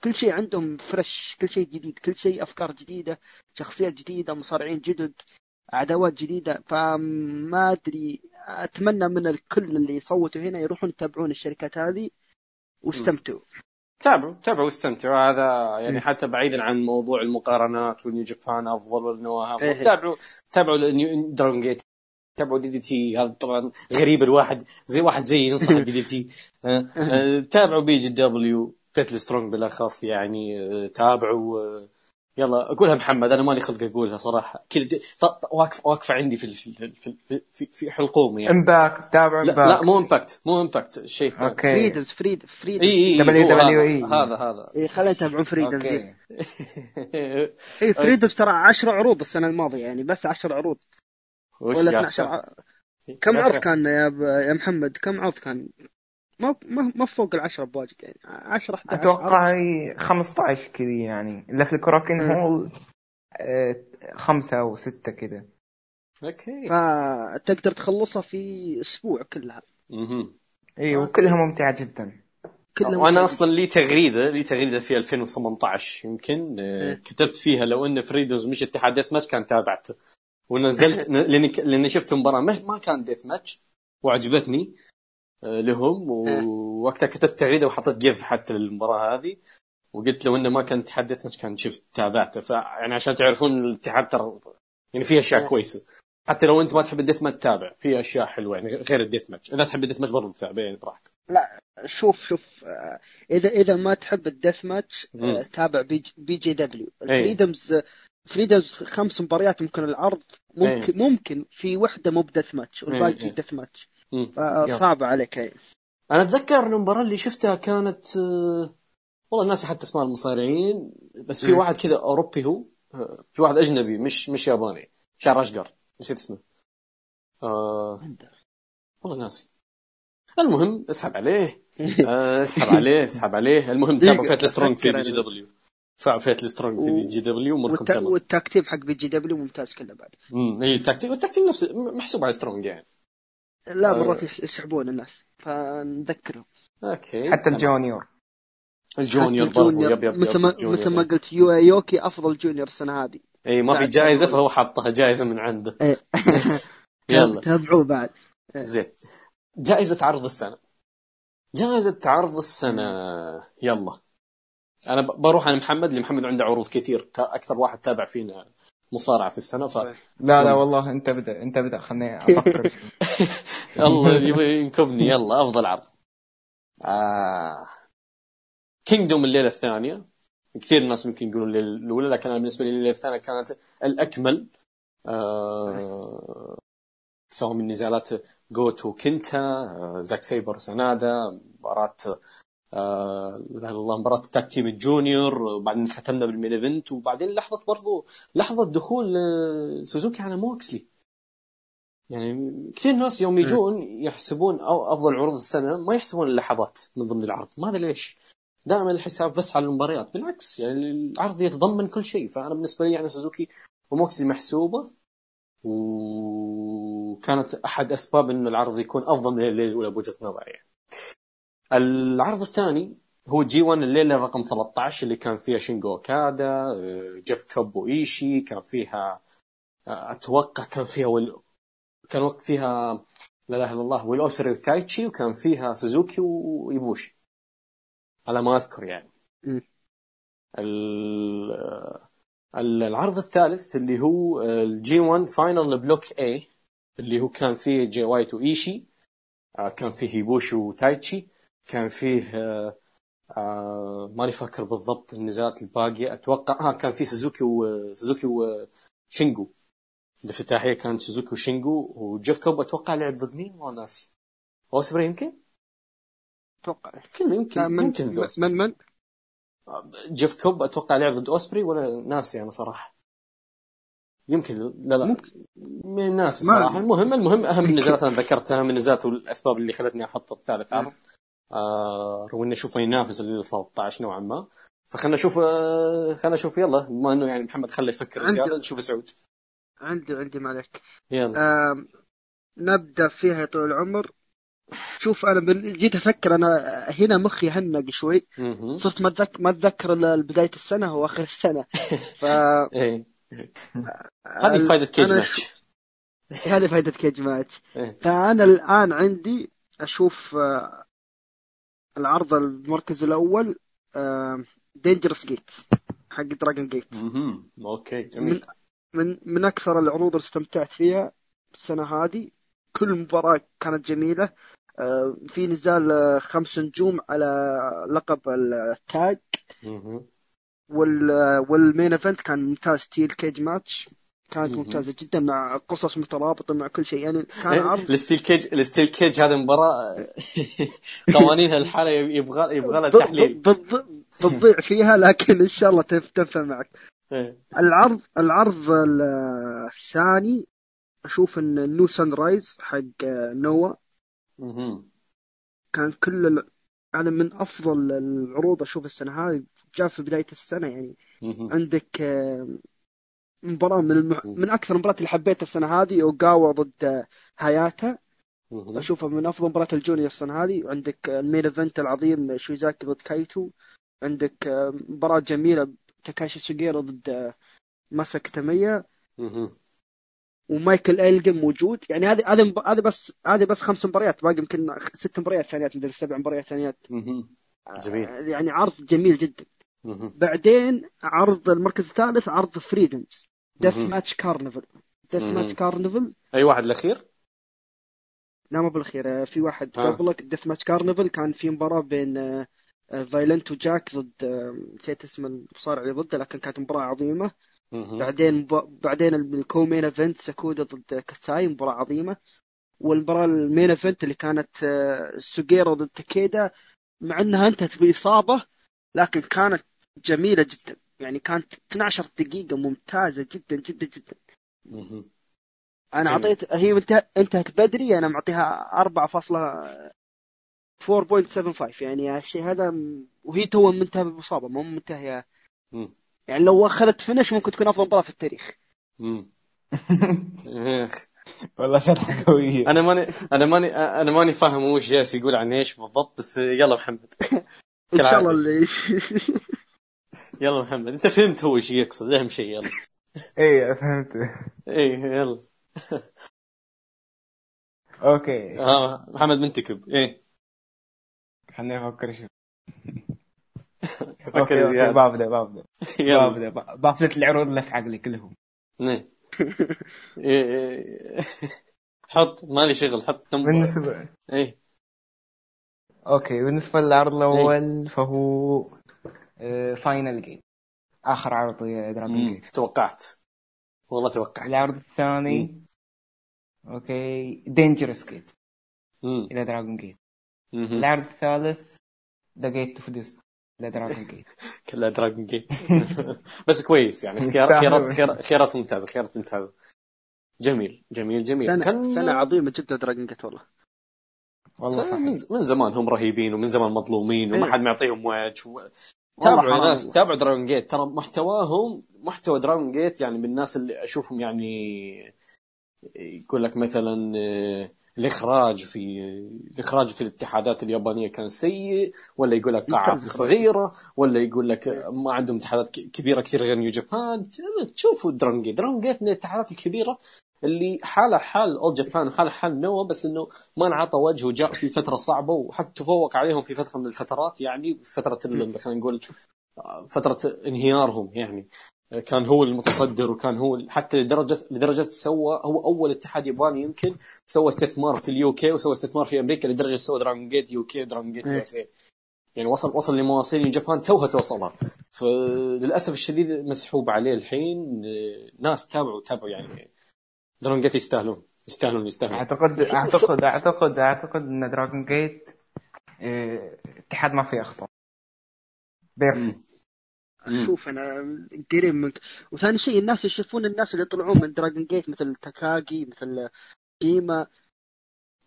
كل شيء عندهم fresh كل شيء جديد كل شيء أفكار جديدة شخصيات جديدة مصارعين جدد. عداوات جديدة فما أدري أتمنى من الكل اللي يصوتوا هنا يروحون يتابعون الشركات هذه واستمتعوا. تابعوا تابعوا واستمتعوا. هذا يعني مم. حتى بعيدا عن موضوع المقارنات وال New Japan أفضل وال NOAH إيه. تابعوا تابعوا Dragon Gate. تابعوا DDT. هذا طبعا غريب الواحد زي واحد زي ينصح DDT. [LAUGHS] آه، آه، تابعوا BJW. فئة ال strong بالأخص يعني آه، تابعوا يلا اقولها محمد أنا مالي خلق أقولها صراحة. ط- واقف واقفة عندي في في في في, في حلقومي يعني. Impact تابع لا, لا Impact مو Impact مو Impact شيء ثاني okay. Freedoms Freed Freed إي إي WWE. هو هذا هذا هذا. إي خلينا نتابعون Freedoms okay. [LAUGHS] إي Freedoms ترى 10 عروض السنة الماضية يعني بس 10 عروض. وش ولا يا 12 أستاذ؟ ع- كم عرض. كان يا ب... يا محمد؟ كم عرض كان؟ ما ما ما فوق العشرة بواجد يعني 10 11 عرض. أتوقع هي 15 كذي يعني الا في ال Korakuen مم. Hall آه، خمسة أو ستة كذا okay فتقدر تخلصها في أسبوع كلها مهم. إي وكلها ممتعة جدا كلها وأنا. أصلا لي تغريدة لي تغريدة في 2018 يمكن آه، إيه. كتبت فيها لو إن Freedoms مش اتحاد death match كان تابعته ونزلت [LAUGHS] لأني لأني شفت مباراة ما ما كان death match وعجبتني لهم إيه. ووقتها كتبت تغريده وحطيت GIF حتى للمباراة هذه وقلت لو إنه ما كان اتحاد death match كان شفت تابعته فيعني عشان تعرفون الاتحاد ترى يعني فيه أشياء إيه. كويسة حتى لو أنت ما تحب ال death match تابع في أشياء حلوة يعني غير ال death match إذا تحب ال death match برضه تتابع يعني براحتك شوف شوف آه، إذا إذا ما تحب الديث ماتش آه،. تابع بي, جي- BJW إيه. الفريدمز فريدمز خمس مباريات ممكن العرض ممكن ممكن في وحدة مو ب death match والباقي إيه. ديث ماتش فصعبة عليك. هي أنا أتذكر المباراة اللي شفتها كانت آه، والله ناسي حتى اسماء المصارعين بس في. واحد كذا أوروبي هو آه، في واحد أجنبي مش مش ياباني شعر أشقر نسيت اسمه. آه والله ناسي. المهم اسحب عليه. [LAUGHS] آه، اسحب عليه اسحب عليه. المهم تابعوا فيت سترونج في بي جي. دبليو. فعل فيت سترونج في بي جي دبليو أموركم والت... تمام. والتاكتيم حق بي جي دبليو ممتاز كله بعد. امم اي التكتيك والتكتيك نفسه محسوب على strong يعني. لا آه. مرات يسحبون الناس فنذكرهم. okay حتى. الجونيور. الجونيور برضو yep yep yep مثل ما. مثل ما قلت يو يوكي أفضل junior السنة هذه. اي ما في جائزة. فهو حاطها جائزة من عنده. إيه. [LAUGHS] يلا. [LAUGHS] تابعوه بعد. زين. جائزة عرض السنة. جائزة عرض السنة. يلا. أنا ب- بروح أنا محمد اللي محمد عنده عروض كثير أكثر واحد تابع فينا. مصارعة في السنة ف لا لا والله انت ابدا انت ابدا خليني أفكر [LAUGHS] الله يبغى ينكبني. يلا أفضل عرض. آه... Kingdom الليلة الثانية. كثير ناس ممكن يقولون الليلة الأولى لكن أنا بالنسبة لي الليلة الثانية كانت الأكمل. آه... سواء من نزالات جوتو كنتا آه... زاك سيبر سنادا مباراة آه... الله مباراة tag team ال junior وبعدين ختمنا بال main event وبعدين لحظة برضو لحظة دخول آه، سوزوكي على موكسلي. يعني كثير ناس يوم يجون يحسبون أو أفضل عروض السنة ما يحسبون اللحظات من ضمن العرض. ما أدري ليش. دائما الحساب بس على المباريات. بالعكس يعني العرض يتضمن كل شيء. فأنا بالنسبة لي يعني سوزوكي وموكسلي محسوبة وكانت أحد أسباب إنه العرض يكون أفضل من الليلة الأولى بوجهة نظري. يعني. العرض الثاني هو جي 1 الليلة رقم 13 اللي كان فيها شينجو أوكادا جيف كوب وإيشي كان فيها آه، أتوقع كان فيها وال... كان وقت فيها لا إله إلا الله والاوسبري وتايتشي وكان فيها سوزوكي ويبوشي. على ما أذكر يعني. م. ال- ال- العرض الثالث اللي هو الجي 1 final block A اللي هو كان فيه جي وايت وإيشي آه، كان فيه إيبوشي وتايتشي. كان فيه آه، آه، ماني فاكر بالضبط النزالات الباقية. أتوقع ها كان فيه سوزوكي وسوزوكي وشينجو الافتتاحية كانت سوزوكي وشينجو وجيف كوب. أتوقع لعب ضد مين؟ ما ناسي. أوسبري يمكن؟ أتوقع. يمكن لا، من يمكن ضد أوسبري. من من؟ جيف كوب أتوقع لعب ضد أوسبري ولا ناسي أنا صراحة. يمكن لا لا. ممكن. من ناسي صراحة. المهم المهم أهم النزالات أنا ذكرتها اهم النزالات والاسباب اللي خلتني أحط الثالث. عرض آه اشوفه ينافس ال 13 نوعا ما. فخلنا نشوف آه خلنا نشوف. يلا بما إنه يعني محمد خلى يفكر زيادة نشوف سعود عندي عندي ما عليك. يلا. آم، نبدأ فيها يا طويل العمر. شوف أنا جيت أفكر أنا هنا مخي هنق شوي. صرت ما اتذكر ما أتذكر بداية السنة واخر السنة. [LAUGHS] ف إيه. هذه فائده كيج ماتش. هذه فائده Cagematch. إيه. فأنا الآن عندي أشوف آه، العرض المركز الأول Dangerous Gate حق Dragon Gate. okay جميل. من من أكثر العروض اللي استمتعت فيها السنة هذه. كل مباراة كانت جميلة. آه، في نزال آه، خمس نجوم على لقب التاج. وال وال main event كان ممتاز. steel cage match كانت مهم. ممتازة جدا مع قصص مترابطة مع كل شيء يعني كان إيه، عرض ال steel cage ال steel cage هذه مباراة [LAUGHS] قوانينها الحالة يبغى يبغى لها تحليل بتضيع فيها لكن إن شاء الله تنف- تنفع معك إيه. العرض العرض ال- الثاني أشوف إن ال New Sunrise حق نوا مهم. كان كل ال... هذا من أفضل العروض أشوف السنة هذه جاء في بداية السنة يعني. عندك آه، مباراة من الم... من أكثر المباريات اللي حبيتها السنة هذه أوغاوا ضد آه، هاياتا مهم. أشوفها من أفضل مباريات ال junior السنة هذه عندك آه، ال main event العظيم شيوزاكي ضد كايتو عندك آه، مباراة جميلة تاكاشي سوجيورا ضد آه، ماسا كيتاميا مهم. ومايكل الجن موجود يعني هذه هذه هذه بس هذه بس خمس مباريات باقي يمكن ست مباريات ثانيات مدري سبع مباريات ثانيات. جميل. يعني عرض جميل جدا. بعدين عرض المركز الثالث عرض فريدمز ديث. ماتش كارنفل ديث. ماتش كارنفل أي واحد الأخير؟ لا مو بالأخير آه، في واحد آه. قبلك ديث ماتش كارنفل كان في مباراة بين آه، آه، فايلنت وجاك ضد آه، نسيت اسم المصارع اللي ضده لكن كانت مباراة عظيمة. بعدين مب... بعدين الكومين إيفنت ساكودا ضد كاساي مباراة عظيمة والمباراة المين إيفنت اللي كانت آه، سوجيرا ضد تاكيدا مع إنها أنتهت بإصابة لكن كانت جميلة جدا يعني كانت 12 دقيقة ممتازة جدا جدا جدا. أنا. اعطيت هي انتهت بدري أنا معطيها 4.4.75 يعني الشيء هذا وهي تو منتهى بالاصابه مو منتهية مم. يعني لو أخذت فينش ممكن تكون أفضل مباراه في التاريخ. [LAUGHS] والله شرحة قوية أنا ماني أنا ماني أنا ماني فاهم هو إيش جالس يقول عن إيش بالضبط بس يلا محمد [LAUGHS] إن شاء. الله اللي [LAUGHS] يلا محمد انت فهمت هو إيش يقصد أهم شيء يلا. [LAUGHS] إيه فهمت. إيه يلا. [LAUGHS] okay. ها محمد منتكب إيه. خليني أفكر شوي. [LAUGHS] فكر okay okay زيادة. ببدا ببدا يلا. ببدا ب- بفلت العروض اللي في عقلي كلهم إيه. إيه، إيه. حط مالي شغل حط تنبؤ بالنسبة إيه. okay بالنسبة للعرض الأول فهو Final Gate آخر عرض Dragon مم. Gate توقعت. والله توقعت. العرض الثاني؟ okay. Dangerous Gate مم. إلى Dragon Gate. العرض الثالث؟ The Gate of Destiny إلى Dragon Gate كلها Dragon Gate بس كويس يعني. خيارات خيار- خيارات ممتازة خيارات ممتازة. جميل جميل جميل. سنه خلنا- سنة عظيمة جدا Dragon Gate والله. والله سنة صح من من زمان هم رهيبين ومن زمان مظلومين وما إيه. حد معطيهم وجه و... تابعوا يا ناس. تابعوا Dragon Gate ترى محتواهم محتوى Dragon Gate يعني من الناس اللي أشوفهم يعني يقول لك مثلا آه، الإخراج في الإخراج في الاتحادات اليابانية كان سيء ولا يقول لك قاعه. صغيرة ولا يقول لك ما عندهم اتحادات كبيرة كثير غير New Japan تشوفوا Dragon Gate Dragon Gate من الاتحادات الكبيرة اللي حاله حال All Japan وحاله حال NOAH بس إنه ما انعطى وجه وجاء في فترة صعبة وحتى تفوق عليهم في فترة من الفترات يعني فترة خلينا نقول آه، فترة انهيارهم يعني. كان هو المتصدر وكان هو حتى لدرجة لدرجة سوى هو أول اتحاد ياباني يمكن سوى استثمار في ال UK وسوى استثمار في أمريكا لدرجة سوى Dragon Gate UK و Dragon Gate إيه. USA يعني وصل وصل لمواصيل Japan توها توصلها. فللاسف الشديد مسحوب عليه الحين آه، ناس تابعوا تابعوا يعني. Dragon Gate يستاهلون يستاهلون يستاهلون اعتقد اعتقد اعتقد أعتقد إن Dragon Gate آه، اتحاد ما فيه أخطاء. perfect مم. شوف أنا قريب منك وثاني شيء الناس يشوفون الناس اللي يطلعون من Dragon Gate مثل تاكاجي مثل شيما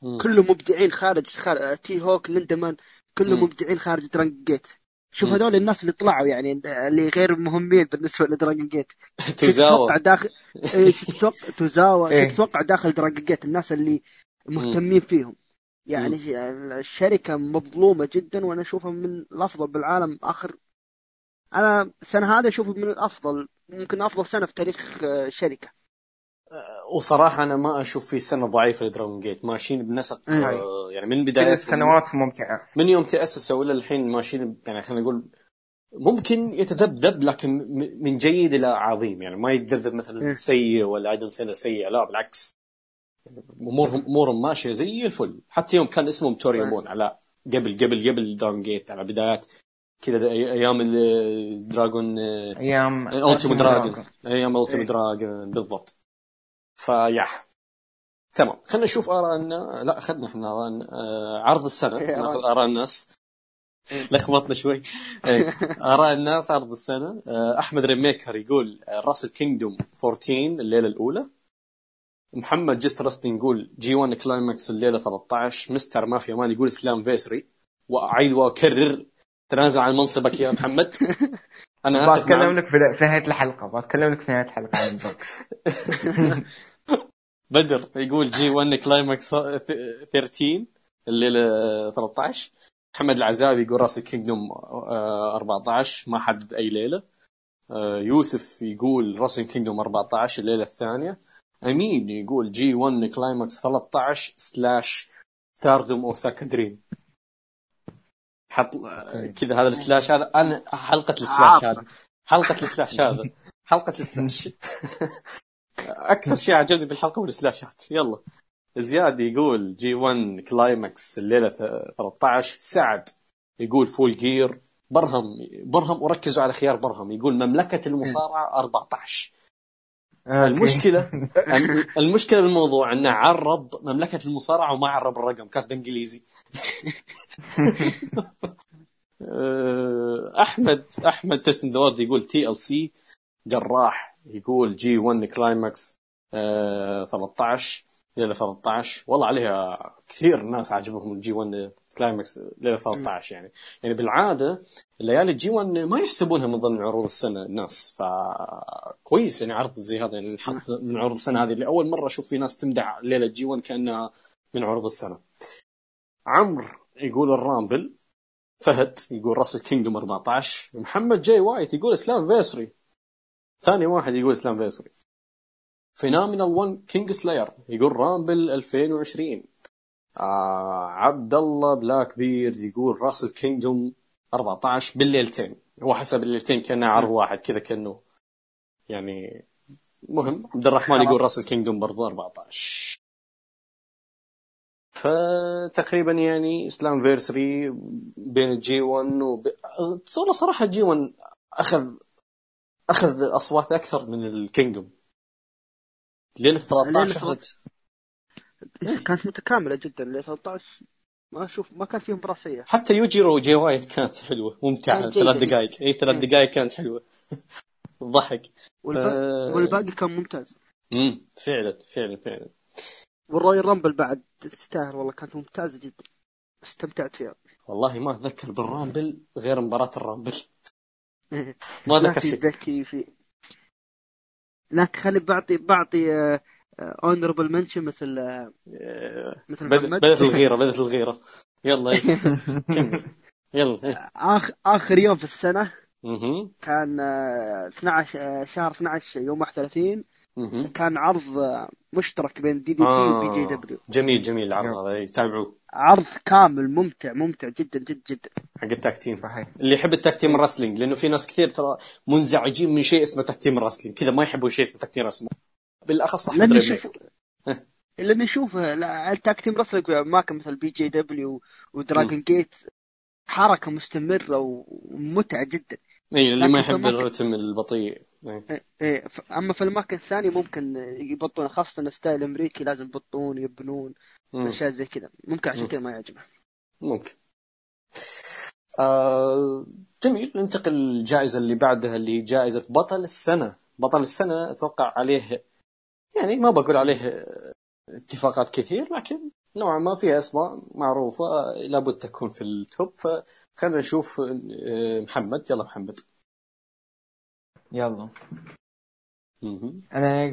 مم. كلهم مبدعين خارج, خارج T-Hawk Lindaman كلهم. مبدعين خارج Dragon Gate شوف. هذول الناس اللي طلعوا يعني اللي غير مهمين بالنسبة ل Dragon Gate توزاوا. تتوقع داخل [LAUGHS] إيه، تتوقع توزاوا. إيه. تتوقع داخل Dragon Gate الناس اللي مهتمين فيهم. يعني الشركة مظلومة جدا وأنا أشوفها من الأفضل بالعالم آخر. أنا السنة هذه أشوفها من الأفضل ممكن أفضل سنة في تاريخ آه، شركة وصراحة أنا ما أشوف في سنة ضعيفة ل Dragon Gate ماشيين بنسق. آه، يعني من كل بدايه السنوات ممتعة من يوم تأسسوا إلى الحين ماشيين يعني خلينا نقول ممكن يتذبذب لكن من جيد إلى عظيم يعني ما يتذبذب مثلا إيه. سيء ولا أيضا سنه سيئة لا بالعكس امورهم أمورهم ماشية زي الفل حتى يوم كان اسمهم توريمون على قبل قبل قبل داون جيت على بدايات كذا أيام الدراجون أيام التيمو دراجون. أيام إيه. دراجون بالضبط فيا تمام. خلينا نشوف ارائنا لا أخذنا إحنا آراء آه، عرض السنة. إيه، ناخذ. آراء الناس. [LAUGHS] لخبطنا شوي. إيه. آراء الناس عرض السنة. آه، أحمد ريميكر يقول آه، Wrestle Kingdom 14 الليلة الأولى. محمد Just Restin يقول G 1 Climax الليلة 13 Mr. Mafia Man يقول Slammiversary واعيد واكرر تنازل عن منصبك يا محمد. [LAUGHS] أنا بتكلم. لك في نهاية الحلقة. بتكلم لك في نهاية الحلقة. عن [LAUGHS] بدر يقول G 1 Climax 13 الليلة 13 محمد العزابي يقول Wrestle Kingdom 14 ما حدد أي ليلة. آه، يوسف يقول Wrestle Kingdom 14 الليلة الثانية. أمين يقول G 1 Climax 13 slash Stardom Osaka Dream حط كذا هذا ال slash هذا. أنا حلقة ال slash هذا. حلقة ال slash هذا. حلقة ال slash [LAUGHS] أكثر شيء عجبني بالحلقة هو السلاشات. يلا. زياد يقول G 1 Climax الليلة ث- 13 سعد يقول Full Gear برهم برهم وركزوا على خيار برهم. يقول مملكة المصارعة 14 المشكلة [LAUGHS] الم- المشكلة بالموضوع انه عرب مملكة المصارعة وما عرب الرقم. كاتب إنجليزي. [LAUGHS] [LAUGHS] أه، احمد أحمد دوارد يقول TLC جراح يقول G 1 Climax أه 13 ليلة 13 والله عليها كثير ناس عجبهم ال G 1 Climax ليلة 13 يعني. يعني بالعادة الليالي ال G 1 ما يحسبونها من ضمن عروض السنة الناس فكويس يعني عرض زي هذا يعني نحط من عروض السنة هذه. لأول مرة أشوف في ناس تمدح ليلة G 1 كأنها من عروض السنة. عمرو يقول ال Rumble فهد يقول Wrestle Kingdom 14 محمد جاي وايت يقول Slammiversary ثاني واحد يقول Slammiversary Phenomenal 1 King Slayer يقول Rumble 2020 آه عبد الله Blackbird يقول Wrestle Kingdom 14 بالليلتين. هو حسب الليلتين كأنه عرض واحد كذا كأنه يعني مهم. عبد الرحمن يقول Wrestle Kingdom برضه 14 فتقريبا يعني Slammiversary بين ال G 1 وب... والله صراحة ال G1 أخذ أخذ أصوات أكثر من ال Kingdom. ليلة 13 اخذت كانت متكاملة جدا ل 13 ما أشوف ما كان فيهم مباراه سيئه حتى يوجيرو وجي وايت كانت حلوة ممتعة ثلاث. دقائق. اي ثلاث مم. دقائق كانت حلوة. [LAUGHS] ضحك. والباقي, آه. والباقي كان ممتاز. امم فعلا فعلا فعلا. وال Royal Rumble بعد تستاهل والله كانت ممتازة جدا. استمتعت فيها. والله ما أتذكر بال Rumble غير مباراة ال Rumble. ما في شيء ذكي في لكن خلي بعطي بعطي honorable mention مثل آه، آه، مثل محمد بدات الغيرة بدات الغيرة يلا إيه. [LAUGHS] يلا إيه. اخر آخر يوم في السنة. كان آه، 12 آه، شهر 12 يوم 31 مهم. كان عرض مشترك بين DDT آه. و BJW. جميل جميل العرض هذا. تابعوه عرض كامل ممتع ممتع جدا جدا جدا. حق ال tag team. صحيح. اللي يحب ال tag team ال wrestling لأنه في ناس كثير ترى منزعجين من شيء اسمه tag team ال wrestling. كذا ما يحبوا شيء اسمه tag team ال wrestling. بالأخص أحمد لن ريبيك نشوف لأن نشوف لا، ال tag team wrestling اماكن مثل BJW و Dragon Gate. حركة مستمرة وممتعة جدا. اي اللي ما يحب الرتم البطيء. إيه. إيه، إيه، ف- أما في الاماكن الثانية ممكن يبطون خاصة style امريكي لازم يبطون يبنون. أشياء زي كذا. ممكن عشان. كذا ما يعجبه. ممكن. آه جميل. ننتقل للجائزة اللي بعدها اللي هي جائزة بطل السنة. بطل السنة أتوقع عليه يعني ما بقول عليه اتفاقات كثير لكن نوعا ما فيها أسماء معروفة آه، لابد تكون في ال top. فخلينا نشوف آه، محمد. يلا محمد. يلا. أنا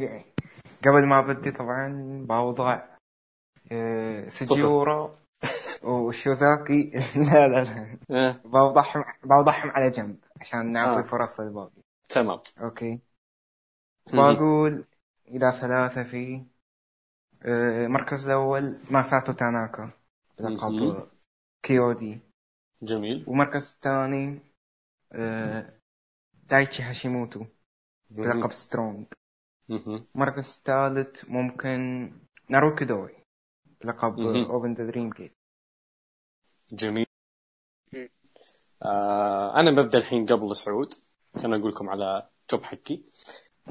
قبل ما ابدي طبعا بوضع آه، سجيورا وشيوزاكي. [LAUGHS] لا لا لا. بوضعهم بوضعهم على جنب عشان نعطي آه. فرص للباقي. تمام. okay. بقول إلى ثلاثة في آه، المركز الأول ماساتو تاناكا مهم. بلقب KO-D جميل. ومركز الثاني آه، دايتشي هاشيموتو. بلقب Strong. المركز الثالث ممكن ناروكي دوي لقب مهم. Open the Dream Gate جميل. آه أنا ببدأ الحين قبل سعود خليني أقول لكم على top حقي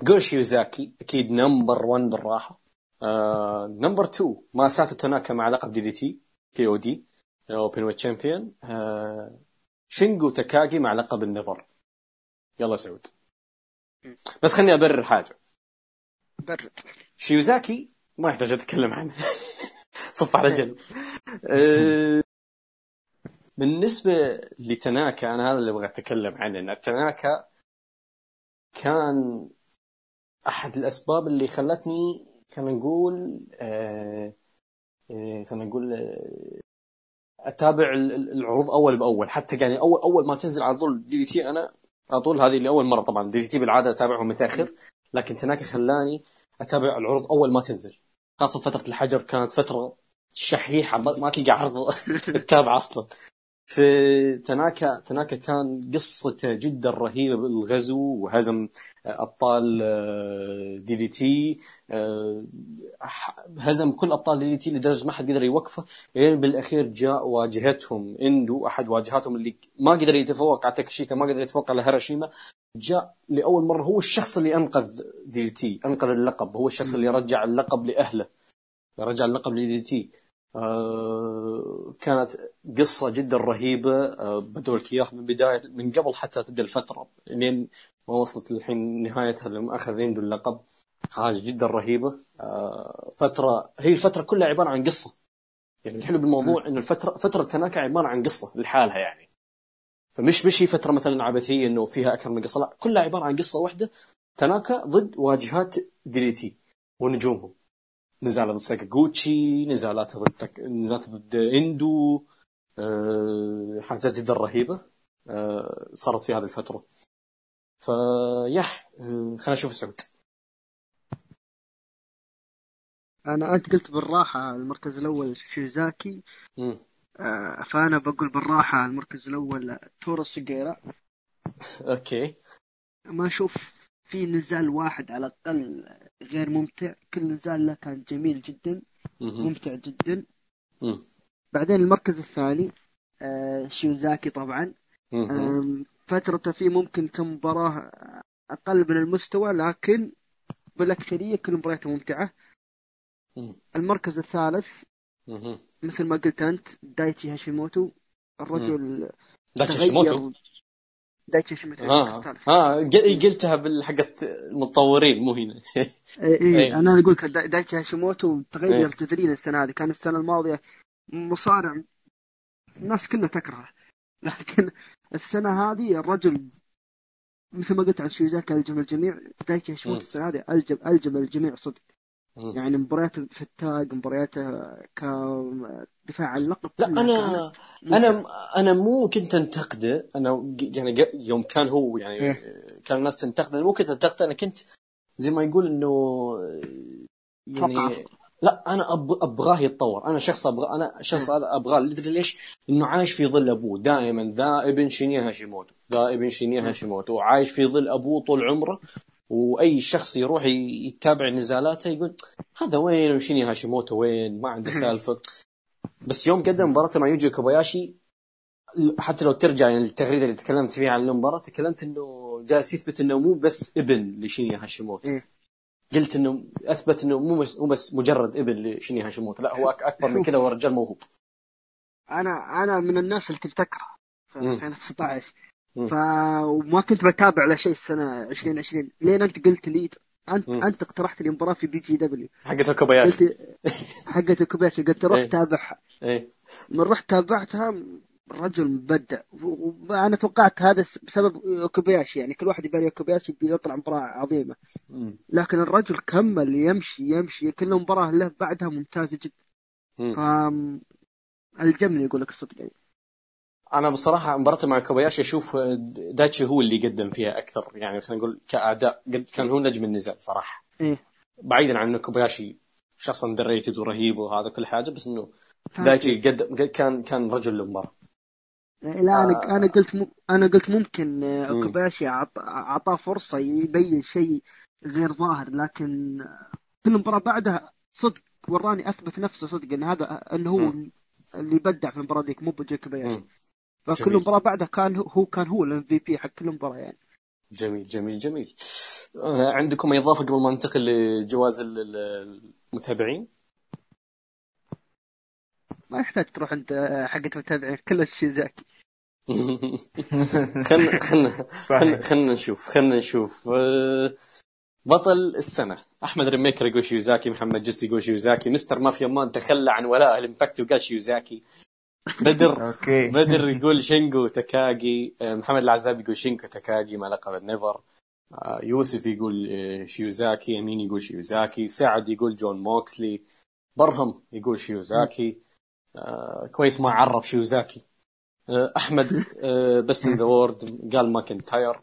جو شيوزاكي أكيد number 1 بالراحة آه number 2 ماساتو تاناكا مع لقب DDT KO-D Openweight champion آه شينجو تاكاجي مع لقب ال NEVER يلا سعود. بس خليني أبرر حاجة. برر. شيوزاكي ما يحتاج أتكلم عنه. [LAUGHS] صف على جنب. أه، بالنسبة لتناكا أنا هذا اللي أبغى أتكلم عنه إن تناكا كان أحد الأسباب اللي خلتني خلينا نقول أه، أه، خلينا نقول أتابع ال- ال- العروض أول بأول. حتى يعني اول أول ما تنزل على طول DDT أنا على طول هذه اللي أول مرة طبعا. DDT بالعادة اتابعهم متأخر لكن تناكا خلاني أتابع العروض أول ما تنزل. خاصة فترة الحجر كانت فترة شحيحة ما تلقى عرض [LAUGHS] تتابع أصلا. في تناكا تناكا كان قصته جدا رهيبة بالغزو وهزم أبطال آه، DDT هزم كل أبطال DDT لدرجة ما حد قدر يوقفه لين بالأخير جاء واجهتهم إندو أحد واجهاتهم اللي ما قدر يتفوق على تاكشيتا ما قدر يتفوق على هاراشيما جاء لأول مرة هو الشخص اللي أنقذ DDT أنقذ اللقب هو الشخص اللي رجع اللقب لأهله رجع اللقب ل DDT كانت قصة جدا رهيبة. آه بدوا لك إياها من بداية من قبل حتى تبدأ الفترة. لين ما وصلت الحين نهايتها لما أخذ إندو اللقب. حاجة جدا رهيبة. آه فترة هي الفترة كلها عبارة عن قصة. يعني الحلو بالموضوع إنه الفترة فترة تناكا عبارة عن قصة لحالها يعني. فمش مش هي فترة مثلا عبثية إنه فيها أكثر من قصة لا كلها عبارة عن قصة واحدة تناكا ضد واجهات DDT ونجومهم. نزالات ضد ساكاغوتشي نزالات ضد تك... نزالات ضد اندو أه... حاجات جدا رهيبة أه... صارت في هذه الفترة. فيح أه... خلينا نشوف سعود أنا أنت قلت بالراحة المركز الأول شيزاكي. مم. آه، فأنا بقول بالراحة المركز الأول تورو سيجيرا. [LAUGHS] أوكي. ما أشوف في نزال واحد على الأقل غير ممتع كل نزال له كان جميل جدا. ممتع جدا. بعدين المركز الثاني آه، شيوزاكي طبعا فترته فيه ممكن كمباراة أقل من المستوى لكن بالأكثرية كل مبارياته ممتعة مم. المركز الثالث. مثل ما قلت أنت دايتشي هاشيموتو الرجل دايتشي هاشيموتو دايتشي المركز ها ها قل- قلتها بالحقت المتطورين مو هنا إيه إيه. [LAUGHS] إيه أنا أقول لك دا- دايتشي هاشيموتو تغير إيه. جذريا السنة هذه كان السنة الماضية مصارع الناس كلها تكرهه [LAUGHS] لكن السنة هذه الرجل مثل ما قلت عن شيوزاكي ألجم الجميع دايتشي هاشيموتو مم. السنة هذه ألجم ألجم الجميع صدق. يعني مبارياته في ال tag مبارياته كدفاع عن اللقب لا أنا أنا أنا مو كنت أنتقده. أنا يعني يوم كان هو يعني إيه. كان الناس تنتقده. مو كنت أنتقده أنا كنت زي ما يقول إنه يعني. لا أنا أب أبغاه يتطور. أنا شخص أبغى أنا شخص هذا أبغاه. تدري ليش؟ إنه عايش في ظل أبوه. دائما ذا ابن شينيا هاشيموتو. ذا ابن شينيا هاشيموتو. عايش في ظل أبوه طول عمره. وأي شخص يروح يتابع نزالاته يقول هذا وين؟ وشينيا هاشيموتو وين؟ ما عنده سالفة. بس يوم قدم مباراته مع يوجي كوباياشي حتى لو ترجع يعني التغريده اللي تكلمت فيها عن المباراه تكلمت إنه جالس يثبت إنه مو بس ابن لشينيا هاشيموتو. قلت إنه أثبت إنه مو بس مو بس مجرد ابن لشينيا هاشيموتو لا هو أكبر من كذا هو رجال موهوب أنا أنا من الناس اللي كنت أكره في مم. 2019 مم. ف وما كنت بتابع لا شيء السنة 2020 لين أنت قلت لي انت مم. أنت اقترحت لي مباراه في BJW حقت كوباياشي قلت حقت كوبياشي قلت روح إيه. تابعها. إيه. من رحت تابعتها الرجل مبدع. وأنا توقعت هذا بسبب كوبياشي يعني كل واحد يبغى كوبياشي بيطلع مباراة عظيمة. مم. لكن الرجل كمل يمشي يمشي. كل مباراة له بعدها ممتازة جدا. الجمل يقول لك الصدق. يعني أنا بصراحة مباراته مع كوباياشي أشوف دايتشي هو اللي قدم فيها أكثر. يعني خلينا نقول كأداء قد كان هو نجم النزال صراحة. إيه. بعيدا عن إنه كوباياشي شخص underrated ورهيب وهذا كل حاجة بس إنه دايتشي قدم كان كان رجل المباراه لا أنا أنا قلت م... أنا قلت ممكن آه،. كوباياشي أعط- اعطاه فرصة يبين شيء غير ظاهر لكن كل مباراة بعدها صدق وراني أثبت نفسه صدق إن هذا انه هو مم. اللي بدع في المباراة ذيك مو بجاك مم. فكل جميل. مباراة بعدها كان هو- كان هو ال MVP حق كل مباراة يعني. جميل جميل جميل. آه، عندكم أي إضافة قبل ما ننتقل ال- المتابعين؟ ما يحتاج تروح عند آه، حقة المتابعين كله شيوزاكي خلنا خلنا [LAUGHS] خلنا خلنا نشوف خلنا نشوف. آه، بطل السنة. أحمد ريميكر يقول شيوزاكي محمد جس يقول شيوزاكي. مستر مافيا مان تخلى عن ولاء الإمباكت وقال شيوزاكي. بدر. [LAUGHS] أوكي. بدر يقول شينجو تاكاجي آه، محمد العزاب يقول شينجو تاكاجي مع لقب النيفر. آه، يوسف يقول آه، شيوزاكي امين يقول شيوزاكي سعد يقول جون موكسلي برهم يقول شيوزاكي. كويس ما عرب شيوزاكي. أحمد Best in the World قال ماكنتاير.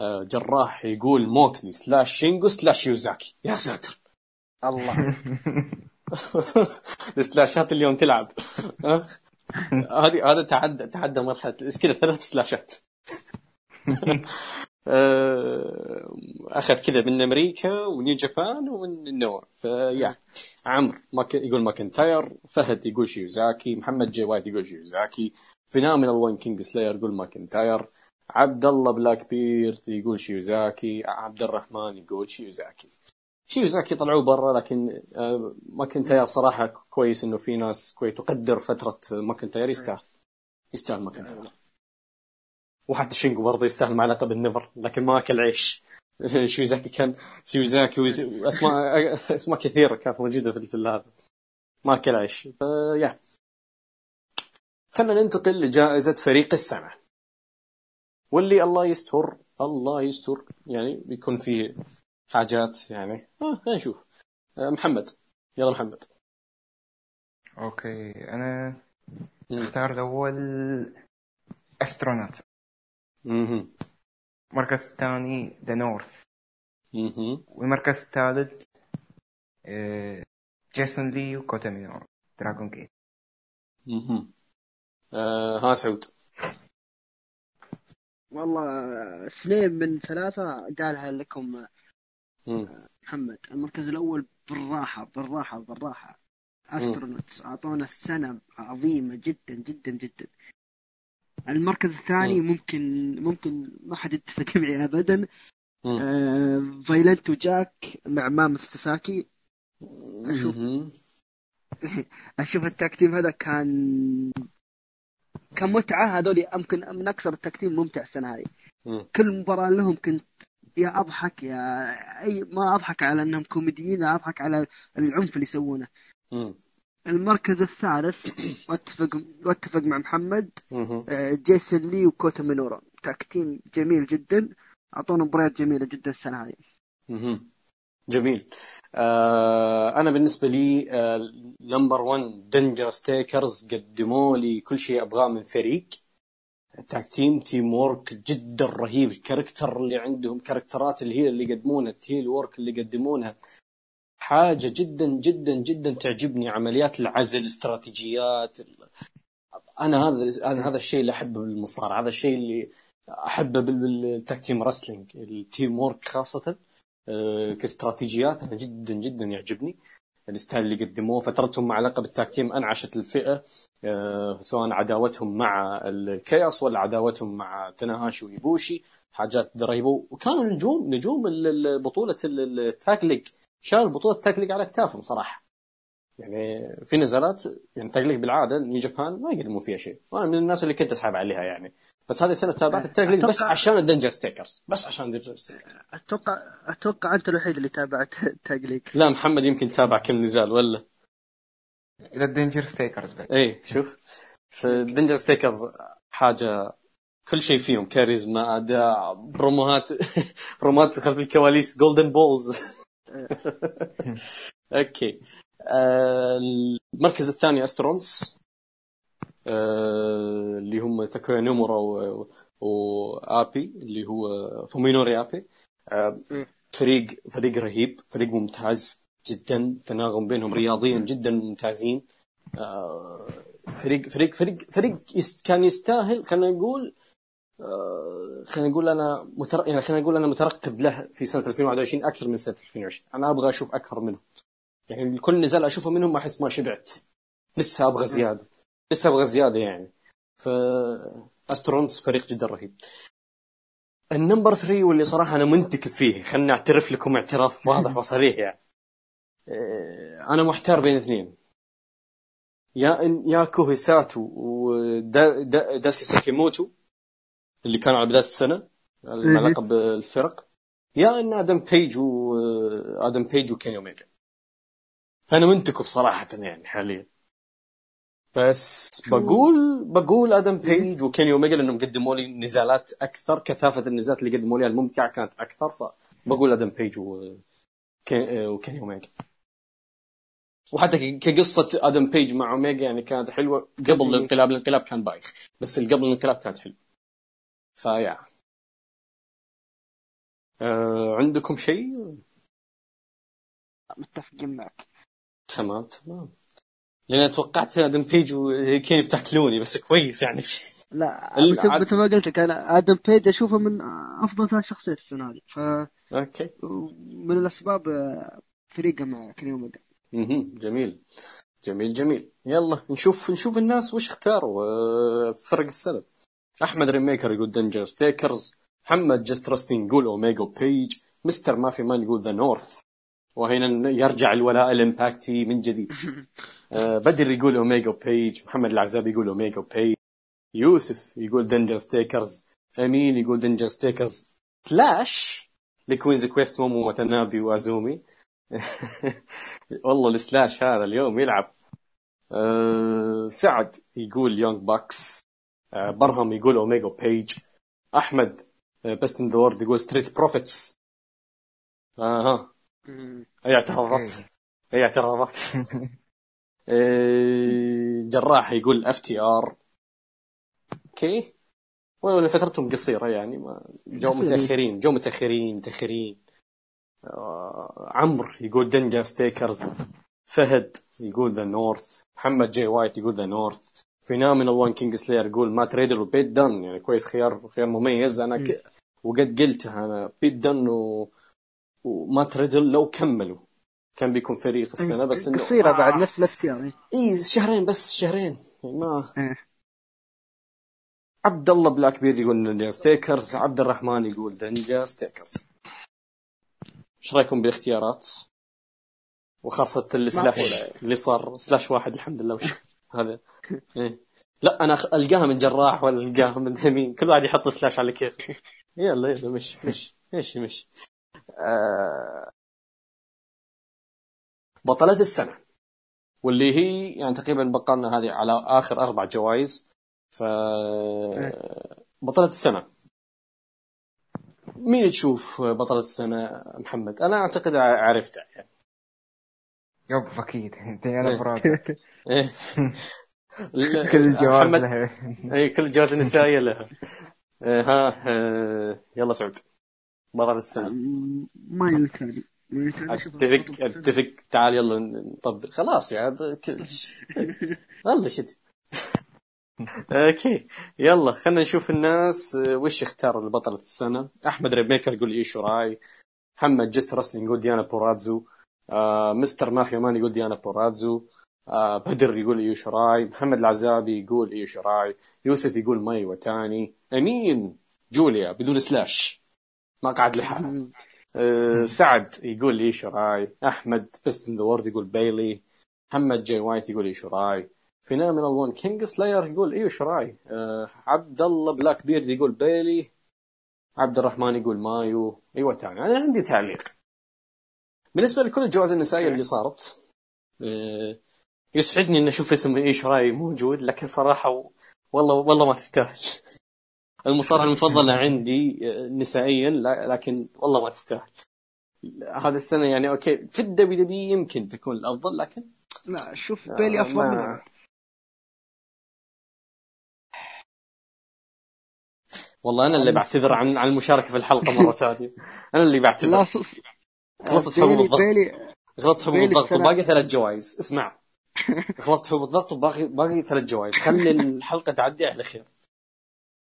جراح يقول موكسلي slash شينجو slash شيوزاكي. يا ساتر. الله. [LAUGHS] [LAUGHS] السلاشات اليوم تلعب. هذه هذا تعدى تعدى مرحلة. إيش كذا؟ ثلاث سلاشات. [LAUGHS] آه، أخذ كذا من أمريكا ونيو جابان ومن النوع. فيا عمرو ماك... يقول ماكنتاير فهد يقول شيوزاكي محمد جي وايت يقول شيوزاكي Phenomenal One King Slayer يقول ماكنتاير عبد الله Blackbird يقول شيوزاكي عبد الرحمن يقول شيوزاكي. شيوزاكي طلعوه برا لكن آه، ماكنتاير صراحة كويس إنه في ناس كويس تقدر فترة ماكنتاير يستاهل. يستاهل ماكنتاير. وحتى شينجو برضه يستاهل مع لقب النيفر لكن ما أكل عيش. [LAUGHS] شيوزاكي كان شيوزاكي وز- واسماء [LAUGHS] أسماء كثيرة كانت موجودة في في هذا. ما أكل عيش. فيا خلينا ننتقل لجائزة فريق السنة. واللي الله يستر الله يستر يعني بيكون فيه حاجات يعني آه خلينا نشوف آه، محمد يلا محمد أوكي أنا. أختار الأول أسترونوت مهم. المركز الثاني ذا نورث مهم. والمركز الثالث آه، جيسون لي وكوتا مينورا دراجون جيت. آه ها سعود والله اثنين من ثلاثة قالها لكم. محمد المركز الأول بالراحة بالراحة بالراحة. أسترونوتس أعطونا السنة عظيمة جدا جدا جدا. المركز الثاني مم. ممكن ممكن ما حد يتفق معي أبدا. آه فايلنت وجاك مع مامث ساساكي. أشوف. [LAUGHS] أشوف التاق تيم هذا كان كان متعة. هذول يمكن من أكثر التاق تيم ممتع السنة هذه. كل مباراة لهم كنت يا أضحك يا أي ما أضحك على أنهم كوميديين لا أضحك على العنف اللي يسوونه. المركز الثالث [COUGHS] واتفق واتفق مع محمد. آه، جيسون لي وكوتا مينورا tag team جميل جدا أعطونا مباريات جميلة جدا السنة هذه. جميل آه أنا بالنسبة لي number 1 دينجرس تيكرز قدموا لي كل شيء أبغاه من فريق tag team teamwork جدا رهيب. ال character اللي عندهم character ات اللي هي اللي يقدمونها ال teamwork اللي يقدمونها. حاجة جدا جدا جدا تعجبني. عمليات العزل استراتيجيات أنا هذا أنا هذا الشيء اللي أحبه بالمصارعة. هذا الشيء اللي أحبه بال- بال tag team wrestling ال teamwork خاصة آه، كاستراتيجيات أنا جدا جدا يعجبني. ال style اللي قدموه. فترتهم مع لقب ال tag team أنعشت الفئة آه، سواء عداوتهم مع ال Chaos ولا عداوتهم مع تاناهاشي وايبوشي حاجات رهيبه وكانوا نجوم نجوم بطولة ال- ال Tag League. شالوا بطولة ال Tag League على اكتافهم صراحة. يعني في نزالات يعني ال Tag League بالعادة نيو جابان ما يقدموا فيها شيء. وأنا من الناس اللي كنت أسحب عليها يعني. بس هذه السنة تابعت ال Tag League بس عشان ال Dangerous Tekkers بس عشان ال Dangerous Tekkers أتوقع أتوقع أنت الوحيد اللي تابعت Tag League لا محمد يمكن تابع كم نزال ولا؟ إلى ال Dangerous Tekkers بعد. إيه شوف. فال Dangerous Tekkers حاجة كل شيء فيهم. كاريزما أداء بروموهات [LAUGHS] بروموهات خلف الكواليس Golden Balls [LAUGHS] okay. آه، المركز الثاني Astronauts آه، اللي هم تاكويا نومورا وآبي اللي هو فومينوري آبي. فريق فريق رهيب فريق ممتاز جدا. تناغم بينهم رياضيا جدا ممتازين. آه، فريق فريق فريق فريق كان يستاهل خلينا نقول آه، خلينا نقول أنا متر... يعني خلينا نقول أنا مترقب له في سنة 2021 أكثر من سنة 2020 أنا أبغى أشوف أكثر منه. يعني كل نزال أشوفه منهم أحس ما شبعت. لسه أبغى زيادة. لسه أبغى زيادة يعني. ف Astronauts فريق جدا رهيب. ال number 3 واللي صراحة أنا منتكب فيه خليني أعترف لكم اعتراف واضح [LAUGHS] وصريح يعني. إيه، أنا محتار بين اثنين. يا يا كوهي ساتو ودايسكي سيكيموتو اللي كانوا على بداية السنة مع لقب الفرق يا إن آدم بيج وادم بيج وكيني أوميجا. فانا منتكب صراحة يعني حاليا. بس بقول بقول آدم بيج وكيني اوميجا لانهم قدموا لي نزالات أكثر كثافة النزالات اللي قدموا لي الممتعة كانت أكثر فبقول آدم بيج وكيني اوميجا وحتى كقصة آدم بيج مع اوميجا يعني كانت حلوة. قبل الانقلاب الانقلاب كان بايخ بس قبل الانقلاب كانت حلوة. فيا آه عندكم شيء؟ متفقين معك. تمام تمام. لأن توقعت آدم بيج وكيني بتاكلوني بس كويس يعني. لا [LAUGHS] مثل ما قلت لك أنا آدم بيج أشوفه من أفضل ثلاث شخصيات السنة هذه ف Okay. من الأسباب فريقه مع كيني اوميجا أها جميل. جميل جميل. يلا نشوف نشوف الناس وش اختاروا آه، فرق السنة أحمد Rainmaker يقول Dangerous Tekkers محمد Just Wrestling يقول اوميجا بيج Mr. Mafia Man يقول The North وهنا يرجع الولاء الامباكتي من جديد. [LAUGHS] آه بدر يقول اوميجا بيج محمد العزابي يقول اوميجا بيج يوسف يقول دنجر ستيكرز أمين يقول Dangerous Tekkers سلاش ل Queen's Quest مومو واتانابي وأزومي. [LAUGHS] والله ال slash هذا اليوم يلعب. أه سعد يقول Young Bucks أه برهم يقول اوميجا بيج أحمد Best in the World يقول Street Profits أها اي اعتراضات اي اعتراضات [LAUGHS] إيه، جراح يقول FTR. Okay. ولو فترتهم قصيرة يعني ما جو متأخرين جو متأخرين متأخرين. آه عمرو يقول Dangerous Tekkers. فهد يقول The North. محمد جي وايت يقول The North. Phenomenal One Kingslayer يقول مات ريدل وبيت دن يعني كويس خيار خيار مميز. أنا ك... وقد قلتها أنا بيت دن و... ومات ريدل لو كملوا كان بيكون فريق السنة بس إنه قصيرة آه بعد نفس الاختيار اي شهرين بس شهرين يعني ما إيه. عبد الله Blackbird يقول Dangerous Tekkers عبد الرحمن يقول Dangerous Tekkers إيش رأيكم بالاختيارات؟ وخاصة ال slash اللي صار slash واحد الحمد لله وش هذا إيه. لا أنا ألقاها من جراح ولا ألقاها من أمين كل واحد يحط slash على كيف يلا يلا مش مش مش مش. بطلة السنة واللي هي يعني تقريبا بقالنا هذه على آخر أربع جوائز ف بطلة السنة. مين تشوف بطلة السنة؟ محمد؟ أنا أعتقد عرفته يعني. يب أكيد. [LAUGHS] أنت أنا براد إيه. [LAUGHS] [LAUGHS] كل الجوائز لها. اي كل الجوائز النسائية لها. إيه، ها إيه، يلا سعود. بطلة السنة ما يمكن أتفق أتفق. تعال يلا نطبق. خلاص يا والله [LAUGHS] شد. Okay. يلا خلينا نشوف الناس وش اختاروا لبطلة السنة. أحمد Rainmaker يقول إيو شيراي. محمد Just Wrestling يقول ديونا بورازو آه Mr. Mafia Man يقول ديونا بورازو آه بدر يقول إيو شيراي. محمد العزابي يقول إيو شيراي. يوسف يقول مايو إيواتاني. أمين جوليا بدون slash. ما قعد لحاله آه سعد يقول إيو شيراي أحمد Best in the World يقول بايلي محمد جي وايت يقول إيو شيراي Phenomenal 1 Kingslayer يقول إيو شيراي. آه عبد الله Blackbird يقول بيلي. عبد الرحمن يقول مايو إيواتاني. أنا عندي تعليق. بالنسبة لكل الجوائز النسائيه اللي صارت آه يسعدني ان أشوف اسم إيو شيراي موجود لكن صراحة والله والله ما تستاهل. المصارعة المفضلة عندي آه، نسائيا لكن والله ما تستاهل. هذا السنة يعني okay في ال WW يمكن تكون الأفضل لكن لا شوف بيلي أفضل منها والله أنا اللي بعتذر عن عن المشاركة في الحلقة مرة [LAUGHS] ثانية. أنا اللي بعتذر. لا خلصت حبوب الضغط. خلصت حبوب الضغط وباقي ثلاث جوائز. اسمع. [LAUGHS] خلصت حبوب الضغط وباقي باقي ثلاث جوائز. خلي الحلقة تعدي على خير.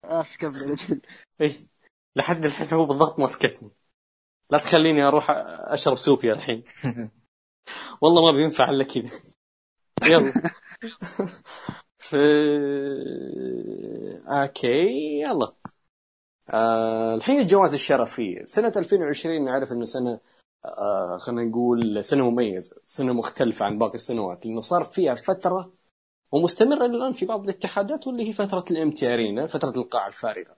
اسكب أجل اي لحد الحين حبوب الضغط ماسكتني. لا تخليني أروح أشرب سوبيا الحين [LAUGHS] والله ما بينفع إلا كذا. يلا. [LAUGHS] في okay يلا. آه الحين الجوائز الشرفيه سنة 2020 نعرف إنه سنة آه خلينا نقول سنة مميزة سنة مختلفة عن باقي السنوات. لأنه صار فيها فترة ومستمره الآن في بعض الاتحادات واللي هي فترة ال empty arena فترة القاعه الفارغة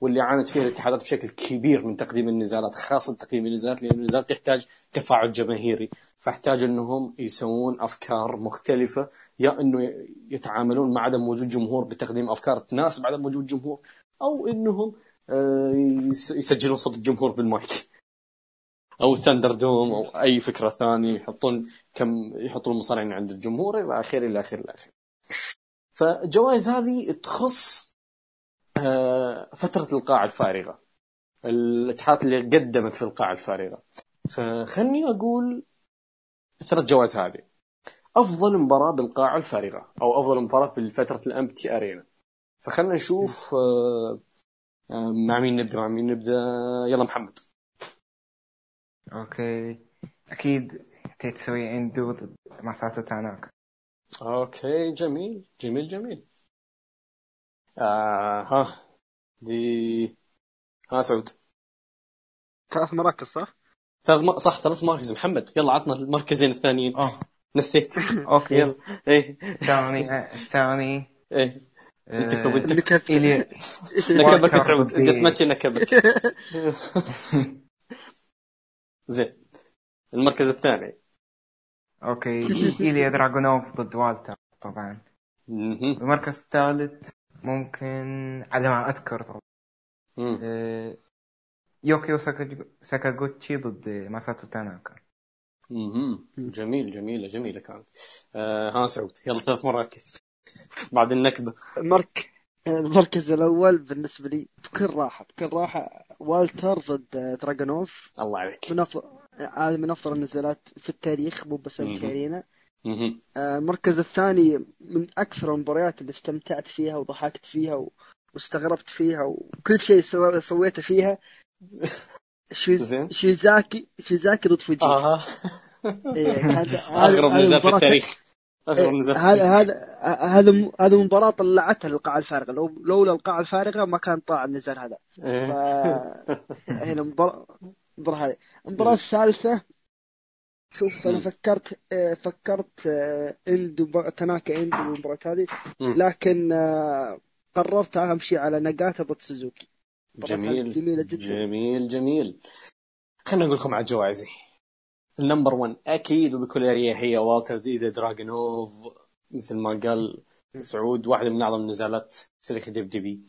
واللي عانت فيها الاتحادات بشكل كبير من تقديم النزالات خاصة تقديم النزالات لأن النزالات تحتاج تفاعل جماهيري فاحتاج أنهم يسوون أفكار مختلفة يا إنه يتعاملون مع عدم وجود جمهور بتقديم أفكار تناسب عدم وجود جمهور أو إنهم آه، يس- يسجلون صوت الجمهور بالمايك. أو ThunderDome أو أي فكرة ثانية يحطون كم يحطون المصارعين عند الجمهور إلى آخره إلى آخره إلى آخره. فالجوائز هذه تخص آه، فترة القاعة الفارغة. الاتحادات اللي قدمت في القاعة الفارغة. فخلني أقول الثلاث جوائز هذه. أفضل مباراة بالقاعة الفارغة أو أفضل مباراة في فترة ال empty arena. فخلنا نشوف آه، آه، مع مين نبدأ؟ مع مين نبدأ؟ يلا محمد. okay. أكيد. تتسويا إندو ضد ماساتو تاناكا. okay جميل جميل جميل آه ها. دي ها سعود ثلاث مراكز صح؟ ثلاث م... صح ثلاث مراكز. محمد يلا عطنا المركزين الثانيين. آه. نسيت. [LAUGHS] okay. يلا. إيه. الثاني الثاني إيه. انتك آه، إيليا نكبك سعود. انت تمشي نكبك. [LAUGHS] [LAUGHS] زين. المركز الثاني. okay ايليا دراغونوف ضد والتر طبعا. المركز الثالث ممكن على ما اذكر طبعا. آه، يوكيو ساكا- ساكاغوتشي ضد ماساتو تاناكا. جميل جميلة جميلة كانت آه ها سعود يلا ثلاث مراكز بعد النكبة المرك المركز الأول بالنسبة لي بكل راحة بكل راحة والتر ضد دراجونوف الله عليك من افضل هذه من أفضل النزالات في التاريخ مو بس مهم. في arena مهم. آه، المركز الثاني من أكثر المباريات اللي استمتعت فيها وضحكت فيها و... واستغربت فيها وكل شيء سو- سويته فيها. [LAUGHS] شيوزاكي شيوزاكي ضد فوجيتا. إيه، [LAUGHS] أغرب نزال في التاريخ أغرب إيه، نزال هذا هذا هذا هذا مباراة طلعتها للقاعة الفارغة لو لولا القاعة الفارغة ما كان طاع النزال هذا ف [LAUGHS] إيه. هنا المباراة المباراة هذه. المباراة الثالثة شوف أنا. فكرت آه، فكرت آه، اندو ب- تناكا اندو المباراة هذه. لكن آه، قررت امشي على ناجاتا ضد سوزوكي. جميل. جميلة جدا. جميل جميل. خلينا نقول لكم على جوائزي ال number 1 أكيد وبكل أريحية هي والتر ضد دراجونوف مثل ما قال سعود واحدة من أعظم النزالات في تاريخ WWE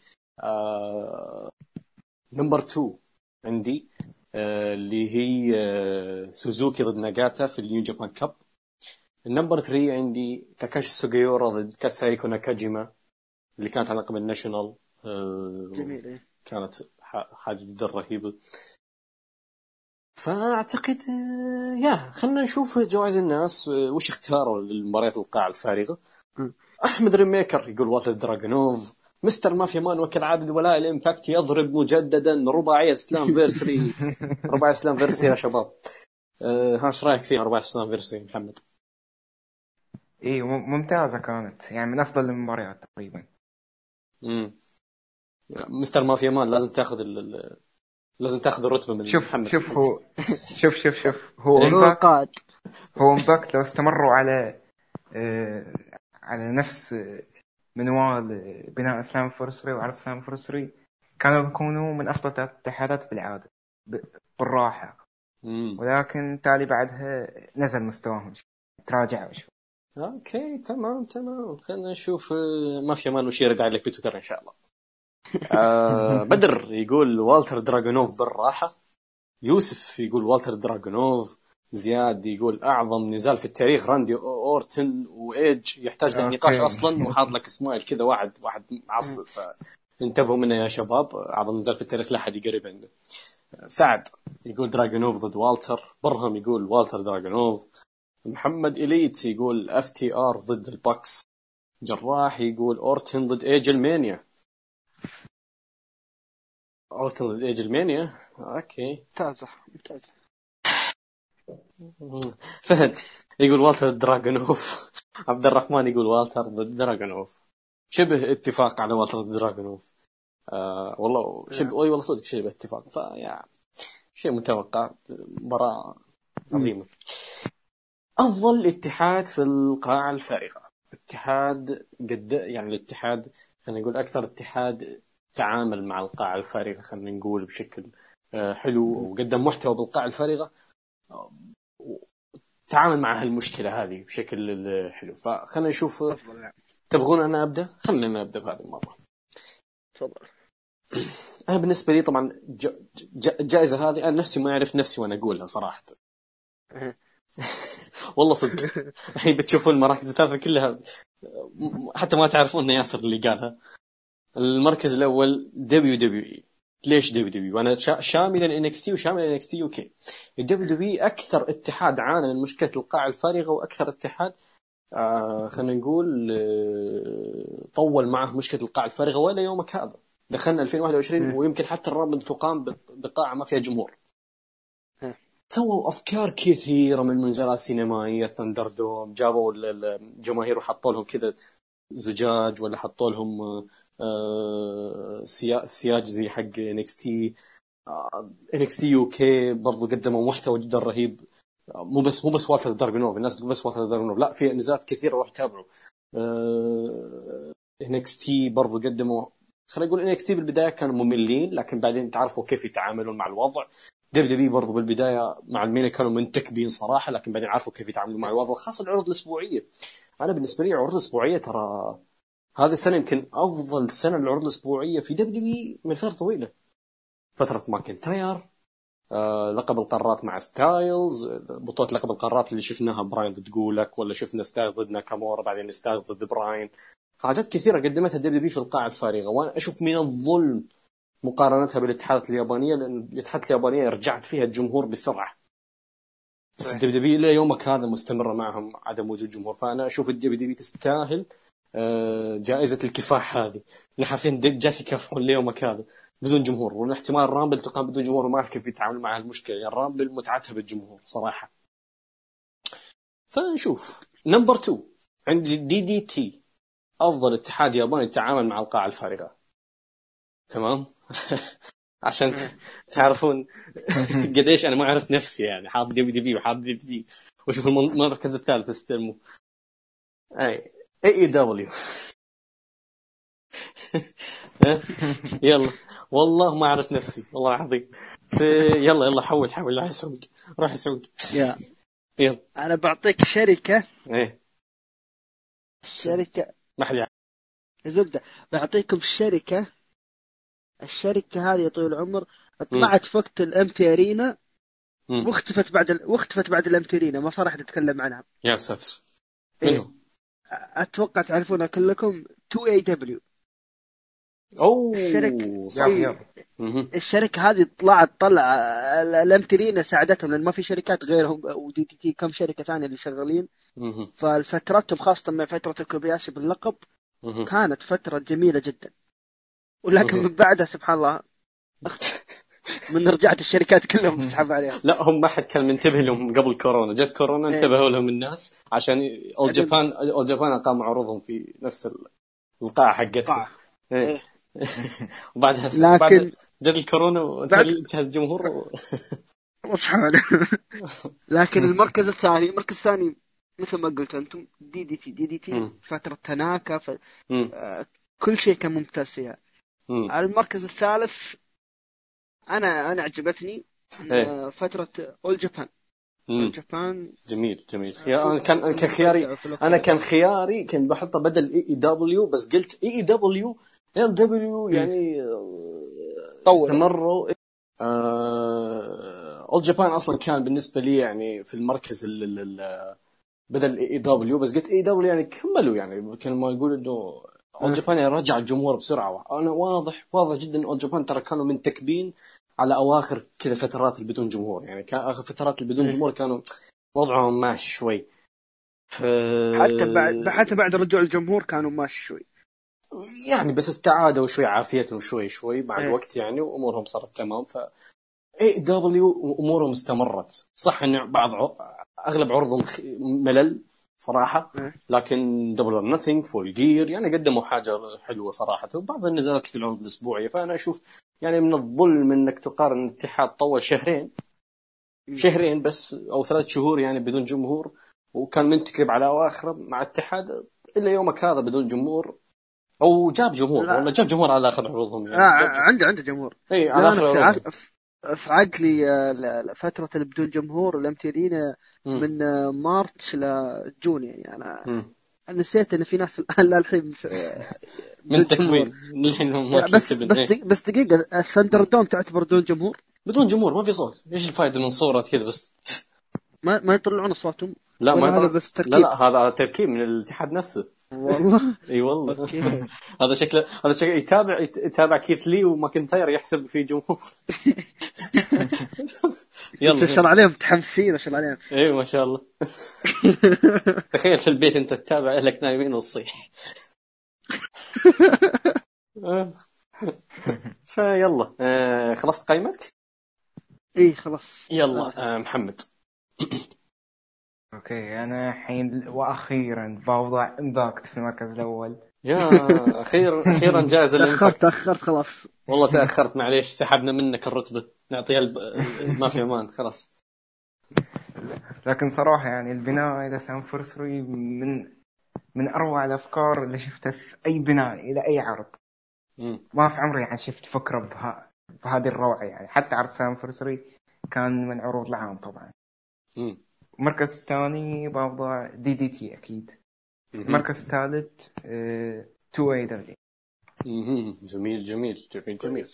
آه number 2 عندي آه اللي هي آه سوزوكي ضد ناجاتا في ال New Japan Cup ال number 3 عندي تاكاشي سوغيورا ضد كاتسوهيكو ناكاجيما اللي كانت على لقب ال National آه جميل إيه. كانت حاجة جدا رهيبة فأعتقد آه، يا خلينا نشوف جوائز الناس آه، وش اختاروا للمباريات القاعة الفارغة م. أحمد رينميكر يقول والتر دراجونوف مستر مافيا مان وكالعادة ولاء ال Impact يضرب مجددا رباعية Slammiversary [LAUGHS] رباعية Slammiversary يا شباب آه، ها إيش رايك فيها رباعية Slammiversary محمد؟ اي مم- ممتازة كانت يعني من أفضل المباريات تقريبا مم. مستر مافيا مان لازم تاخذ ال- لازم تاخذ الرتبة من شوف محمد شوف هو [LAUGHS] شوف شوف شوف هو إيه. هو Impact هو Impact لو استمروا على آه، على نفس منوال آه، بناء Slammiversary وعرض Slammiversary كانوا بيكونوا من أفضل ثلاث اتحادات بالعادة بالراحة. مم. ولكن تالي بعدها نزل مستواهم. تراجعوا شوي. okay تمام تمام. خلينا نشوف آه، مافيا مان وش يرد عليك بتويتر إن شاء الله. آه بدر يقول والتر دراجونوف بالراحة. يوسف يقول والتر دراجونوف زياد يقول أعظم نزال في التاريخ راندي أورتن وإيدج ما يحتاج له. نقاش أصلا. وحاط لك سمايل كذا واحد واحد معصب. فانتبهوا منه يا شباب. أعظم نزال في التاريخ لا أحد يقرب عنده. سعد يقول دراجونوف ضد والتر. برهم يقول والتر دراجونوف محمد إليت يقول FTR ضد ال Bucks. جراح يقول أورتن ضد إيج ألمانيا. أورتن ضد إيج ألمانيا؟ أوكي. ممتازة ممتازة. فهد يقول والتر دراجونوف عبد الرحمن يقول والتر دراجونوف شبه اتفاق على والتر دراجونوف آه والله شبه أي والله صدق شبه اتفاق. فيا شيء متوقع. مباراة عظيمة. أفضل اتحاد في القاعة الفارغة اتحاد قد يعني الاتحاد خلينا نقول أكثر اتحاد تعامل مع القاعة الفارغة خلينا نقول بشكل آه، حلو وقدم محتوى بالقاعة الفارغة. تعامل مع هالمشكلة هذه بشكل حلو. فخلنا نشوف تبغون أنا أبدأ؟ خلينا نبدا بهذه المرة. تفضل. [CLEARS THROAT] أنا بالنسبة لي طبعا الجائزة هذه أنا نفسي ما أعرف نفسي وأنا أقولها صراحة. [LAUGHS] والله صدق. [LAUGHS] الحين بتشوفون المراكز الثلاثه كلها. حتى ما تعرفون ان ياسر اللي قالها. المركز الأول دبليو دبليو اي ليش دبليو دبليو؟ أنا شامل إن إكس تي وشامل إن إكس تي يو كي. الدبليو دبليو أكثر اتحاد عانى من مشكلة القاعه الفارغة وأكثر اتحاد آه خلينا نقول آه طول معه مشكلة القاعه الفارغة ولا يومك هذا. دخلنا 2021 ويمكن حتى ال Rumble تقام بقاعة ما فيها جمهور سووا أفكار كثيرة من نزالات سينمائية ThunderDome جابوا الجماهير وحطوا لهم كذا زجاج ولا حطوا لهم آه، سياج زي حق NXT NXT UK برضو قدموا محتوى جدا رهيب. مو بس مو بس والتر دراغونوف الناس تقول بس والتر دراغونوف لا في نزالات كثيرة روح تابعوا NXT برضو قدموا خلينا نقول NXT بالبداية كانوا مملين لكن بعدين تعرفوا كيف يتعاملون مع الوضع. WWE برضو بالبداية مع ال empty arena كانوا منتكبين صراحة لكن بعدين عرفوا كيف يتعاملوا مع الوضع خاصة العروض الأسبوعية. أنا بالنسبة لي العروض الأسبوعية ترى هذه السنة يمكن أفضل سنة للعروض الأسبوعية في WWE من فترة طويلة. فترة ماكنتاير آه، لقب القارات مع ستايلز بطولة لقب القارات اللي شفناها براين ضد جولاك ولا شفنا ستايلز ضد ناكامورا بعدين ستايلز ضد براين. حاجات كثيرة قدمتها WWE في القاعة الفارغة وأنا أشوف من الظلم مقارنتها بالاتحادات اليابانية لأن الاتحادات اليابانية رجعت فيها الجمهور بسرعة. بس ال WWE إلى يومك هذا مستمرة معهم عدم وجود جمهور فأنا أشوف ال WWE تستاهل جائزة الكفاح هذه. اللي حرفيا جالس يكافحون ليومك هذا بدون جمهور. واحتمال ال Rumble تقام بدون جمهور وما أعرف كيف يتعامل مع هالمشكلة. يعني ال Rumble متعتها بالجمهور صراحة. فنشوف. number 2 عندي DDT. أفضل اتحاد ياباني يتعامل مع القاعه الفارغة. تمام؟ [LAUGHS] عشان [LAUGHS] تعرفون [LAUGHS] قديش أنا ما عرفت نفسي يعني. حاط دي دي بي وحاط دي دي وشوف المركز الثالث استلموا. أي. اي اي دبليو يلا. والله ما عرفت نفسي. والله العظيم. يلا يلا حول حول. سعود روح سعود يا. يلا. أنا بعطيك شركة. إيه. الشركة ما حد يعرف. زبدة. بعطيكم شركة. الشركة هذه يا طويل العمر طلعت في وقت ال empty arena واختفت بعد ال... واختفت بعد ال empty arena ما صار أحد يتكلم عنها. يا ساتر. إيه؟ أتوقع تعرفونها كلكم 2AW. أوه الشركة الشركة هذه طلعت طلع ال empty arena ساعدتهم لأن ما في شركات غيرهم و DDT كم شركة ثانية اللي شغالين. فالفترتهم خاصة مع فترة الكوباياشي باللقب كانت فترة جميلة جدا. ولكن من بعدها سبحان الله من رجعت الشركات كلهم تسحب عليهم. لا هم ما حد كان منتبه لهم قبل كورونا. جت كورونا إيه. انتبهوا لهم الناس عشان All Japan All Japan أقاموا عروضهم في نفس القاعة حقتهم. إيه. إيه. [LAUGHS] وبعدها لكن بعد جت الكورونا وانتهى الجمهور و... [LAUGHS] [LAUGHS] لكن المركز الثاني المركز الثاني مثل ما قلت أنتم دي دي تي دي دي تي فترة تناكا ف... آه كل شيء كان ممتاز فيها. المركز الثالث أنا أنا عجبتني إيه. فترة All Japan All Japan جميل جميل. يا أنا كان كان خياري أنا كان خياري كنت بحطه بدل اي اي دبليو بس قلت اي اي دبليو ال دبليو يعني طور استمروا. All Japan أصلا كان بالنسبة لي يعني في المركز ال بدل اي دبليو بس قلت اي دبليو يعني كملوا يعني. كانوا ما يقول إنه All Japan يعني رجع الجمهور بسرعة. أنا واضح واضح جدا All Japan ترى كانوا منتكبين على أواخر كذا فترات بدون جمهور. يعني كان آخر فترات بدون جمهور كانوا وضعهم ماشي شوي. ف... حتى بعد حتى بعد رجوع الجمهور كانوا ماشي شوي. يعني بس استعادوا شوي عافيتهم شوي شوي مع إيه. الوقت يعني وأمورهم صارت تمام. ف AEW أمورهم استمرت. صح ان بعض أغلب عروضهم خ- ملل. صراحة. لكن Double or Nothing Full Gear يعني قدموا حاجة حلوة صراحة. وبعض النزالات في العروض الأسبوعية. فأنا أشوف يعني من الظلم إنك تقارن الاتحاد طول شهرين. شهرين بس أو ثلاث شهور يعني بدون جمهور. وكان منتكب على اواخره مع اتحاد إلا يومك هذا بدون جمهور. أو جاب جمهور. لا. والله جاب جمهور على آخر عروضهم يعني. لا. عنده عنده جمهور. اي على آخر عروضهم. في- عقلي آه، فترة اللي بدون جمهور الامتيرين مم. من آه، مارتش لجون يعني أنا. نسيت إن في ناس [LAUGHS] الآن للحين آه، [LAUGHS] بدون من. تكوين للحين ما بس. بس إيه. بس دقيقة الثندر دوم تعتبر دون جمهور بدون جمهور ما في صوت إيش الفائده من صورة كذا بس ما ما يطلعون أصواتهم لا ما ولا هذا يطلع بس تركيب لا لا هذا تركيب من الاتحاد نفسه والله. [LAUGHS] إي والله. [LAUGHS] هذا شكله هذا شكله يتابع يت- يتابع كيث لي وماكنتاير يحسب في جمهور. [LAUGHS] ما يلا شاء الله عليهم متحمسين ما شاء الله عليهم. إي ما شاء الله. تخيل في البيت أنت تتابع أهلك نايمين وتصيح آه. فيلا آه خلصت قائمتك؟ إي خلاص. يلا آه محمد. أوكي أنا الحين وأخيرا بوضع Impact في المركز الأول. يا [LAUGHS] أخيرا أخيرا جائز تأخرت تأخرت خلاص. والله تأخرت معليش سحبنا منك الرتبة. نعطيها الب... ما في أمان خلاص. لكن صراحة يعني البناء إلى Slammiversary من من أروع الأفكار اللي شفتها في أي بناء إلى أي عرض. مم. ما في عمري يعني شفت فكرة بها بهذه الروعة يعني. حتى عرض Slammiversary كان من عروض العام طبعا. مم. المركز الثاني بوضع DDT أكيد. مم. المركز الثالث تو AEW. جميل جميل جميل جميل.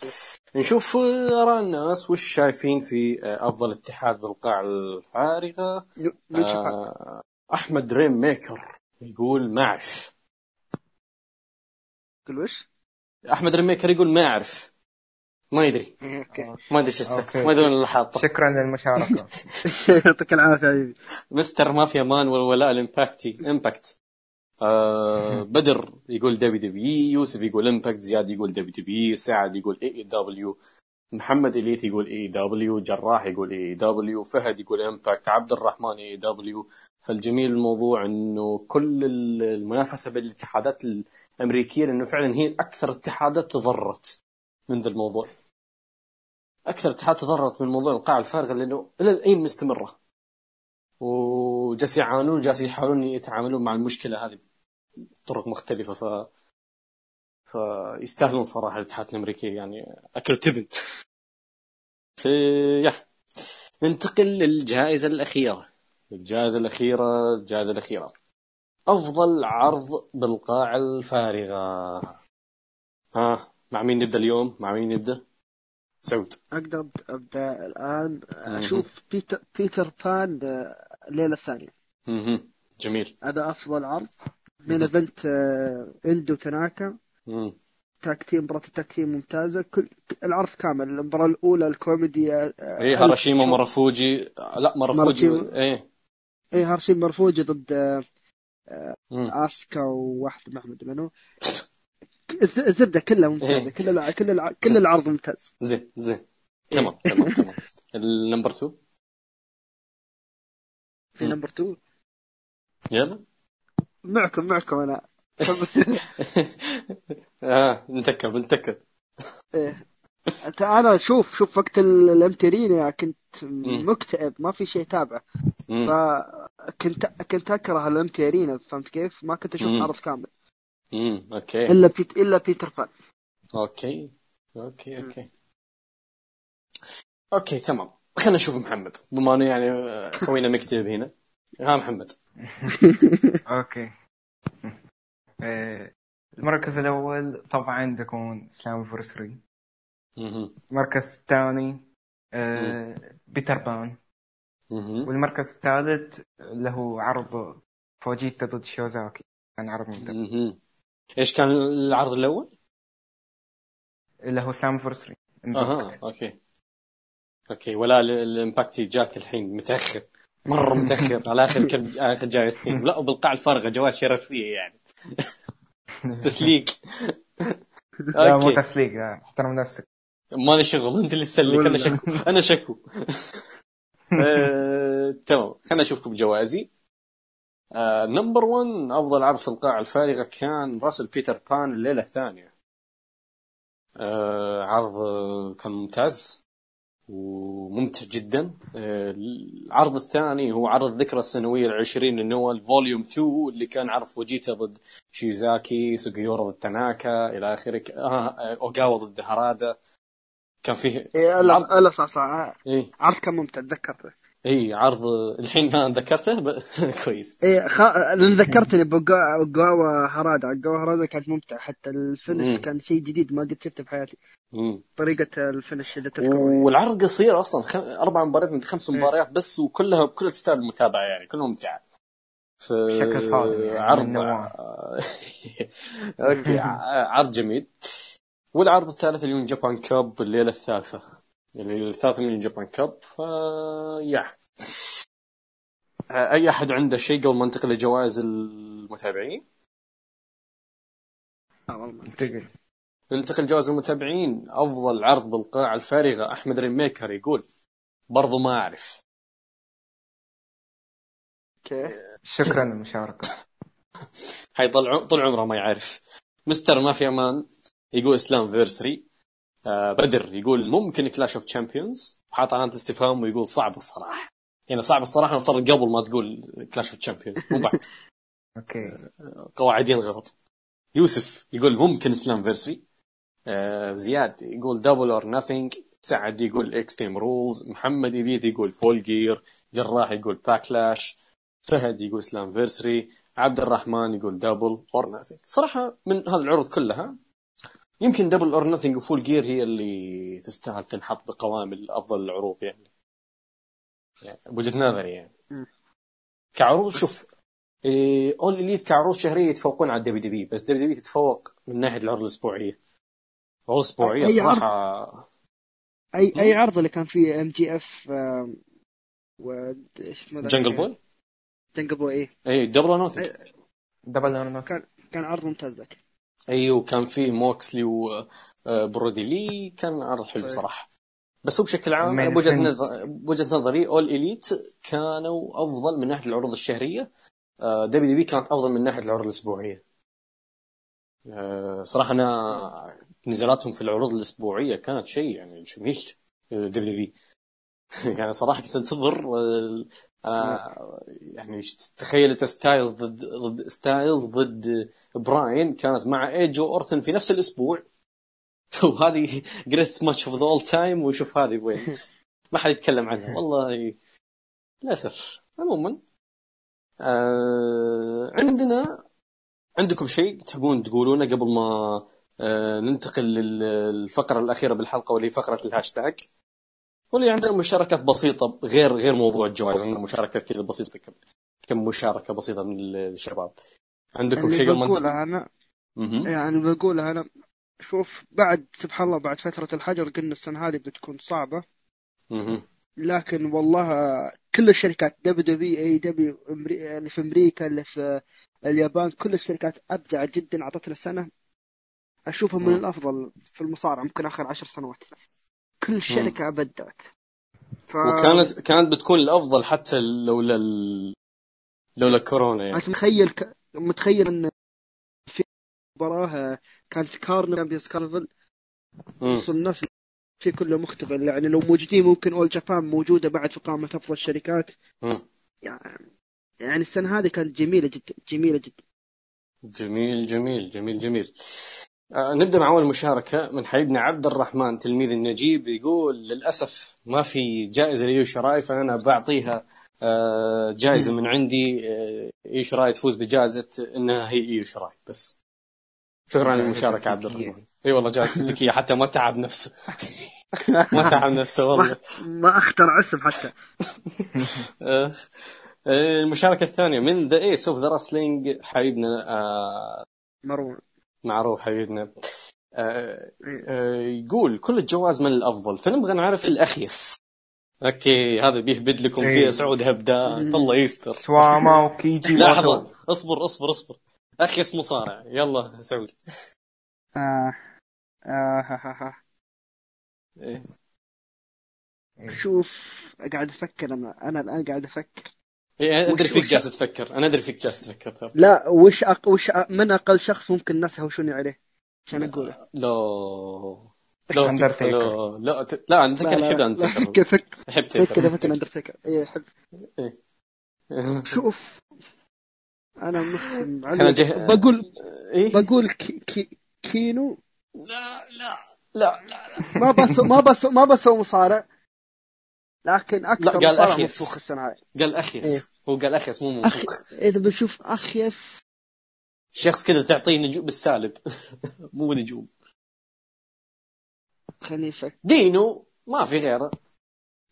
نشوف آه، آراء الناس وش شايفين في آه، أفضل اتحاد بالقاع آه، أحمد Rainmaker يقول ما أعرف كل وش؟ أحمد Rainmaker يقول ما أعرف ما يدري. ما أدري إيش السالفة أوكي. ما وين اللي حاطه شكرا للمشاركة. [LAUGHS] يعطيك العافية حبيبي. مستر ما في أمان والولاء الامباكتي Impact. آه بدر يقول WW يوسف يقول Impact زياد يقول WW سعد يقول AEW محمد Elite يقول AEW جراح يقول AEW فهد يقول Impact عبد الرحمن AEW. فالجميل الموضوع إنه كل ال- المنافسة بين الاتحادات الأمريكية لأنه فعلا هي أكثر اتحادات تضررت من ذا الموضوع. أكثر اتحاد تضررت من موضوع القاع الفارغه لأنه إلى الآن مستمرة. وجالس يعانون جالس يحاولون يتعاملون مع المشكلة هذه بطرق مختلفة. ف فيستاهلون صراحة الاتحادات الامريكيه يعني أكل تبن. في يا ننتقل للجائزة الأخيرة. الجائزة الأخيرة الجائزة الأخيرة. أفضل عرض بالقاع الفارغة. ها مع مين نبدأ اليوم؟ مع مين نبدأ؟ سعود أقدر أبدأ الآن. أشوف بيتر بيتر بان آه، الليلة الثانية مهم. جميل. هذا أفضل عرض. من ايفنت آه، إندو تناكا. مم. تاك تيم مباراة التاك تيم ممتازة. كل العرض كامل. المباراة الأولى الكوميدي آه، ألف هاراشيما مرفوجي لا مرفوجي. إيه. إيه هارشيم مرفوجي ضد آه،. آسكا وواحد ما احمد منو. [LAUGHS] الز- الزبدة كلها ممتازة إيه. كل الع... كل الع... كل العرض ممتاز زين زين تمام تمام تمام ال number 2 في. number 2 يلا معكم معكم أنا [LAUGHS] آه نتكب إيه. أنت- أنا شوف شوف وقت ال- ال empty arena كنت مم. مكتئب ما في شيء تابعه مم. فكنت كنت أكره ال empty arena فهمت كيف؟ ما كنت أشوف. عرض كامل مم. أوكي. إلا بيت إلا بيتر بان أوكي أوكي أوكي. أوكي تمام. خلينا نشوف محمد. بما انه يعني آه، خوينا مكتئب هنا. ها محمد. [LAUGHS] أوكي. آه، المركز الأول طبعا بيكون Slammiversary. المركز الثاني آه، Peter Pan مهم. والمركز الثالث اللي هو عرض فوجيتا ضد شيوزاكي. كان عرض ممتاز. إيش كان العرض الأول؟ اللي هو Slammiversary أها أوكي. أوكي ولا ال- ال Impact جاك الحين متأخر. مرة [LAUGHS] متأخر على آخر كم آخر جائزتين لا وبالقاع الفارغة جوائز شرفيه يعني. [LAUGHS] تسليك. [LAUGHS] لا مو لا، احترم نفسك. مالي شغل أنت اللي تسلك. أنا. شكو أنا شكو. آه، تمام. خلينا نشوفكم جوائزي number 1 أفضل عرض في القاعة الفارغة كان Wrestle Peter Pan الليلة الثانية. آه، عرض آه، كان ممتاز وممتع جدا. آه، العرض الثاني هو عرض الذكرى السنوية العشرين ل NOAH volume 2 اللي كان عرض فوجيتا ضد شيزاكي سوغيورا ضد تاناكا إلى آخره. آه آه، أوغاوا ضد هارادا. كان فيه إيه العرض- لا صح صح. اي عرض كان ممتع تذكرته. إي عرض الحين أنا ذكرته ب... [LAUGHS] كويس إيه خ... لأن ذكرتني بأوغاوا هرادا أوغاوا هرادا كانت ممتعة حتى ال finish مم. كان شيء جديد ما قد شفته في حياتي مم. طريقة ال finish اللي تذكره والعرض قصير أصلا خ... أربع مباريات من خمس إيه. مباريات بس وكلها كلها تستاهل المتابعة يعني كلها ممتعة ف... صادق يعني عرض. [LAUGHS] أوكي عرض جميل والعرض الثالث اللي من Japan Cup الليلة الثالثة اللي الثالثة من Japan Cup ف yeah. أي أحد عنده شيء قبل ما ننتقل لجوائز المتابعين؟ آه والله انتقل ننتقل جوائز المتابعين أفضل عرض بالقاعه الفارغة أحمد Rainmaker يقول برضو ما أعرف. أوكي. شكرا للمشاركة [LAUGHS] هاي طول عم- طول عمره ما يعرف. مستر ما في أمان يقول Slammiversary بدر يقول ممكن Clash of Champions وحاط علامة استفهام ويقول صعب الصراحة. يعني صعب الصراحة نفترض قبل ما تقول Clash of Champions مو بعد. [LAUGHS] أوكي. قواعدين غلط. يوسف يقول ممكن Slammiversary آه زياد يقول Double or Nothing سعد يقول Extreme Rules محمد Elite يقول Full Gear جراح يقول Backlash فهد يقول Slammiversary عبد الرحمن يقول Double or Nothing صراحة من هذه العروض كلها يمكن Double or Nothing و Full Gear هي اللي تستاهل تنحط بقوائم أفضل العروض يعني, يعني بوجهه نظري يعني. كعروض شوف إيه All Elite كعروض شهرية يتفوقون على ال WW بس WW تتفوق من ناحية العروض الأسبوعية العروض الأسبوعية. صراحة اي. أي عرض اللي كان فيه MJF و إيش اسمه؟ Jungle Boy Jungle Boy إيه اي Double or Nothing Double or not كان كان عرض ممتاز ذاك أيوه كان فيه موكسلي وبرودي لي كان عرض حلو صحيح. صراحة بس هو بشكل عام بوجهة. نظر بوجهة نظري All Elite كانوا أفضل من ناحية العروض الشهرية. WW كانت أفضل من ناحية العروض الأسبوعية. آه، صراحة أنا نزلاتهم في العروض الأسبوعية كانت شيء يعني جميل. WW [LAUGHS] يعني صراحة كنت أنتظر آه، يعني تخيل أنت ستايلز ضد ضد ستايلز ضد براين كانت مع ايج وأورتن في نفس الأسبوع. [LAUGHS] وهذه greatest match of the all time وشوف هذه وين. ما حد يتكلم عنها. [LAUGHS] والله للأسف. عموما آه عندنا عندكم شيء تحبون تقولونه قبل ما آه ننتقل للفقرة الأخيرة بالحلقة واللي فقرة الهاشتاج؟ واللي عندنا مشاركات بسيطة غير غير موضوع الجوائز عندنا مشاركات كذا بسيطة كم كم مشاركة بسيطة من الشباب عندكم اللي شيء قبل ما ننتقل؟ بقوله أنا. يعني بقوله أنا شوف بعد سبحان الله بعد فترة الحجر قلنا السنة هذه بتكون صعبة مهم. لكن والله كل الشركات WW EW اللي في أمريكا اللي في اليابان كل الشركات ابدعت جدا أعطتنا سنة أشوفها من. الأفضل في المصارعة ممكن آخر عشر سنوات كل شركة ابدعت ف... وكانت كانت بتكون الأفضل حتى لولا ال... لولا كورونا يعني. متخيل ك... متخيل إن في مباراة كان في كارنفال مم. نص الناس في كله مختبر. يعني لو موجودين ممكن أول جابان موجودة بعد في قائمه أفضل الشركات. يعني يعني السنة هذه كانت جميلة جدا جميلة جدا. جميل جميل جميل جميل. نبدأ مع أول مشاركة من حبيبنا عبد الرحمن تلميذ النجيب يقول للأسف ما في جائزة ليو شراي فأنا بعطيها آه جائزة من عندي آه ايو شراي تفوز بجائزة إنها هي ايو شراي بس. شكرا جائزة للمشاركه عبد. الرحمن. إي والله جائزة تزكيه حتى ما تعب نفسه. [LAUGHS] ما تعب نفسه والله. ما اخترع اسم حتى. [LAUGHS] آه، آه، المشاركة الثانية من The Ace of the Wrestling حبيبنا آه، مروان. معروف حبيبنا. آه، آه، يقول كل الجوائز من الأفضل. فنبغى نعرف الأخيس. أوكي هذا بيهبد لكم إيه. فيها سعود هبدان الله يستر. سواما وكيجي [LAUGHS] لحظة اصبر اصبر اصبر. أخيس مصارع. يلا سعود. آه. آه. إيه. شوف قاعد أفكر أنا. أنا الآن قاعد أفكر. إيه أدري فيك جالس تفكر. أنا أدري فيك جالس تفكر ترى لا وش أق... وش أ... من أقل شخص ممكن الناس يهوشوني عليه؟ عشان أقوله. لو لو لو لا ت... لا عندك لا لا يحب لا انت فكر فكر يحب فكر تيكر فكر اندرتيكر اي أحب. شوف أنا مسلم خلنا نجه- بقول إيه؟ بقول كي... كي... كينو؟ لا لا لا لا. ما بس ما بس ما بس هو مصارع. لكن أكثر لا، قال أخيس. منفوخ السنة هاي. قال أخيس. إيه. هو قال أخيس مو. منفوخ إذا بشوف أخيس. شخص كذا تعطيه نجوم بالسالب. [LAUGHS] مو نجوم. خليني أفكر. دينو ما في غيره.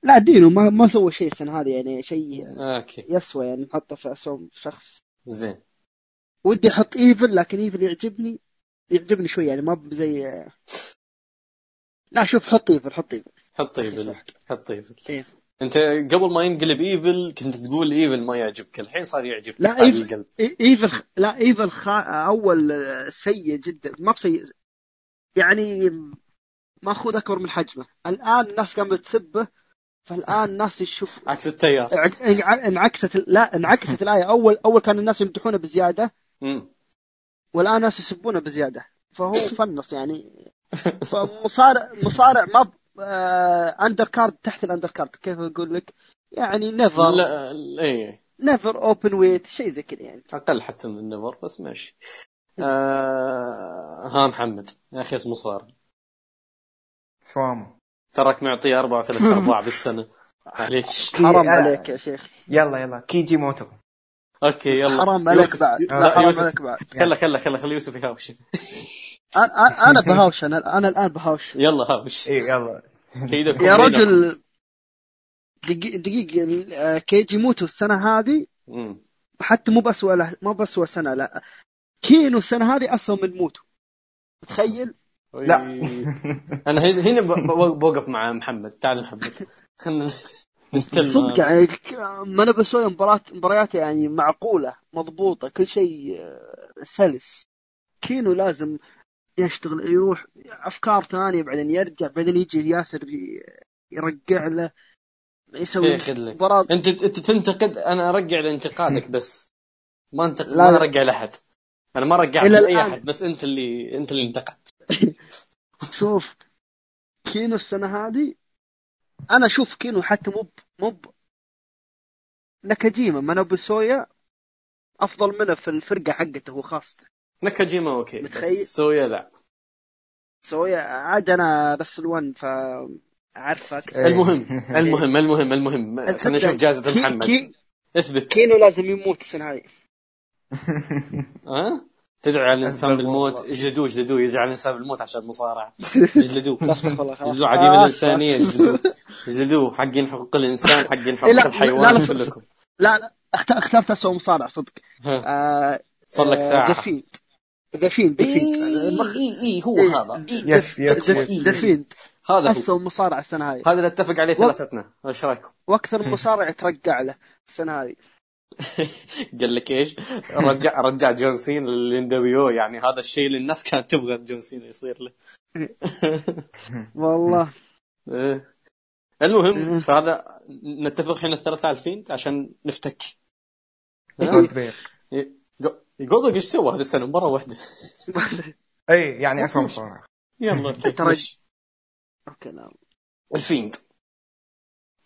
لا دينو ما ما سوى شيء السنة هذه يعني شيء أوكي. يسوى يعني نحطه في اسوء شخص. زين. ودي أحط إيفل لكن إيفل يعجبني. يعجبني شوي يعني ما زي لا شوف حط إيفل حط إيفل. حط إيفل. حط إيفل. إيه. أنت قبل ما ينقلب إيفل كنت تقول إيفل ما يعجبك. الحين صار يعجبك لا، القلب. إي- إيفل لا إيفل خا... أول سيء جدا. ما بسيء. يعني ماخوذ أكبر من حجمه. الآن الناس قامت تسبه فالآن الناس يشوف عكس التيار. انع- انع- انعكست لا انعكست الآية. أول أول كان الناس يمدحونه بزيادة. والآن الناس يسبونه بزيادة. فهو [LAUGHS] فنص يعني. فمصارع مصارع ما. آه... under card تحت ال under card كيف أقول لك؟ يعني NEVER لا إيه. NEVER Openweight شيء زي كذا يعني. أقل حتى من ال NEVER بس ماشي. آه ها محمد يا أخي اسمه صار. سوامو. تراك معطيه أربعة وثلاثة [LAUGHS] أرباع بالسنة. معليش. حرام آه. عليك. يا شيخ. يلا يلا. كيجي موتو. أوكي يلا. حرام عليك بعد. لا، حرام. عليك بعد. خله خله خله خلي يوسف يهاوش. أنا بهاوش أنا أنا الآن بهاوش. يلا هاوش. اي يلا. يا. رجل. دقيقة دقيقة آه، كيجي موتو السنة هذه. حتى مو بأسوأ له مو بأسوأ سنة لا. كينو السنة هذه أسوأ من موتو تخيل؟ لا. [LAUGHS] أنا هنا بوقف مع محمد. تعال محمد. خلنا [LAUGHS] نستلم. صدق يعني ما أنا بسوي مباراة مباريات يعني معقولة مضبوطة كل شيء آه، سلس. كينو لازم يشتغل يروح أفكار ثانية بعدين يرجع بعدين يجي ياسر يرجع له يسوي مباراة. أنت أنت تنتقد أنا أرجع لانتقادك بس. ما انتقد لا، ما. أرجع لأحد. أنا ما رجعت لأي. أحد بس أنت اللي أنت اللي انتقدت. [LAUGHS] شوف كينو السنة هذه أنا أشوف كينو حتى مو مو ب- ناكاجيما مانوبو سويا أفضل منه في الفرقة حقته هو نكاجيما أوكي. متخيل؟ بس سويا لا. سويا عاد أنا Wrestle One فأعرفه أكثر إيه. [LAUGHS] المهم المهم المهم المهم. خلينا نشوف جائزة كي- محمد. كي- اثبت. كينو لازم يموت السنة هذه. [LAUGHS] [LAUGHS] ها؟ تدعي على الانسان بالموت. اجلدوه اجلدوه. يدعي على الانسان بالموت عشان مصارعه اجلدوه لا استغفر الله خلاص اجلدوه عديم خلاص، الإنسانية. اجلدوه. اجلدوه. حقين حقوق الإنسان حقين إيه، حقوق لا، الحيوان لا، لا، كلكم. لا لا اخت- اخترت أسوأ مصارع صدق. آه، صار لك ذا ساعة. فيند فيند ذا إي إي إي هو إيه. هذا إيه. yes yes إيه. Fiend هذا هو أسوأ مصارع السنة هذه هذا اللي اتفق عليه ثلاثتنا إيش رأيكم؟ وأكثر [LAUGHS] مصارع يترقع له السنة هذه [LAUGHS] قال لك إيش؟ رجع رجع جون سينا للـ nWo يعني هذا الشيء اللي الناس كانت تبغى جون سينا يصير له [LAUGHS] والله إيه. المهم مم. فهذا نتفق إحنا الثلاثة الفين عشان نفتك بير جولدبرغ إيش سوى هذه السنة؟ مرة واحدة. [LAUGHS] أي يعني مصارع يلا [LAUGHS] okay ترى-. okay نعم ال Fiend.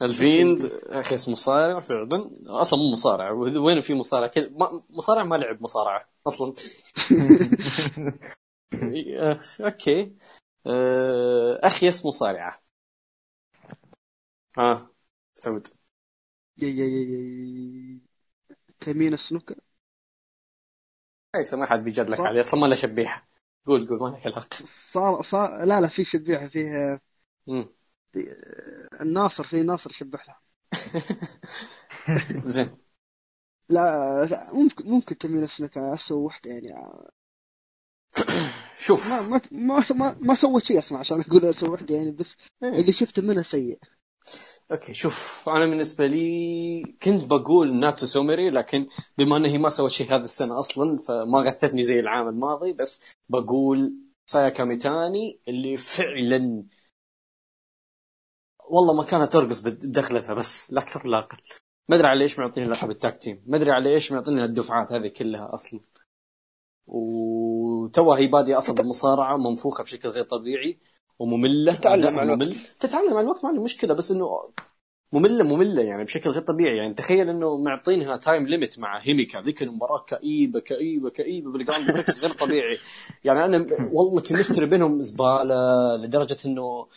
ال Fiend. أخي اسمه مصارع فعلا. أصلا مو مصارع وين في مصارع كذا؟ مصارع ما لعب مصارعة أصلا. [LAUGHS] okay. آه، اخيس مصارعة ها سعود. يا يا يا يا تمين السنوكر ليس ما حد بيجادلك صح. عليه أصلا ما له شبيحة. قول قول ما لك علاقة صار صار لا لا في شبيحة فيه مم. الناصر في ناصر شبح له [LAUGHS] زين. لا, ممكن ممكن تمين السنوكر اسوء وحدة يعني. شوف. ما ما ما ما, سوت شيء أصلا عشان أقول وحدة يعني بس إيه. اللي شفته منها سيء. okay شوف أنا بالنسبة لي كنت بقول ناتسومي لكن بما انها ما سوت شيء هذا السنة أصلا فما غثتني زي العام الماضي بس بقول سايا كاميتاني اللي فعلا والله ما كانت ترقص بدخلتها بس لا أكثر لا أقل. ما أدري على إيش معطيني لقب ال tag team. ما أدري على إيش معطيني الدفعات هذه كلها أصلا. وتوها هي بادية أصلا بالمصارعة منفوخة بشكل غير طبيعي. ومملة. تتعلم مع الوقت. تتعلم مع الوقت ما عندي مشكلة بس إنه مملة مملة يعني بشكل غير طبيعي. يعني تخيل إنه معطينها time limit مع هيميكا ذيك المباراة كئيبة كئيبة كئيبة بال Grand Prix غير طبيعي. يعني أنا والله chemistry بينهم زبالة لدرجة إنه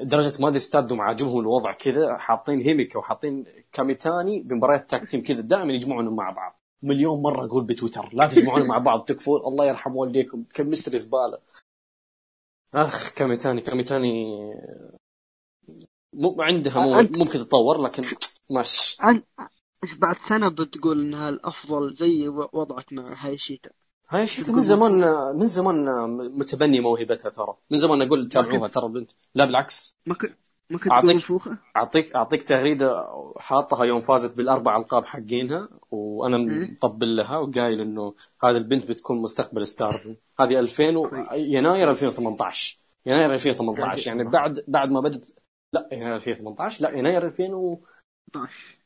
درجة ما أدري ستاردوم عاجبهم الوضع كذا حاطين هيميكا وحاطين كاميتاني بمباريات tag team كذا دائما يجمعونهم مع بعض. مليون مرة أقول بتويتر لا تجمعونهم مع بعض تكفون. الله يرحم والديكم. chemistry زبالة. أخ كاميتاني كاميتاني. مو عندها مو أنت- ممكن تتطور لكن ماشي عن بعد سنة بتقول إنها الأفضل زي وضعك مع هايشيتا. هاي شيء من زمان من زمان متبني موهبتها ترى. من زمان أقول تابعوها ترى بنت. لا بالعكس. ما كنت ما كنت أعطيك- تقول منفوخه اعطيك أعطيك تغريدة حاطها يوم فازت بالأربع ألقاب حقينها وأنا مم. مطبل لها وقايل إنه هذه البنت بتكون مستقبل ستار. هذه 2000 و... يناير 2018 يناير 2018 قاعد- يعني بعد بعد ما بدت لا يناير 2018 لا يناير 2019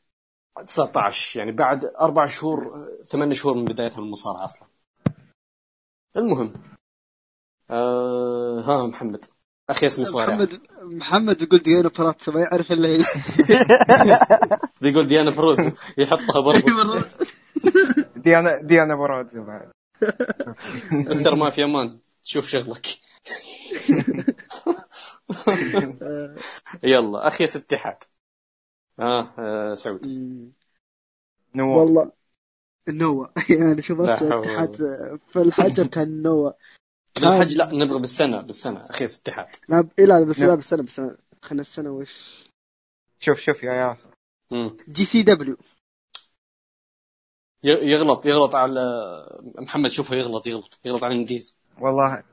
12 يعني بعد أربع شهور ثمان شهور من بدايتها من المصارعة أصلا. المهم. آه ها محمد. أخي اسمي صالح. محمد محمد يقول ديانا براتسو ما يعرف إلا هي. [LAUGHS] بيقول ديانا بروز يحطها برضو. ديانا ديانا برازو بعد مستر مافيا مان شوف شغلك. [LAUGHS] يلا اخيس اتحاد آه, آه سعود. مم. نواف والله نوا [LAUGHS] يعني شوف اتحاد في الحجر كان نوا بالحج لا نبغى بالسنة بالسنة. اخيس اتحاد لا ب- إيه لا بس لا. أنا بس أنا- خلنا السنة وش؟ شوف شوف يا ياسر. جي سي دبليو. ي- يغلط يغلط على محمد شوفه يغلط يغلط يغلط على ال indies والله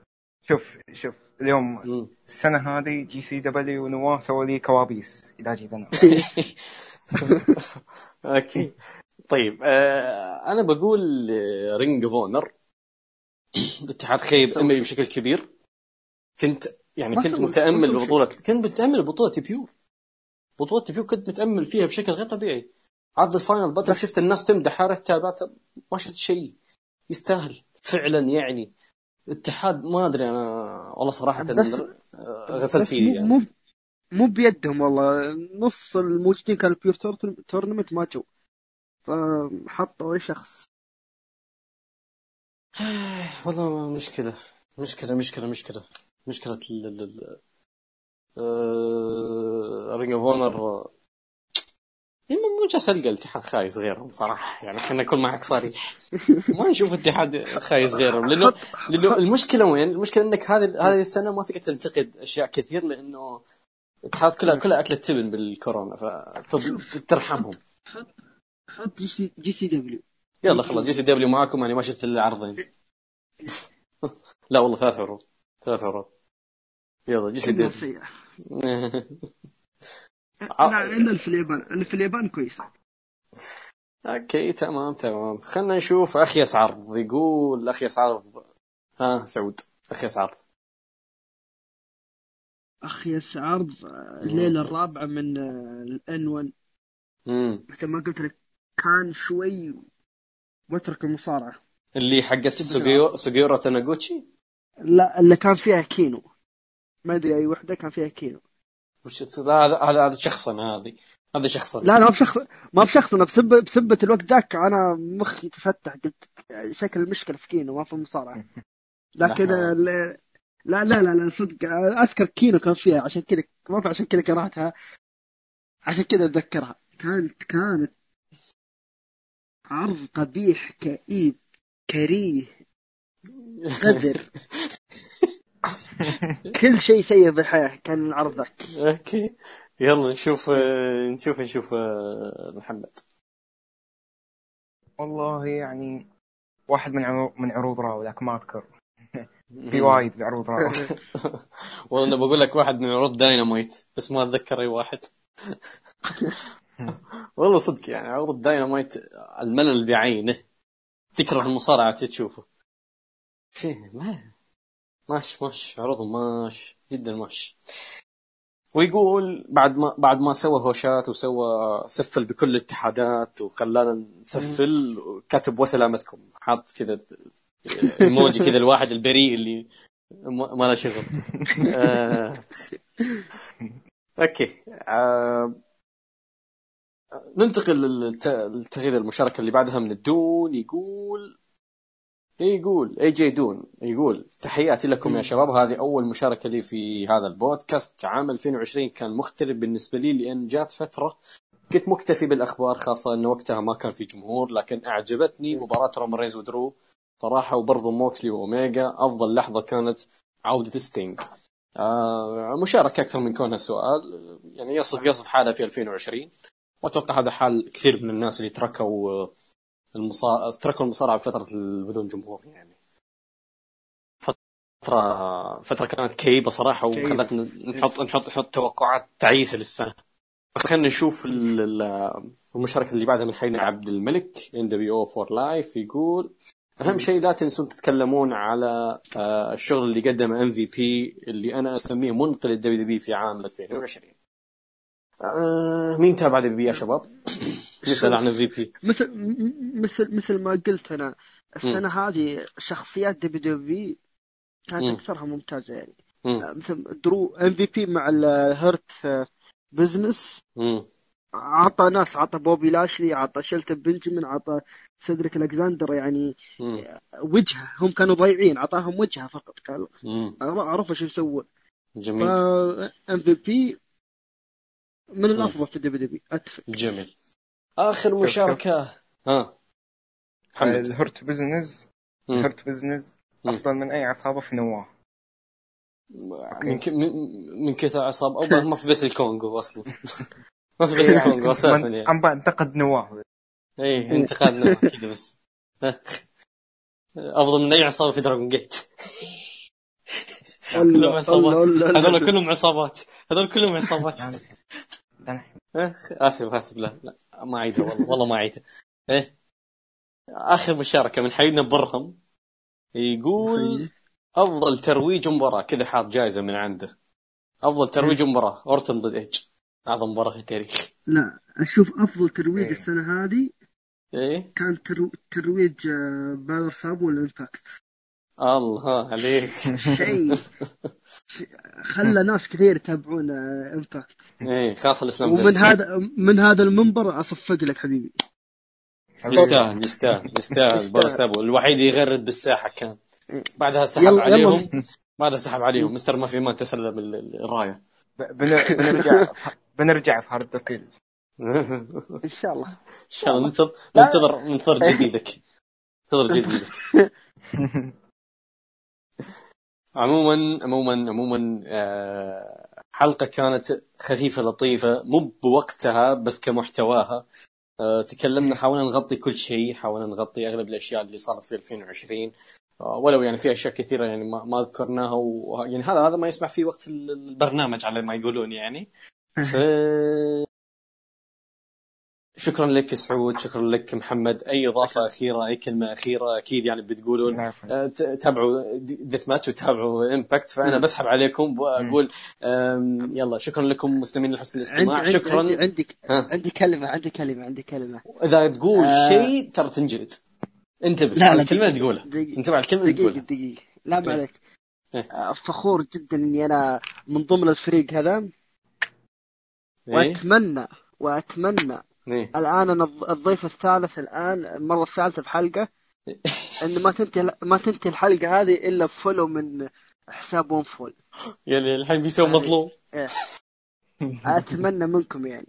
شوف شوف اليوم مم. السنة هذه جي سي دبليو ونواة سووا لي كوابيس إذا جيت أنا okay. طيب آه أنا بقول Ring of Honor [COUGHS] الاتحاد خيب أملي بشكل كبير. كنت يعني كنت متأمل ببطولة كنت متأمل ببطولة Pure. بطوله Pure كنت متأمل فيها بشكل غير طبيعي. عرض ال Final Battle شفت الناس تمدح رحت تابعت ما شفت شيء. يستاهل. فعلا يعني. اتحاد ما أدري أنا والله صراحة بس- غسلت إيدي يعني. مو مو بيدهم والله. نص الموجودين كانوا Pure Tournament ما جو. فحطوا شخص. [SIGHS] والله مشكلة. مشكلة مشكلة مشكلة. مشكلة ال ال ال Ring of Honor مو جالس ألقى الاتحاد خايس غيرهم صراحة. يعني خلينا نكون معك صريح ما نشوف اتحاد خايس غيرهم. لأنه لأنه المشكلة وين؟ المشكلة إنك هذه هذه السنة ما تقدر تنتقد أشياء كثير لأنه الاتحاد كلها كلها اكلت تبن بالكورونا فترحمهم حط حط GCW يلا خلاص GCW معاكم أنا ما شفت إلا عرضين. لا والله ثلاث عروض ثلاث عروض. يلا GCW. سيئة [LAUGHS] ع- لا الا اللي في اليابان اللي في اليابان كويسة okay تمام تمام. خلينا نشوف اخيس عرض. يقول اخيس عرض. ها سعود اخيس عرض. أخي عرض الليلة الرابعة من الان 1 امم مثل ما قلت لك كان شوي واترك المصارعة. اللي حقت سوجيو سوجيورو تاناغوتشي لا اللي كان فيها كينو. ما أدري أي وحدة كان فيها كينو. وش هذا هذا هذا شخصا هذه. هذا شخصا لا لا ما بشخص ما بشخص أنا بسبة بسبة الوقت ذاك أنا مخي تفتح قلت شكل المشكلة في كينو ما في المصارعة [LAUGHS] لكن لا. لا لا لا لا صدق أذكر كينو كان فيها عشان كذا ما في عشان كذا كرهتها عشان كذا أتذكرها. كانت كانت عرض قبيح كئيب كريه قذر [LAUGHS] كل شيء سيء بالحياة كان العرض ذاك okay. يلا نشوف نشوف نشوف آه، محمد. والله يعني واحد من عروض من عروض راو لكن ما أذكر. [LAUGHS] في وايد بعروض راو. [LAUGHS] والله أنا بقول لك واحد من عروض داينامايت بس ما أتذكر أي واحد. [LAUGHS] والله صدق يعني عروض داينامايت الملل بعينه تكره المصارعة تشوفه. شيء ما ماش ماش عروضهم ماش جدا ماش. ويقول بعد ما بعد ما سوى هوشات وسوى سفل بكل الاتحادات وخلانا نسفل كاتب وسلامتكم. حاط كذا إيموجي كذا الواحد البريء اللي ما ما له شغل. [LAUGHS] آه، okay. آه، ننتقل للت- للتغيير المشاركة اللي بعدها من الدون يقول يقول AG Don يقول تحياتي لكم يا شباب. هذه أول مشاركة لي في هذا البودكاست. عام 2020 كان مختلف بالنسبة لي لأن جات فترة كنت مكتفي بالأخبار خاصة انه وقتها ما كان في جمهور لكن أعجبتني مباراة رومان رينز ودرو صراحة وبرضه موكسلي واوميجا أفضل لحظة كانت عودة ستينج آه مشاركة أكثر من كونها سؤال. يعني يصف يصف حاله في 2020 وأتوقع هذا حال كثير من الناس اللي تركوا آه، المصا... تركوا المصارعة بفتره بدون جمهور يعني. فترة فترة كانت كئيبة صراحة. وخلتنا نحط نحط نحط توقعات تعيسه للسنة. خلينا نشوف ال- ال- المشاركة اللي بعدها من حبيبنا عبد الملك NWO for life يقول أهم شيء لا تنسون تتكلمون على آه، الشغل اللي قدمه MVP اللي أنا أسميه منقذ ال WWE في عام 2020 آه، مين تابع WWE يا شباب؟ يسال عن MVP مثل مثل مثل ما قلت أنا السنة هذه شخصيات WWE كانت مم. أكثرها ممتازة يعني مم. آه، مثل درو MVP مع ال Hurt آه، Business مم. عطى ناس عطى بوبي لاشلي عطى شيلتون بنجمن عطى سيدريك الكساندر يعني مم. وجهه هم كانوا ضايعين عطاهم وجهه فقط قال مم. عرفوا شو يسوون جميل MVP من الأفضل في WWE. أتفق. جميل. آخر مشاركة. ها محمد. ال Hurt Business. الهرت بزنس. أفضل من أي عصابة في نواة. من ك... من من كثر عصاب أو ما في بس الكونغو أصلا. [LAUGHS] ما في بس الكونغو أساسا يعني. عم بنتقد نواة. اي انتقادنا كذا بس. أفضل من أي عصابة في دراجون جيت كلهم عصابات. هذول كلهم عصابات. هذول كلهم عصابات. أنا- أخ، آسف آسف لا لا. ما اعيدها والله والله ما اعيدها إيه آخر مشاركة من حبيبنا برهم يقول أفضل ترويج مباراة. كذا حاط جائزه من عنده. أفضل ترويج مباراة. اورتن ضد ايج اعظم مباراة في التاريخ. لا أشوف أفضل ترويج إيه. السنة هذه إيه. كان ترو... ترويج بالر ساب وال Impact الله عليك. شيء. [LAUGHS] خلى ناس كثير يتابعون آه، Impact إيه خاصه الإسلام ومن هذا من هذا المنبر أصفق لك حبيبي. يستاهل يستاهل يستاهل. يستاهل. برسابو الوحيد يغرد بالساحة كان. إيه. بعدها سحب يلا- عليهم. بعدها سحب عليهم. مستر ما في مان تسلم ال- ال- الراية. بنرجع [LAUGHS] بنرجع في هارد [LAUGHS] إن شاء الله. إن شاء الله. ننتظر ننتظر ننتظر جديدك. ننتظر جديدك. عموما عموما عموما آه، حلقة كانت خفيفة لطيفة مو بوقتها بس كمحتواها. آه، تكلمنا حاولنا نغطي كل شيء حاولنا نغطي أغلب الأشياء اللي صارت في 2020 آه، ولو يعني في أشياء كثيرة يعني ما, ما ذكرناها و... يعني هذا هذا ما يسمح فيه وقت ال- البرنامج على ما يقولون يعني. [LAUGHS] ف... شكرا لك سعود شكرا لك محمد أي إضافة أخيرة أي كلمة أخيرة أكيد يعني بتقولون آه، ت- تابعوا death match وتابعوا Impact فأنا. بسحب عليكم وأقول يلا شكرا لكم مستمعين لحسن الاستماع عندي شكرا عندي, عندي. عندي كلمة عندي كلمة عندي كلمة إذا تقول آه. شيء ترى تنجلد انتبه لا، على الكلمة اللي. تقولها. انتبه على الكلمة اللي تقولها دقيقة لا ما إيه. عليك إيه. آه، فخور جدا إني أنا من ضمن الفريق هذا إيه وأتمنى وأتمنى إيه. الآن أنا الض- الضيف الثالث الآن المرة الثالثة في حلقة. [LAUGHS] إن ما تنتهي ما تنتهي الحلقة هذه إلا بفولو من حساب One Fall يعني الحين بيسوي مظلوم. إيه. [LAUGHS] أتمنى منكم يعني.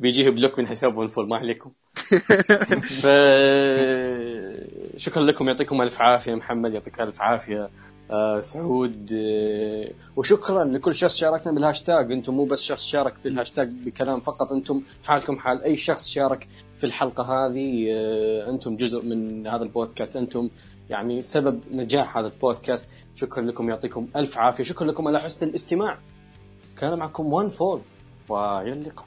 بيجيه block من حساب One Fall ما عليكم. [LAUGHS] ف شكرا لكم يعطيكم ألف عافية محمد يعطيك ألف عافية. آه سعود آه وشكرا لكل شخص شاركنا بالهاشتاج أنتم مو بس شخص شارك في الهاشتاج بكلام فقط أنتم حالكم حال أي شخص شارك في الحلقة هذه. آه أنتم جزء من هذا البودكاست. أنتم يعني سبب نجاح هذا البودكاست. شكرا لكم يعطيكم ألف عافية. شكرا لكم على حسن الاستماع. كان معكم وان فول. وإلى اللقاء.